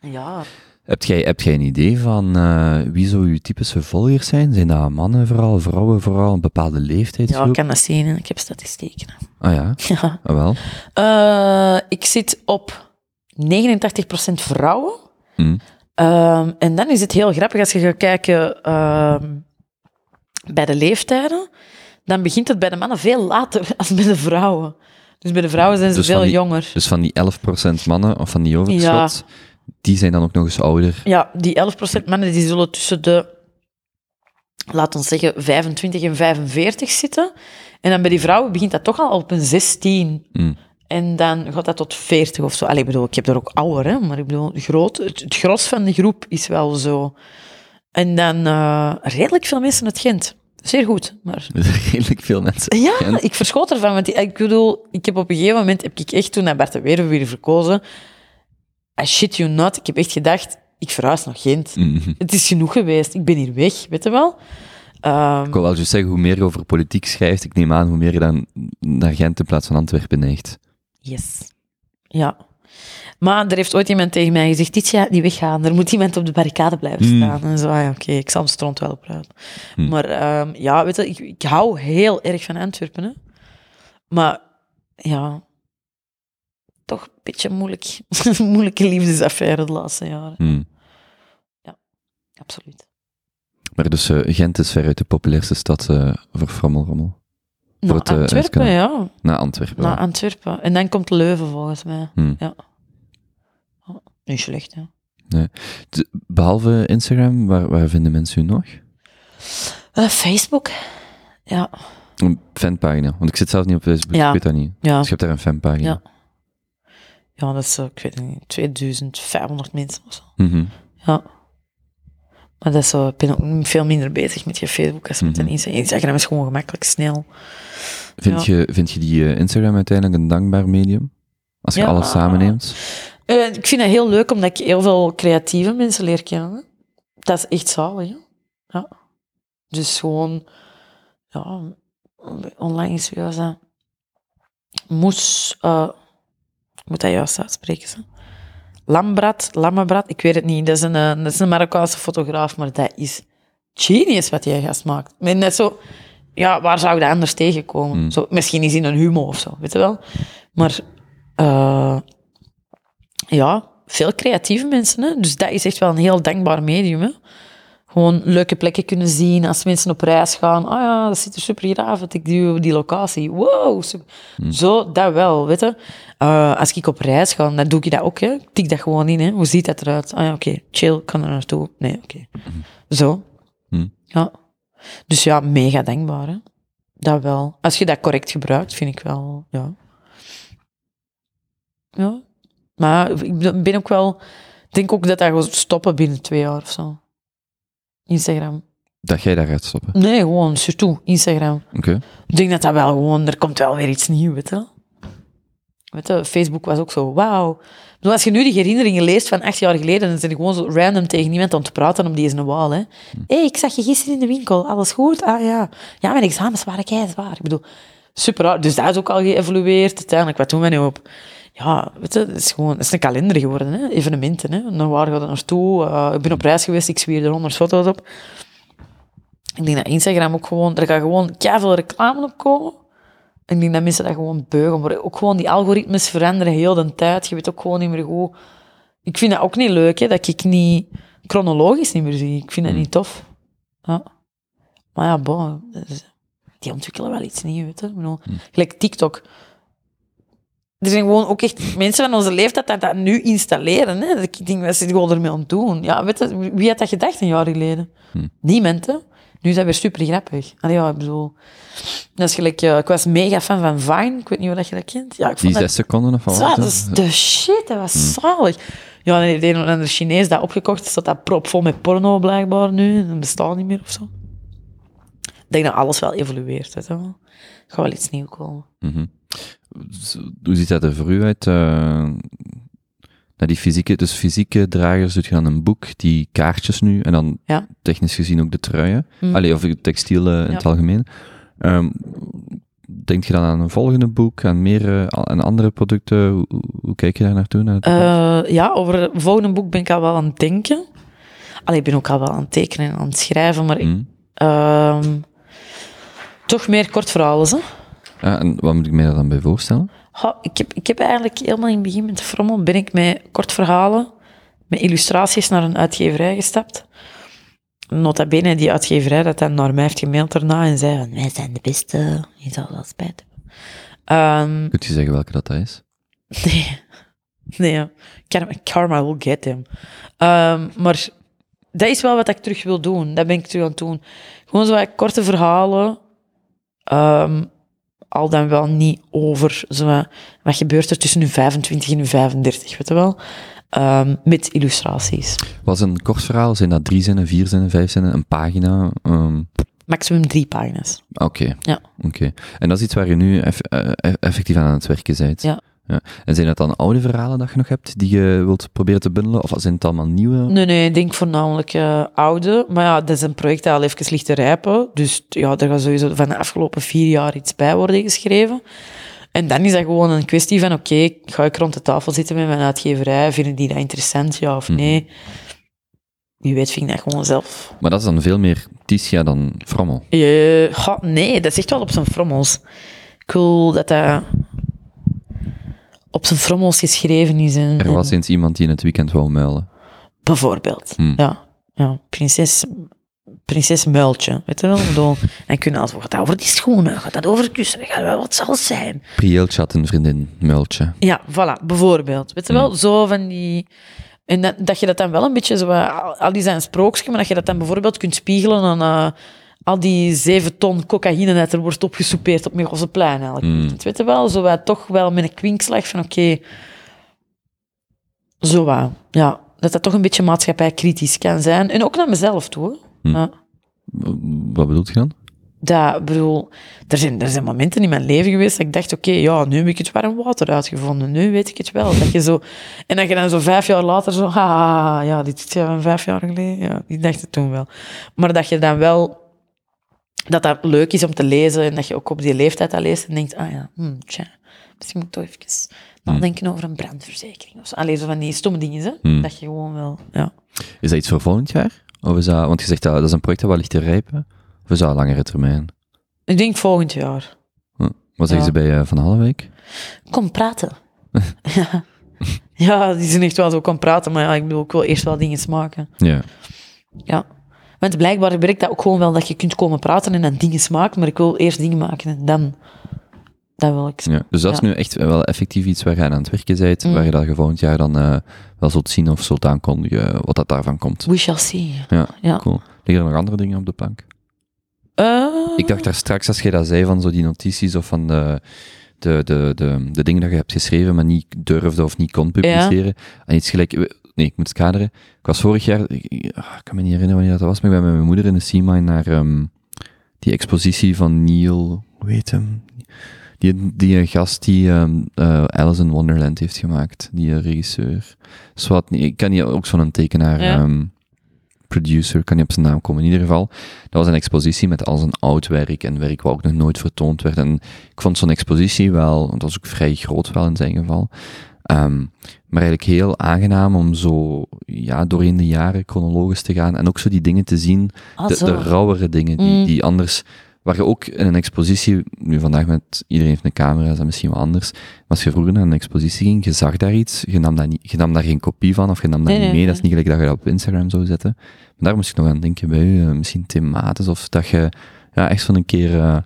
Ja. Heb jij, heb jij een idee van eh, wie zo je typische volgers zijn? Zijn dat mannen vooral, vrouwen vooral, een bepaalde ja, leeftijdsgroep? ik kan dat zien. Ik heb statistieken. Ah ja, Ja. ah, wel. Eh, ik zit op 89% vrouwen. Hm. Ehm, en dan is het heel grappig als je gaat kijken ehm, bij de leeftijden. Dan begint het bij de mannen veel later als bij de vrouwen. Dus bij de vrouwen zijn ze Dus veel die- jonger. Dus van die 11% mannen, of van die overschot, die zijn dan ook nog eens ouder. Ja, die 11% mannen die zullen tussen de, laten we zeggen, 25 en 45 zitten. En dan bij die vrouwen begint dat toch al op een 16. Hm. En dan gaat dat tot 40 of zo. Allee, ik bedoel, ik heb er ook ouder, hè, maar ik bedoel, groot, het, het gros van de groep is wel zo. En dan eh, redelijk veel mensen uit Gent. Zeer goed, maar... Redelijk veel mensen. Ja, Gent. ik verschoot ervan, want ik bedoel, ik heb op een gegeven moment, heb ik echt toen naar Bart de Wever weer verkozen, I shit you not, ik heb echt gedacht, ik verhuis naar Gent. Mhm. Het is genoeg geweest, ik ben hier weg, weet je wel? Ehm, Ik wil wel juist zeggen, hoe meer je over politiek schrijft, ik neem aan, hoe meer je dan naar Gent in plaats van Antwerpen neigt. Yes. Ja. Maar er heeft ooit iemand tegen mij gezegd, dit jaar niet weggaan, er moet iemand op de barricade blijven Hmm. staan. En zo, ah ja, oké, ik zal de stront wel opruimen. Hmm. Maar ehm, ja, weet je, ik, ik hou heel erg van Antwerpen, hè. Maar ja, toch een beetje moeilijk. moeilijke liefdesaffaire de laatste jaren. Hm. Absoluut. Maar dus eh, Gent is veruit de populairste stad eh, voor frammelrommel. Voor het, eh, Antwerpen, ja. Na Antwerpen. Na. Antwerpen. En dan komt Leuven, volgens mij. Hm. Ja. Oh, niet slecht, hè. T- behalve Instagram, waar, waar vinden mensen u nog? Facebook. Ja. Een fanpagina. Want ik zit zelf niet op Facebook, Ja. ik weet dat niet. Ja. Dus je hebt daar een fanpagina. Ja. Ja, dat is, eh, ik weet niet, 2500 mensen of zo. Mhm. Ja. Maar dat is zo, ik ben ook veel minder bezig met je Facebook als met Mhm. Instagram. Instagram is gewoon gemakkelijk, snel. Vind, Ja. je, vind je die eh, Instagram uiteindelijk een dankbaar medium? Als je Ja. alles samenneemt? Eh, ik vind het heel leuk omdat ik heel veel creatieve mensen leer kennen. hè. Dat is echt zalig. Hè? Ja. Dus gewoon, ja, online is weer dat. Moes, moet dat juist uitspreken. Ze. Lambrat, Lammebrad, ik weet het niet. Dat is, een, eh, dat is een Marokkaanse fotograaf, maar dat is genius wat die gast maakt. Maar net zo, ja, waar zou ik dat anders tegenkomen? Mm. Zo, misschien is in een humor of zo, weet je wel. Maar eh, ja, veel creatieve mensen. Hè? Dus dat is echt wel een heel dankbaar medium. Hè? Gewoon leuke plekken kunnen zien als mensen op reis gaan. Ah ja, dat ziet er super graaf uit. Ik die, die locatie. Wow, super. Zo, dat wel, weet je. Eh, als ik op reis ga, dan doe ik dat ook. Hè. Ik tik dat gewoon in. Hè. Hoe ziet dat eruit? Ah ja, oké, chill, kan er naartoe. Nee, oké. Zo. Hm. Ja. Dus ja, mega dankbaar. Hè. Dat wel. Als je dat correct gebruikt, vind ik wel, ja. Ja. Maar ik ben ook wel... Ik denk ook dat dat gaat stoppen binnen twee jaar of zo. Instagram. Dat jij daar gaat stoppen. Nee, gewoon, surtout Instagram. Oké. Ik denk dat dat wel gewoon... Er komt wel weer iets nieuws, weet je. Weet je, Facebook was ook zo, wauw. Ik Als je nu die herinneringen leest van acht jaar geleden, dan zijn je gewoon zo random tegen iemand aan het praten om die is een wal, hè. Hé, hey, ik zag je gisteren in de winkel, alles goed? Ah ja. Ja, mijn examens waren kei zwaar. Ik bedoel, super. Dus dat is ook al geëvolueerd. Uiteindelijk, wat doen we nu op? Ja, weet je, het is gewoon, het is een kalender geworden, hè. Evenementen, hè. Naar waar gaat het naartoe? Uh, ik ben op reis geweest, ik zwier er honderd foto's op. Ik denk dat Instagram ook gewoon, er gaat gewoon veel reclame op komen. Ik denk dat mensen dat gewoon beugen. Maar ook gewoon die algoritmes veranderen heel de tijd. Je weet ook gewoon niet meer hoe... Ik vind dat ook niet leuk, hè, dat ik niet chronologisch niet meer zie. Ik vind dat niet tof. Ja. Maar ja, bon, die ontwikkelen wel iets nieuws, weet je. Ik bedoel, Gelijk TikTok. Er zijn gewoon ook echt mensen van onze leeftijd dat dat nu installeren. Hè. Dat Ik denk, wat zit gewoon ermee aan het doen? Ja, weet je, wie had dat gedacht een jaar geleden? Niemand, hè. Nu is dat weer super grappig. Allee, ja, ik bedoel... Dat is gelijk... eh, ik was mega fan van Vine. Ik weet niet of dat je dat kent. Ja, ik Die vond dat... zes seconden of wat? Dat is de shit, dat was zalig. Ja, nee, de een of andere Chinees dat opgekocht, staat dat propvol met porno blijkbaar nu. Dat bestaat niet meer of zo. Ik denk dat alles wel evolueert. Weet je wel. Er gaat wel iets nieuws komen. Mhm. Hoe ziet dat er voor u uit? naar die fysieke, dus fysieke dragers doet je dan een boek, die kaartjes nu, en dan Ja. technisch gezien ook de truien. Mhm. Allee, of textielen in het algemeen. Ehm, denk je dan aan een volgende boek, aan meer, aan andere producten? Hoe, kijk je daar naartoe? Naar? Eh, ja, over het volgende boek ben ik al wel aan het denken. Allee, ik ben ook al wel aan het tekenen en aan het schrijven, maar ik, Mhm. ehm, toch meer kort verhalen. Hè? Ah, en wat moet ik mij daar dan bij voorstellen? Ik, heb, ik heb eigenlijk helemaal in het begin met de frommel ben ik met kort verhalen, met illustraties naar een uitgeverij gestapt. Nota bene, die uitgeverij dat dan naar mij heeft gemaild daarna en zei van, Wij zijn de beste. Je zal wel spijt hebben. ehm, Kunt je zeggen welke dat, dat is? nee, nee. Karma, karma will get him. Ehm, maar dat is wel wat ik terug wil doen. Dat ben ik terug aan het doen. Gewoon zo korte verhalen. ehm, al dan wel niet over zo wat, gebeurt er tussen nu 25 en nu 35, weet je wel. Ehm, met illustraties. Was een kort verhaal? Zijn dat drie zinnen, vier zinnen, vijf zinnen, een pagina? Ehm, Maximum drie pagina's. Oké. Ja. Oké. En dat is iets waar je nu eff- eh, eff- effectief aan het werken bent? Ja. En zijn dat dan oude verhalen dat je nog hebt, die je wilt proberen te bundelen? Of zijn het allemaal nieuwe? Nee, nee, ik denk voornamelijk eh, oude. Maar ja, dat is een project dat al even ligt te rijpen. Dus ja, er gaat sowieso van de afgelopen vier jaar iets bij worden geschreven. En dan is dat gewoon een kwestie van, oké, ga ik rond de tafel zitten met mijn uitgeverij? Vinden die dat interessant, ja of nee? Wie weet vind ik dat gewoon zelf. Maar dat is dan veel meer Ticia dan Frommel. Ga- nee, dat is echt wel op zijn frommels. Wil dat dat op zijn frommels geschreven is. En, Er was en- eens iemand die in het weekend wou muilen. Bijvoorbeeld. Hmm. Ja, ja. Prinses, prinses Muiltje. Weet je wel? En kunnen als gaat dat over die schoenen, gaat dat over kussen, gaat wel wat zal zijn. Prieltje had een vriendin, muiltje. Ja, voilà, bijvoorbeeld. Weet je wel, zo van die En dat, dat je dat dan wel een beetje zo, eh, al- al die zijn sprookjes, maar dat je dat dan bijvoorbeeld kunt spiegelen aan eh, al die zeven ton cocaïne dat er wordt opgesoupeerd op Michelsenplein elk Mm. weekend. Weet je wel, zo wat toch wel met een kwinkslag van oké, zo wat, ja. Dat dat toch een beetje maatschappijkritisch kan zijn. En ook naar mezelf toe. Mm. Ja. Wat bedoelt je dan? Dat, bedoel, er zijn, er zijn momenten in mijn leven geweest dat ik dacht, oké, ja, nu heb ik het warm water uitgevonden. Nu weet ik het wel. Dat je zo, en dat je dan zo vijf jaar later zo, ha, ja, dit is ja, vijf jaar geleden. Ja, ik dacht het toen wel. Maar dat je dan wel, dat dat leuk is om te lezen en dat je ook op die leeftijd dat leest en denkt, ah ja, hmm, tja, misschien moet ik toch even nadenken over een brandverzekering. Of zo. Allee, zo van die stomme dingen, hè. Hmm. Dat je gewoon wel, ja. Is dat iets voor volgend jaar? Of is dat, want je zegt dat, dat is een project dat wel ligt te rijpen. Of is dat een langere termijn? Ik denk volgend jaar. Hm. Wat zeggen Ja. ze bij eh, Van Halleweek? Kom praten. ja. ja, die zijn echt wel zo kan praten, maar ja, ik bedoel, ik wil eerst wel dingen smaken. Ja. Ja. Want blijkbaar werkt dat ook gewoon wel dat je kunt komen praten en dan dingen smaken, maar ik wil eerst dingen maken en dan... Dat wil ik. ja. Dus dat is Ja. nu echt wel effectief iets waar je aan het werken bent, Mm. waar je dat je volgend jaar dan eh, wel zult zien of zult aankondigen wat dat daarvan komt. We shall see. Ja, Ja. cool. Liggen er nog andere dingen op de plank? Eh, Ik dacht daar straks, als je dat zei, van zo die notities of van de, de, de, de, de dingen dat je hebt geschreven, maar niet durfde of niet kon publiceren. En iets gelijk, nee, ik moet het kaderen. Ik was vorig jaar, ik, ik- ah, ik kan me niet herinneren wanneer dat was, maar ik ben met mijn moeder in de C-Mine naar ehm, die expositie van Neil, hoe heet hem? Die, die gast die ehm, eh, Alice in Wonderland heeft gemaakt, die eh, regisseur. Niet, ik kan niet ook zo'n tekenaar, Ja. ehm, producer, kan niet op zijn naam komen. In ieder geval, dat was een expositie met al zijn oud werk en werk wat ook nog nooit vertoond werd. En ik vond zo'n expositie wel, het was ook vrij groot wel in zijn geval, ehm, maar eigenlijk heel aangenaam om zo ja, doorheen de jaren chronologisch te gaan en ook zo die dingen te zien Ah, de, de rauwere dingen die, Mm. die anders, waar je ook in een expositie, nu vandaag met iedereen heeft een camera, is dat misschien wel anders, maar als je vroeger naar een expositie ging, je zag daar iets, je nam, dat niet, je nam daar geen kopie van of je nam dat Nee, niet nee, mee, dat is niet gelijk dat je dat op Instagram zou zetten. Maar daar moest ik nog aan denken bij u, eh, misschien thematisch of dat je ja, echt van een keer, eh,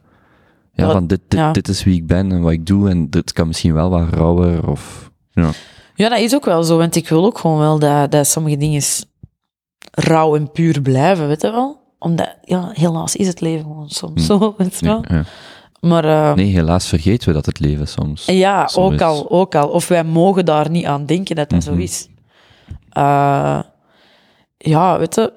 ja, Wat- van dit, dit, ja. dit is wie ik ben en wat ik doe en dit kan misschien wel wat rauwer of, ja. Ja, dat is ook wel zo, want ik wil ook gewoon wel dat, dat sommige dingen rauw en puur blijven, weet je wel? Omdat, ja, helaas is het leven gewoon soms Hm. zo, weet je wel? ja. Maar eh, Nee, helaas vergeten we dat het leven soms. ja, ook is- al, ook al. Of wij mogen daar niet aan denken dat dat Mhm. zo is. Eh, ja, weet je...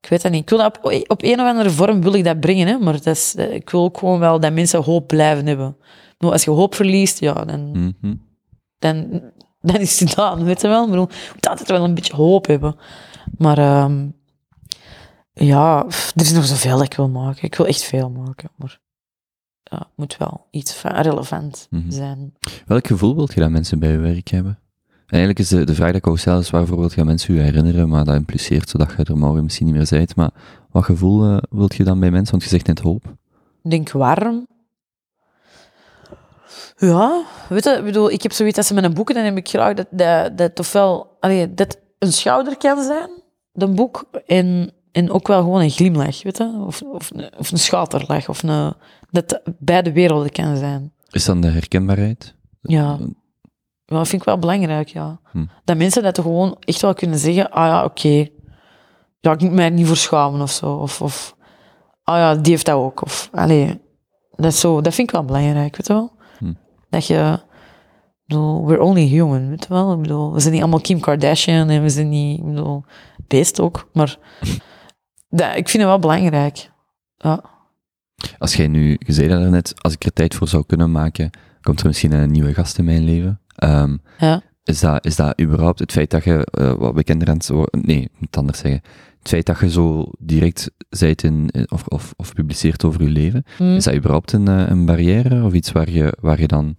Ik weet dat niet. Ik wil dat op, op een of andere vorm wil ik dat brengen, hè, maar dat is, eh, ik wil ook gewoon wel dat mensen hoop blijven hebben. Ik bedoel, als je hoop verliest, ja, dan, Mhm. dan, dan is het gedaan, weet je wel. Ik bedoel, je moet altijd wel een beetje hoop hebben. Maar ehm, ja, pff, er is nog zoveel dat ik wil maken. Ik wil echt veel maken, maar ja, het moet wel iets van relevant Mhm. zijn. Welk gevoel wilt je dat mensen bij je werk hebben? En eigenlijk is de, de vraag die ik ook stel, is waarvoor wilt je mensen u herinneren, maar dat impliceert zodat je er morgen misschien niet meer bent. Maar wat gevoel eh, wilt je dan bij mensen? Want je zegt net hoop. Ik denk warm. Ja, weet je, ik bedoel, ik heb zoiets als ze met een boek, dan heb ik graag dat, dat, dat ofwel, allee, dat een schouder kan zijn, een boek, en, en ook wel gewoon een glimlach, weet je, of, of, een- of een schaterlach, of een, dat beide werelden kan zijn. Is dan de herkenbaarheid? Ja. Ja, dat vind ik wel belangrijk, ja. Hm. Dat mensen dat gewoon echt wel kunnen zeggen, ah ja, oké, ja, ik moet mij niet voor schamen of zo, of, of ah ja, die heeft dat ook, of, allee, dat, is zo, dat vind ik wel belangrijk, weet je wel. Dat je, ik bedoel, we're only human, weet je wel. Ik bedoel, we zijn niet allemaal Kim Kardashian en we zijn niet, ik bedoel, beest ook, maar dat, ik vind het wel belangrijk. Ja. Als jij nu, je zei dat net, als ik er tijd voor zou kunnen maken, komt er misschien een nieuwe gast in mijn leven. Ehm, Ja. is, dat, is dat überhaupt het feit dat je eh, wat bekender aan het worden, nee, ik moet het anders zeggen. Het feit dat je zo direct zijt in, of, of, of publiceert over je leven, Hm. Is dat überhaupt een, eh, een barrière of iets waar je, waar je dan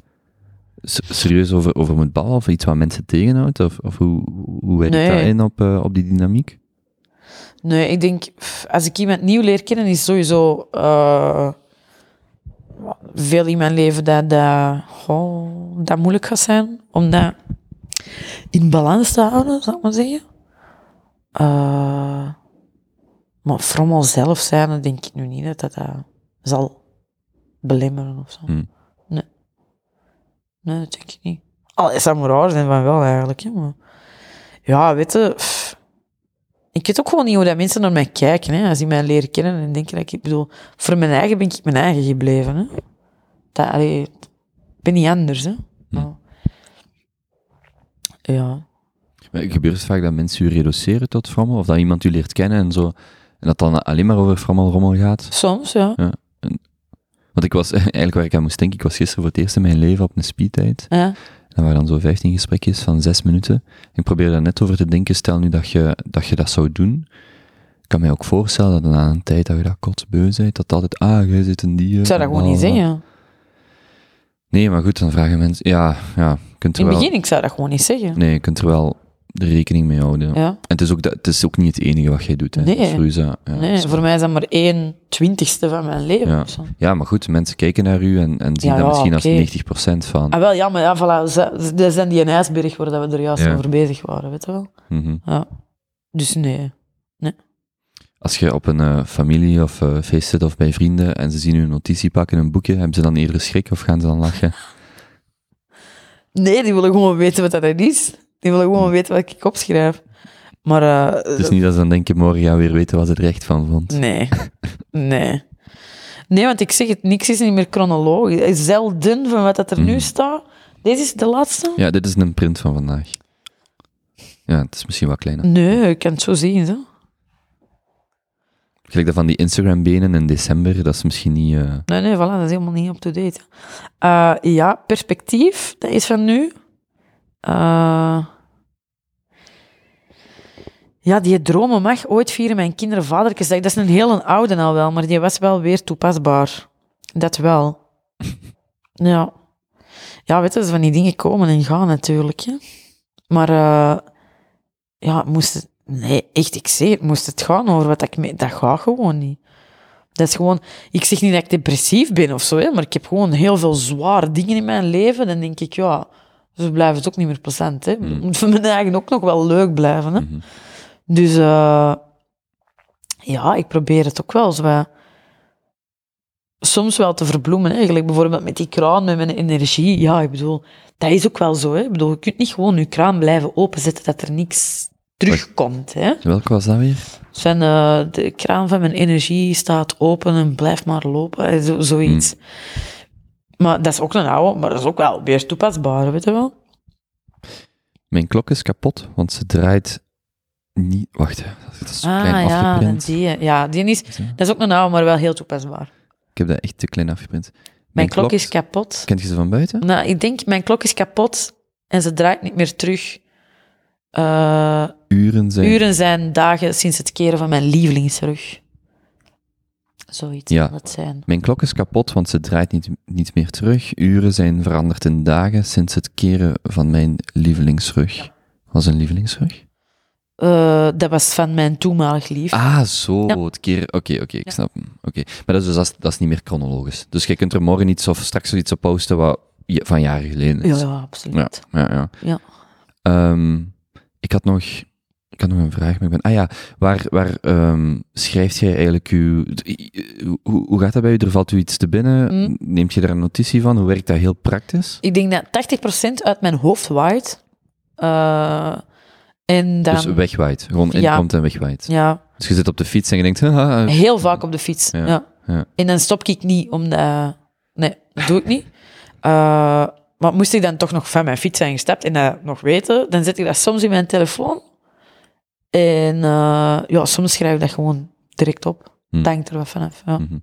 serieus over, over moet ballen of iets wat mensen tegenhoudt? Of, of hoe, hoe werkt Nee. dat in op, eh, op die dynamiek? Nee, ik denk, als ik iemand nieuw leer kennen, is sowieso eh, veel in mijn leven dat, dat, moeilijk gaat zijn. Om dat in balans te houden, zou ik maar zeggen. Eh, maar frommel zelf zijn, denk ik nu niet dat dat, dat zal belemmeren of zo. Hmm. Nee. Dat denk ik niet. Allee, zou maar raar zijn van wel eigenlijk. Hè, maar... Ja, weet je... pff, Ik weet ook gewoon niet hoe dat mensen naar mij kijken. Hè, als die mij leren kennen en denken dat ik... Ik bedoel, voor mijn eigen ben ik mijn eigen gebleven. Hè. Dat, allee, ik ben niet anders. Hè. Ja. ja. Maar Gebeurt het vaak dat mensen u reduceren tot frommel? Of dat iemand u leert kennen en zo... En dat dan alleen maar over frommel-rommel gaat? Soms, ja. Want ik was, eigenlijk waar ik aan moest denken, ik was gisteren voor het eerst in mijn leven op een speedtijd. ja. En waren dan zo 15 gesprekjes van 6 minuten. Ik probeerde daar net over te denken, stel nu dat je dat, je dat zou doen. Ik kan mij ook voorstellen dat na een tijd dat je dat kotsbeu bent, dat altijd, ah, jij zit een dier. Ik zou dat gewoon niet zeggen. Nee, maar goed, dan vragen mensen, ja, ja, kunt er In het wel... begin, ik zou dat gewoon niet zeggen. Nee, je kunt er wel de rekening mee houden. Ja. En het is, ook, dat- het is ook niet het enige wat jij doet. Hè. Nee. Is ja, Nee, voor mij is dat maar één twintigste van mijn leven. Ja. ja, maar goed, mensen kijken naar u en, en zien dat misschien als 90% van. Ah, wel, ja, maar ja, voilà, dat zijn die een ijsberg waar dat we er juist over bezig waren, weet je wel. Mhm. Ja. Dus nee. Als je op een eh, familie of eh, feest zit of bij vrienden en ze zien u een notitie pakken, een boekje, hebben ze dan eerder schrik of gaan ze dan lachen? Nee, die willen gewoon weten wat dat is. Die willen gewoon weten wat ik opschrijf. Maar eh, Het is niet dat ze dan denken, morgen gaan we weer weten wat ze er echt van vond. nee. Nee. Nee, want ik zeg het, niks is niet meer chronologisch. Zelden van wat dat er nu Mhm. staat. Deze is de laatste? Ja, dit is een print van vandaag. Ja, het is misschien wat kleiner. Nee, ik kan het zo zien. Zo. Gelijk dat van die Instagram-benen in december, dat is misschien niet... eh, Nee, nee, voilà, dat is helemaal niet up-to-date. Eh, ja, perspectief, dat is van nu. Eh, ja, die dromen mag ooit vieren mijn kinderen vadertjesdag. Dat is een hele oude al wel, maar die was wel weer toepasbaar. Dat wel. Ja. Ja, weet je, van die dingen komen en gaan natuurlijk. Hè. Maar eh, ja, moest het... Nee, echt, ik zeg moest het gaan over wat ik... mee- Dat gaat gewoon niet. Dat is gewoon... Ik zeg niet dat ik depressief ben of zo, hè, maar ik heb gewoon heel veel zware dingen in mijn leven. Dan denk ik, ja, zo blijft het ook niet meer plezant. Hè. Het moet voor mijn eigen ook nog wel leuk blijven. Hè. mhm. Dus eh, ja, ik probeer het ook wel zo soms wel te verbloemen. Hè. Gelijk bijvoorbeeld met die kraan, met mijn energie. Ja, ik bedoel, dat is ook wel zo. Hè. Ik bedoel, je kunt niet gewoon je kraan blijven openzetten dat er niks terugkomt. Hè. Welke was dat weer? Sven, eh, de kraan van mijn energie staat open en blijft maar lopen. Zo, zoiets. Maar dat is ook een oude, maar dat is ook wel weer toepasbaar, weet je wel. Mijn klok is kapot, want ze draait niet... Wacht, dat is zo klein Ah ja, afgeprint. die, ja, die is, dat is ook een oude, maar wel heel toepasbaar. Ik heb dat echt te klein afgeprint. Mijn klok is kapot. Kent je ze van buiten? Nou, ik denk, mijn klok is kapot en ze draait niet meer terug. Eh, Uren zijn... uren zijn dagen sinds het keren van mijn lievelingsrug. Zoiets Ja. het zijn. Mijn klok is kapot, want ze draait niet, niet meer terug. Uren zijn veranderd in dagen sinds het keren van mijn lievelingsrug. Was een lievelingsrug? Eh, dat was van mijn toenmalig lief. Ah, zo, Ja. het keren. Oké, oké, ik snap hem. Oké. Maar dat is, dus, dat, is, dat is niet meer chronologisch. Dus je kunt er morgen iets of straks iets op posten wat je- van jaren geleden is. ja, Ja, absoluut. ja, ja. Ja. Ehm, ik had nog... Ik had nog een vraag, maar ik ben... Ah ja, waar, waar ehm, schrijft jij eigenlijk uw... Hoe, hoe gaat dat bij u? Er valt u iets te binnen? Mm. Neemt je daar een notitie van? Hoe werkt dat heel praktisch? Ik denk dat 80% uit mijn hoofd waait. Eh, en dan, Dus wegwaait. Gewoon Ja. inkomt en wegwaait. ja, Dus je zit op de fiets en je denkt... haha, heel vaak op de fiets. Ja, Ja. ja. En dan stop ik niet, omdat... Nee, dat doe ik niet. Eh, maar moest ik dan toch nog van mijn fiets zijn gestapt en dat nog weten, dan zet ik dat soms in mijn telefoon. En eh, ja, soms schrijf ik dat gewoon direct op. Hm. Denk er wat vanaf. Ja. Mhm.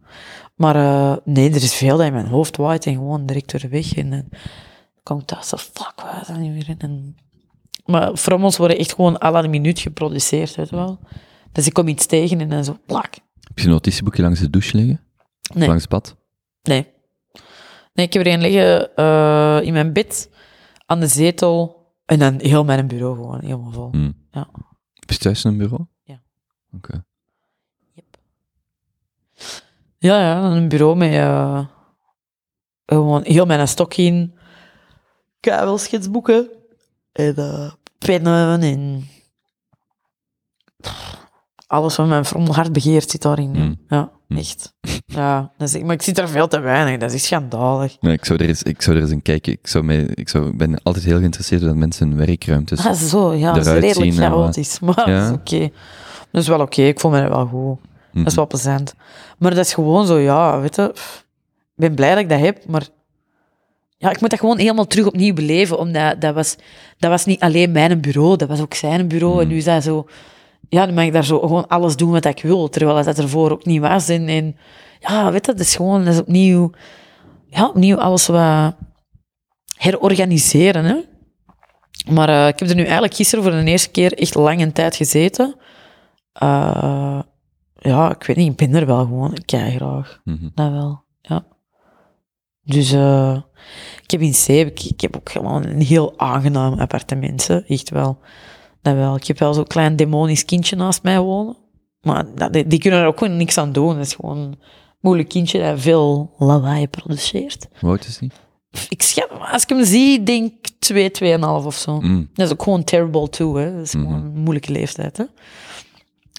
Maar eh, nee, er is veel dat in mijn hoofd waait en gewoon direct weer weg. En dan kom ik thuis fuck, wat is dat nu weer? En, maar frommels worden echt gewoon la minuut geproduceerd, weet je wel. Dus ik kom iets tegen en dan zo, plak. Heb je een notitieboekje langs de douche liggen? Nee. langs het bad? Nee. Nee, ik heb er een liggen eh, in mijn bed, aan de zetel, en dan heel mijn bureau gewoon, helemaal vol. Hm. Ja. Heb je thuis een bureau? Ja. Oké. Ja, ja, een bureau met eh, gewoon heel mijn stok in, kabelschetsboeken en eh, pennen en alles wat mijn frommel hart begeert zit daarin. ja. Mm. Ja, Mm. Echt. Ja, dat is, maar ik zit er veel te weinig. Dat is schandalig. Nee, ik, zou er eens, ik zou er eens een kijken. Ik, zou mij, ik, zou, ik ben altijd heel geïnteresseerd in dat mensen hun werkruimtes... Ah, zo, ja, dat is redelijk zien chaotisch. Maar Ja. dat is oké. Dat is wel oké, ik voel me wel goed. Mhm. Dat is wel plezant. Maar dat is gewoon zo, ja, weet je. Ik ben blij dat ik dat heb, maar... Ja, ik moet dat gewoon helemaal terug opnieuw beleven, omdat dat was, dat was niet alleen mijn bureau, dat was ook zijn bureau. En nu is dat zo... Ja, nu mag ik daar zo gewoon alles doen wat ik wil, terwijl dat ervoor ook niet was. En, en ja, weet dat is gewoon dat is opnieuw... Ja, opnieuw alles wat herorganiseren, hè. Maar eh, ik heb er nu eigenlijk gisteren voor de eerste keer echt lang een tijd gezeten. Eh, ja, ik weet niet, ik ben er wel gewoon. Ik kijk graag. Mhm. Dat wel, ja. Dus eh, ik heb in Zeep, ik, ik heb ook gewoon een heel aangenaam appartement, hè. echt wel. Dat wel. Ik heb wel zo'n klein demonisch kindje naast mij wonen. Maar dat, die, die kunnen er ook gewoon niks aan doen. Dat is gewoon een moeilijk kindje dat veel lawaai produceert. Hoe oud is die? Ik schat, als ik hem zie, denk ik 2, 2,5 of zo. Mm. Dat is ook gewoon terrible too, hè. Dat is gewoon een moeilijke leeftijd, hè.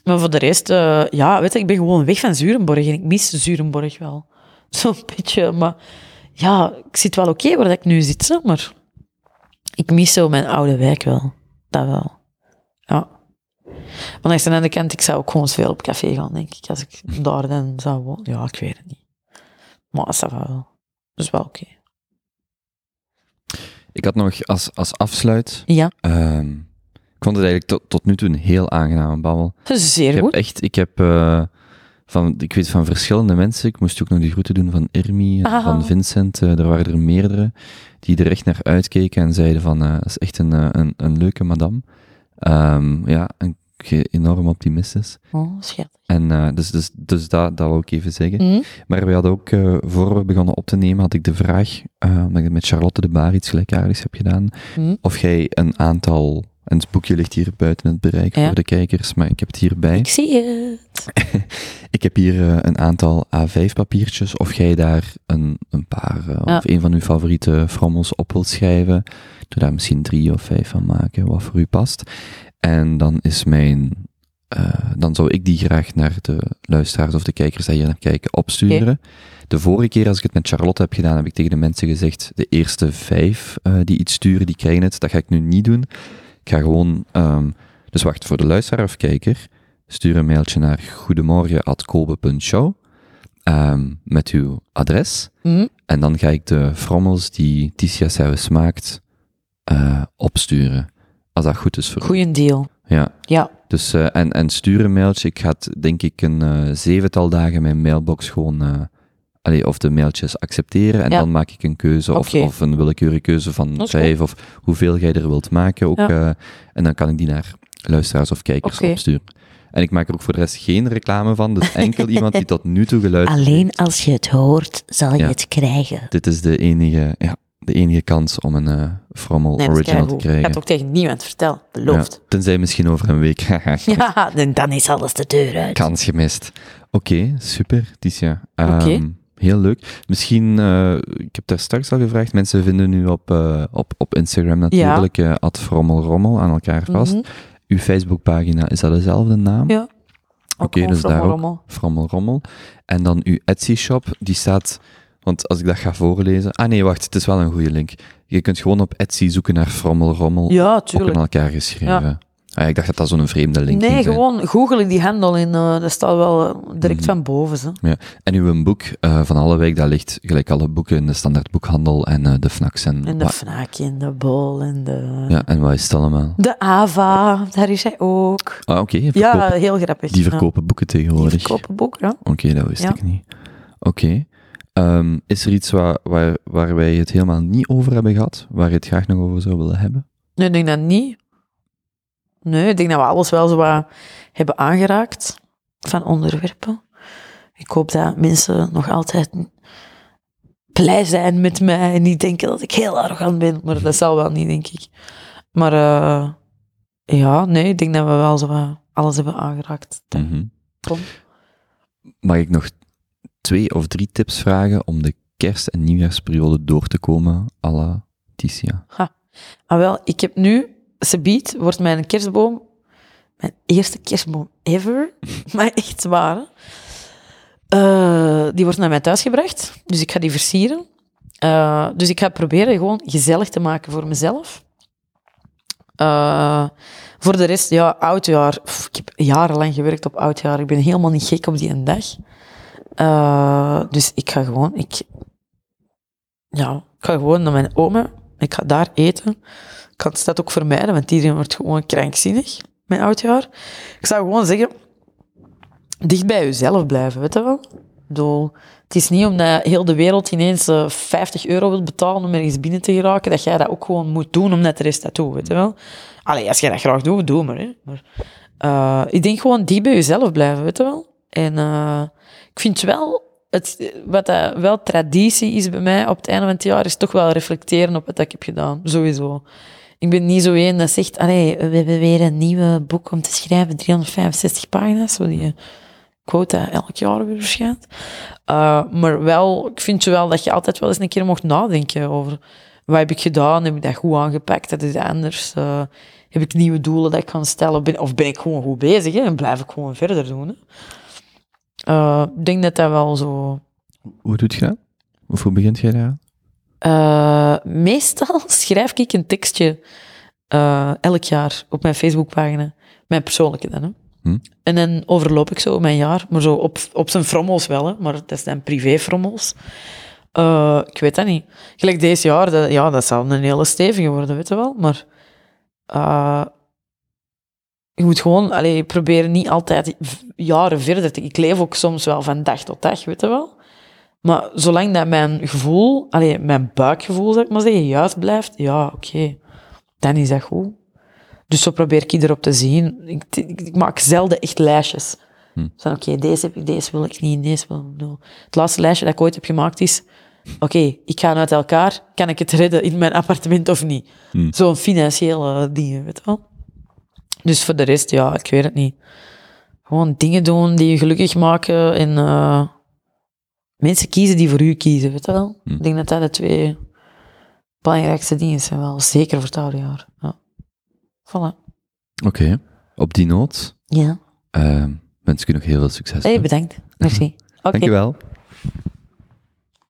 Maar voor de rest, eh, ja, weet je, ik ben gewoon weg van Zurenborg en ik mis Zurenborg wel. Zo'n beetje, maar ja, ik zit wel oké waar ik nu zit, maar ik mis zo mijn oude wijk wel. Dat wel. Ja. Maar langs de andere kant, ik zou ook gewoon veel op café gaan, denk ik, als ik daar dan zou wonen. Ja, ik weet het niet. Maar dat wel. Dat is wel oké. Ik had nog als, als afsluit... Ja, ehm, ik vond het eigenlijk tot, tot nu toe een heel aangename babbel. zeer Ik heb goed. echt, ik heb eh, van, ik weet van verschillende mensen, ik moest ook nog de groeten doen van Irmi, van Vincent, eh, er waren er meerdere, die er echt naar uitkeken en zeiden van, eh dat is echt een, een, een leuke madame. Ehm, ja, en enorm optimistisch. Oh, schat. En eh, dus, dus, dus dat, dat wil ik even zeggen. Mhm. Maar we hadden ook, eh, voor we begonnen op te nemen, had ik de vraag, eh, omdat ik met Charlotte de Baar iets gelijkaardigs heb gedaan, Mhm. of jij een aantal, en het boekje ligt hier buiten het bereik Ja. voor de kijkers, maar ik heb het hierbij. Ik zie het. Ik heb hier eh, een aantal A5-papiertjes. Of jij daar een, een paar, eh, Ja. of een van uw favoriete frommels op wilt schrijven. Doe daar misschien drie of vijf van maken, wat voor u past. En dan is mijn, eh, dan zou ik die graag naar de luisteraars of de kijkers die hier naar kijken opsturen. De vorige keer als ik het met Charlotte heb gedaan, heb ik tegen de mensen gezegd, de eerste vijf die iets sturen, die krijgen het. Dat ga ik nu niet doen. Ik ga gewoon, ehm, dus wacht, voor de luisteraar of kijker, stuur een mailtje naar goedemorgen.kobe.show ehm, met uw adres. Mhm. En dan ga ik de frommels die Ticia zelfs maakt eh, opsturen. Als dat goed is voor u. Goeie deal. Ja, Ja. dus eh, en, en stuur een mailtje. Ik ga denk ik een eh, zevental dagen mijn mailbox gewoon, allee, of de mailtjes accepteren. En Ja. dan maak ik een keuze, of, of een willekeurige keuze van vijf, of hoeveel jij er wilt maken. Ook, Ja. eh, en dan kan ik die naar luisteraars of kijkers Oké. opsturen. En ik maak er ook voor de rest geen reclame van. Dus enkel iemand die tot nu toe geluisterd Alleen heeft. als je het hoort, zal je het krijgen. Dit is de enige, ja, de enige kans om een eh frommel Nee, original te keigoed. Ik ga krijgen. het ook tegen niemand vertellen. Beloofd. Ja, tenzij misschien over een week. Ja. Dan is alles de deur uit. Kans gemist. Oké, super, Ticia. Ehm, Oké. Heel leuk. Misschien, eh, ik heb daar straks al gevraagd, mensen vinden nu op, eh, op, op Instagram natuurlijk, eh at frommelrommel aan elkaar vast. Mhm. Uw Facebookpagina, is dat dezelfde naam? Ja. Oké, dus daar ook frommelrommel. En dan uw Etsy-shop, die staat, want als ik dat ga voorlezen... Ah nee, wacht, het is wel een goede link. Je kunt gewoon op Etsy zoeken naar frommelrommel, Ja, ook in tuurlijk. elkaar geschreven. Ah, ik dacht dat dat zo'n vreemde link Nee, zijn. gewoon google ik die handel in. eh dat staat wel eh, direct Mhm. van boven. Zo. Ja. En uw boek eh, van alle week, dat ligt gelijk alle boeken in de standaard boekhandel en de FNACs. En, En de Fnac en de Bol en de... ja, en wat is het allemaal? De Ava, daar is hij ook. Ah, oké, Ja, heel grappig. die ja. verkopen boeken Die tegenwoordig. verkopen boek, ja. Oké, dat wist Ja. ik niet. Oké. Ehm, is er iets waar, waar, waar wij het helemaal niet over hebben gehad, waar je het graag nog over zou willen hebben? Nee, ik denk dat niet. Nee, ik denk dat we alles wel zo wat hebben aangeraakt van onderwerpen. Ik hoop dat mensen nog altijd blij zijn met mij en niet denken dat ik heel arrogant ben, maar dat zal wel niet, denk ik. Maar eh, ja, nee, ik denk dat we wel zo wat alles hebben aangeraakt. Kom. Mag ik nog twee of drie tips vragen om de kerst- en nieuwjaarsperiode door te komen, à la Ticia? Ah wel, ik heb nu, Sebiet wordt mijn kerstboom, mijn eerste kerstboom ever, maar echt waar. Eh, die wordt naar mij thuis gebracht, dus ik ga die versieren. Eh, dus ik ga proberen gewoon gezellig te maken voor mezelf. Eh, voor de rest, ja, oudjaar. Pff, ik heb jarenlang gewerkt op oudjaar. Ik ben helemaal niet gek op die een dag. Dus ik ga gewoon, ik, ja, ik ga gewoon naar mijn oma. Ik ga daar eten. Kan het ook vermijden, want iedereen wordt gewoon krankzinnig met oudjaar. Ik zou gewoon zeggen, dicht bij jezelf blijven, weet je wel? Bedoel, het is niet omdat heel de wereld ineens eh, 50 euro wil betalen om ergens binnen te geraken, dat jij dat ook gewoon moet doen om net de rest dat toe, weet je wel? Allee, als jij dat graag doet, doe maar. Hè. maar eh, ik denk gewoon dicht bij jezelf blijven, weet je wel? En eh, ik vind wel, het, wat dat wel traditie is bij mij op het einde van het jaar, is toch wel reflecteren op wat ik heb gedaan, sowieso. Ik ben niet zo één dat zegt, allee, we hebben weer een nieuwe boek om te schrijven, 365 pagina's, zo die quote dat elk jaar weer verschijnt. Uh, maar wel, ik vind wel dat je altijd wel eens een keer mocht nadenken over wat heb ik gedaan, heb ik dat goed aangepakt, dat is anders, uh, heb ik nieuwe doelen dat ik kan stellen, of ben ik gewoon goed bezig hè, en blijf ik gewoon verder doen. Uh, ik denk dat dat wel zo... Hoe doet je dat? Of hoe begint jij daar? Uh, meestal schrijf ik een tekstje uh, elk jaar op mijn Facebookpagina. Mijn persoonlijke dan, hè. Hm? En dan overloop ik zo mijn jaar, maar zo op, op zijn frommels wel, hè. maar dat zijn privé-frommels. Uh, ik weet dat niet. Gelijk deze jaar, dat, ja, dat zal een hele stevige worden, weet je wel. Maar je moet gewoon allee, proberen niet altijd jaren verder te... Ik leef ook soms wel van dag tot dag, weet je wel. Maar zolang dat mijn gevoel, allee, mijn buikgevoel, zeg ik maar zeggen, juist blijft, ja, oké, okay, dan is dat goed. Dus zo probeer ik erop te zien. Ik, ik, ik maak zelden echt lijstjes. Hm. Van oké, okay, deze heb ik, deze wil ik niet, deze wil ik niet. Het laatste lijstje dat ik ooit heb gemaakt is, oké, okay, ik ga uit elkaar, kan ik het redden in mijn appartement of niet? Hm. Zo'n financiële dingen, weet je wel. Dus voor de rest, ja, ik weet het niet. Gewoon dingen doen die je gelukkig maken en uh, mensen kiezen die voor u kiezen, weet je wel. Hm. Ik denk dat dat de twee belangrijkste dingen zijn wel, zeker voor het oude jaar. Ja. Voilà. Oké, okay. op die noot Ja. uh, wens ik u nog heel veel succes. Hey, bedankt. Merci. Okay. Dankjewel.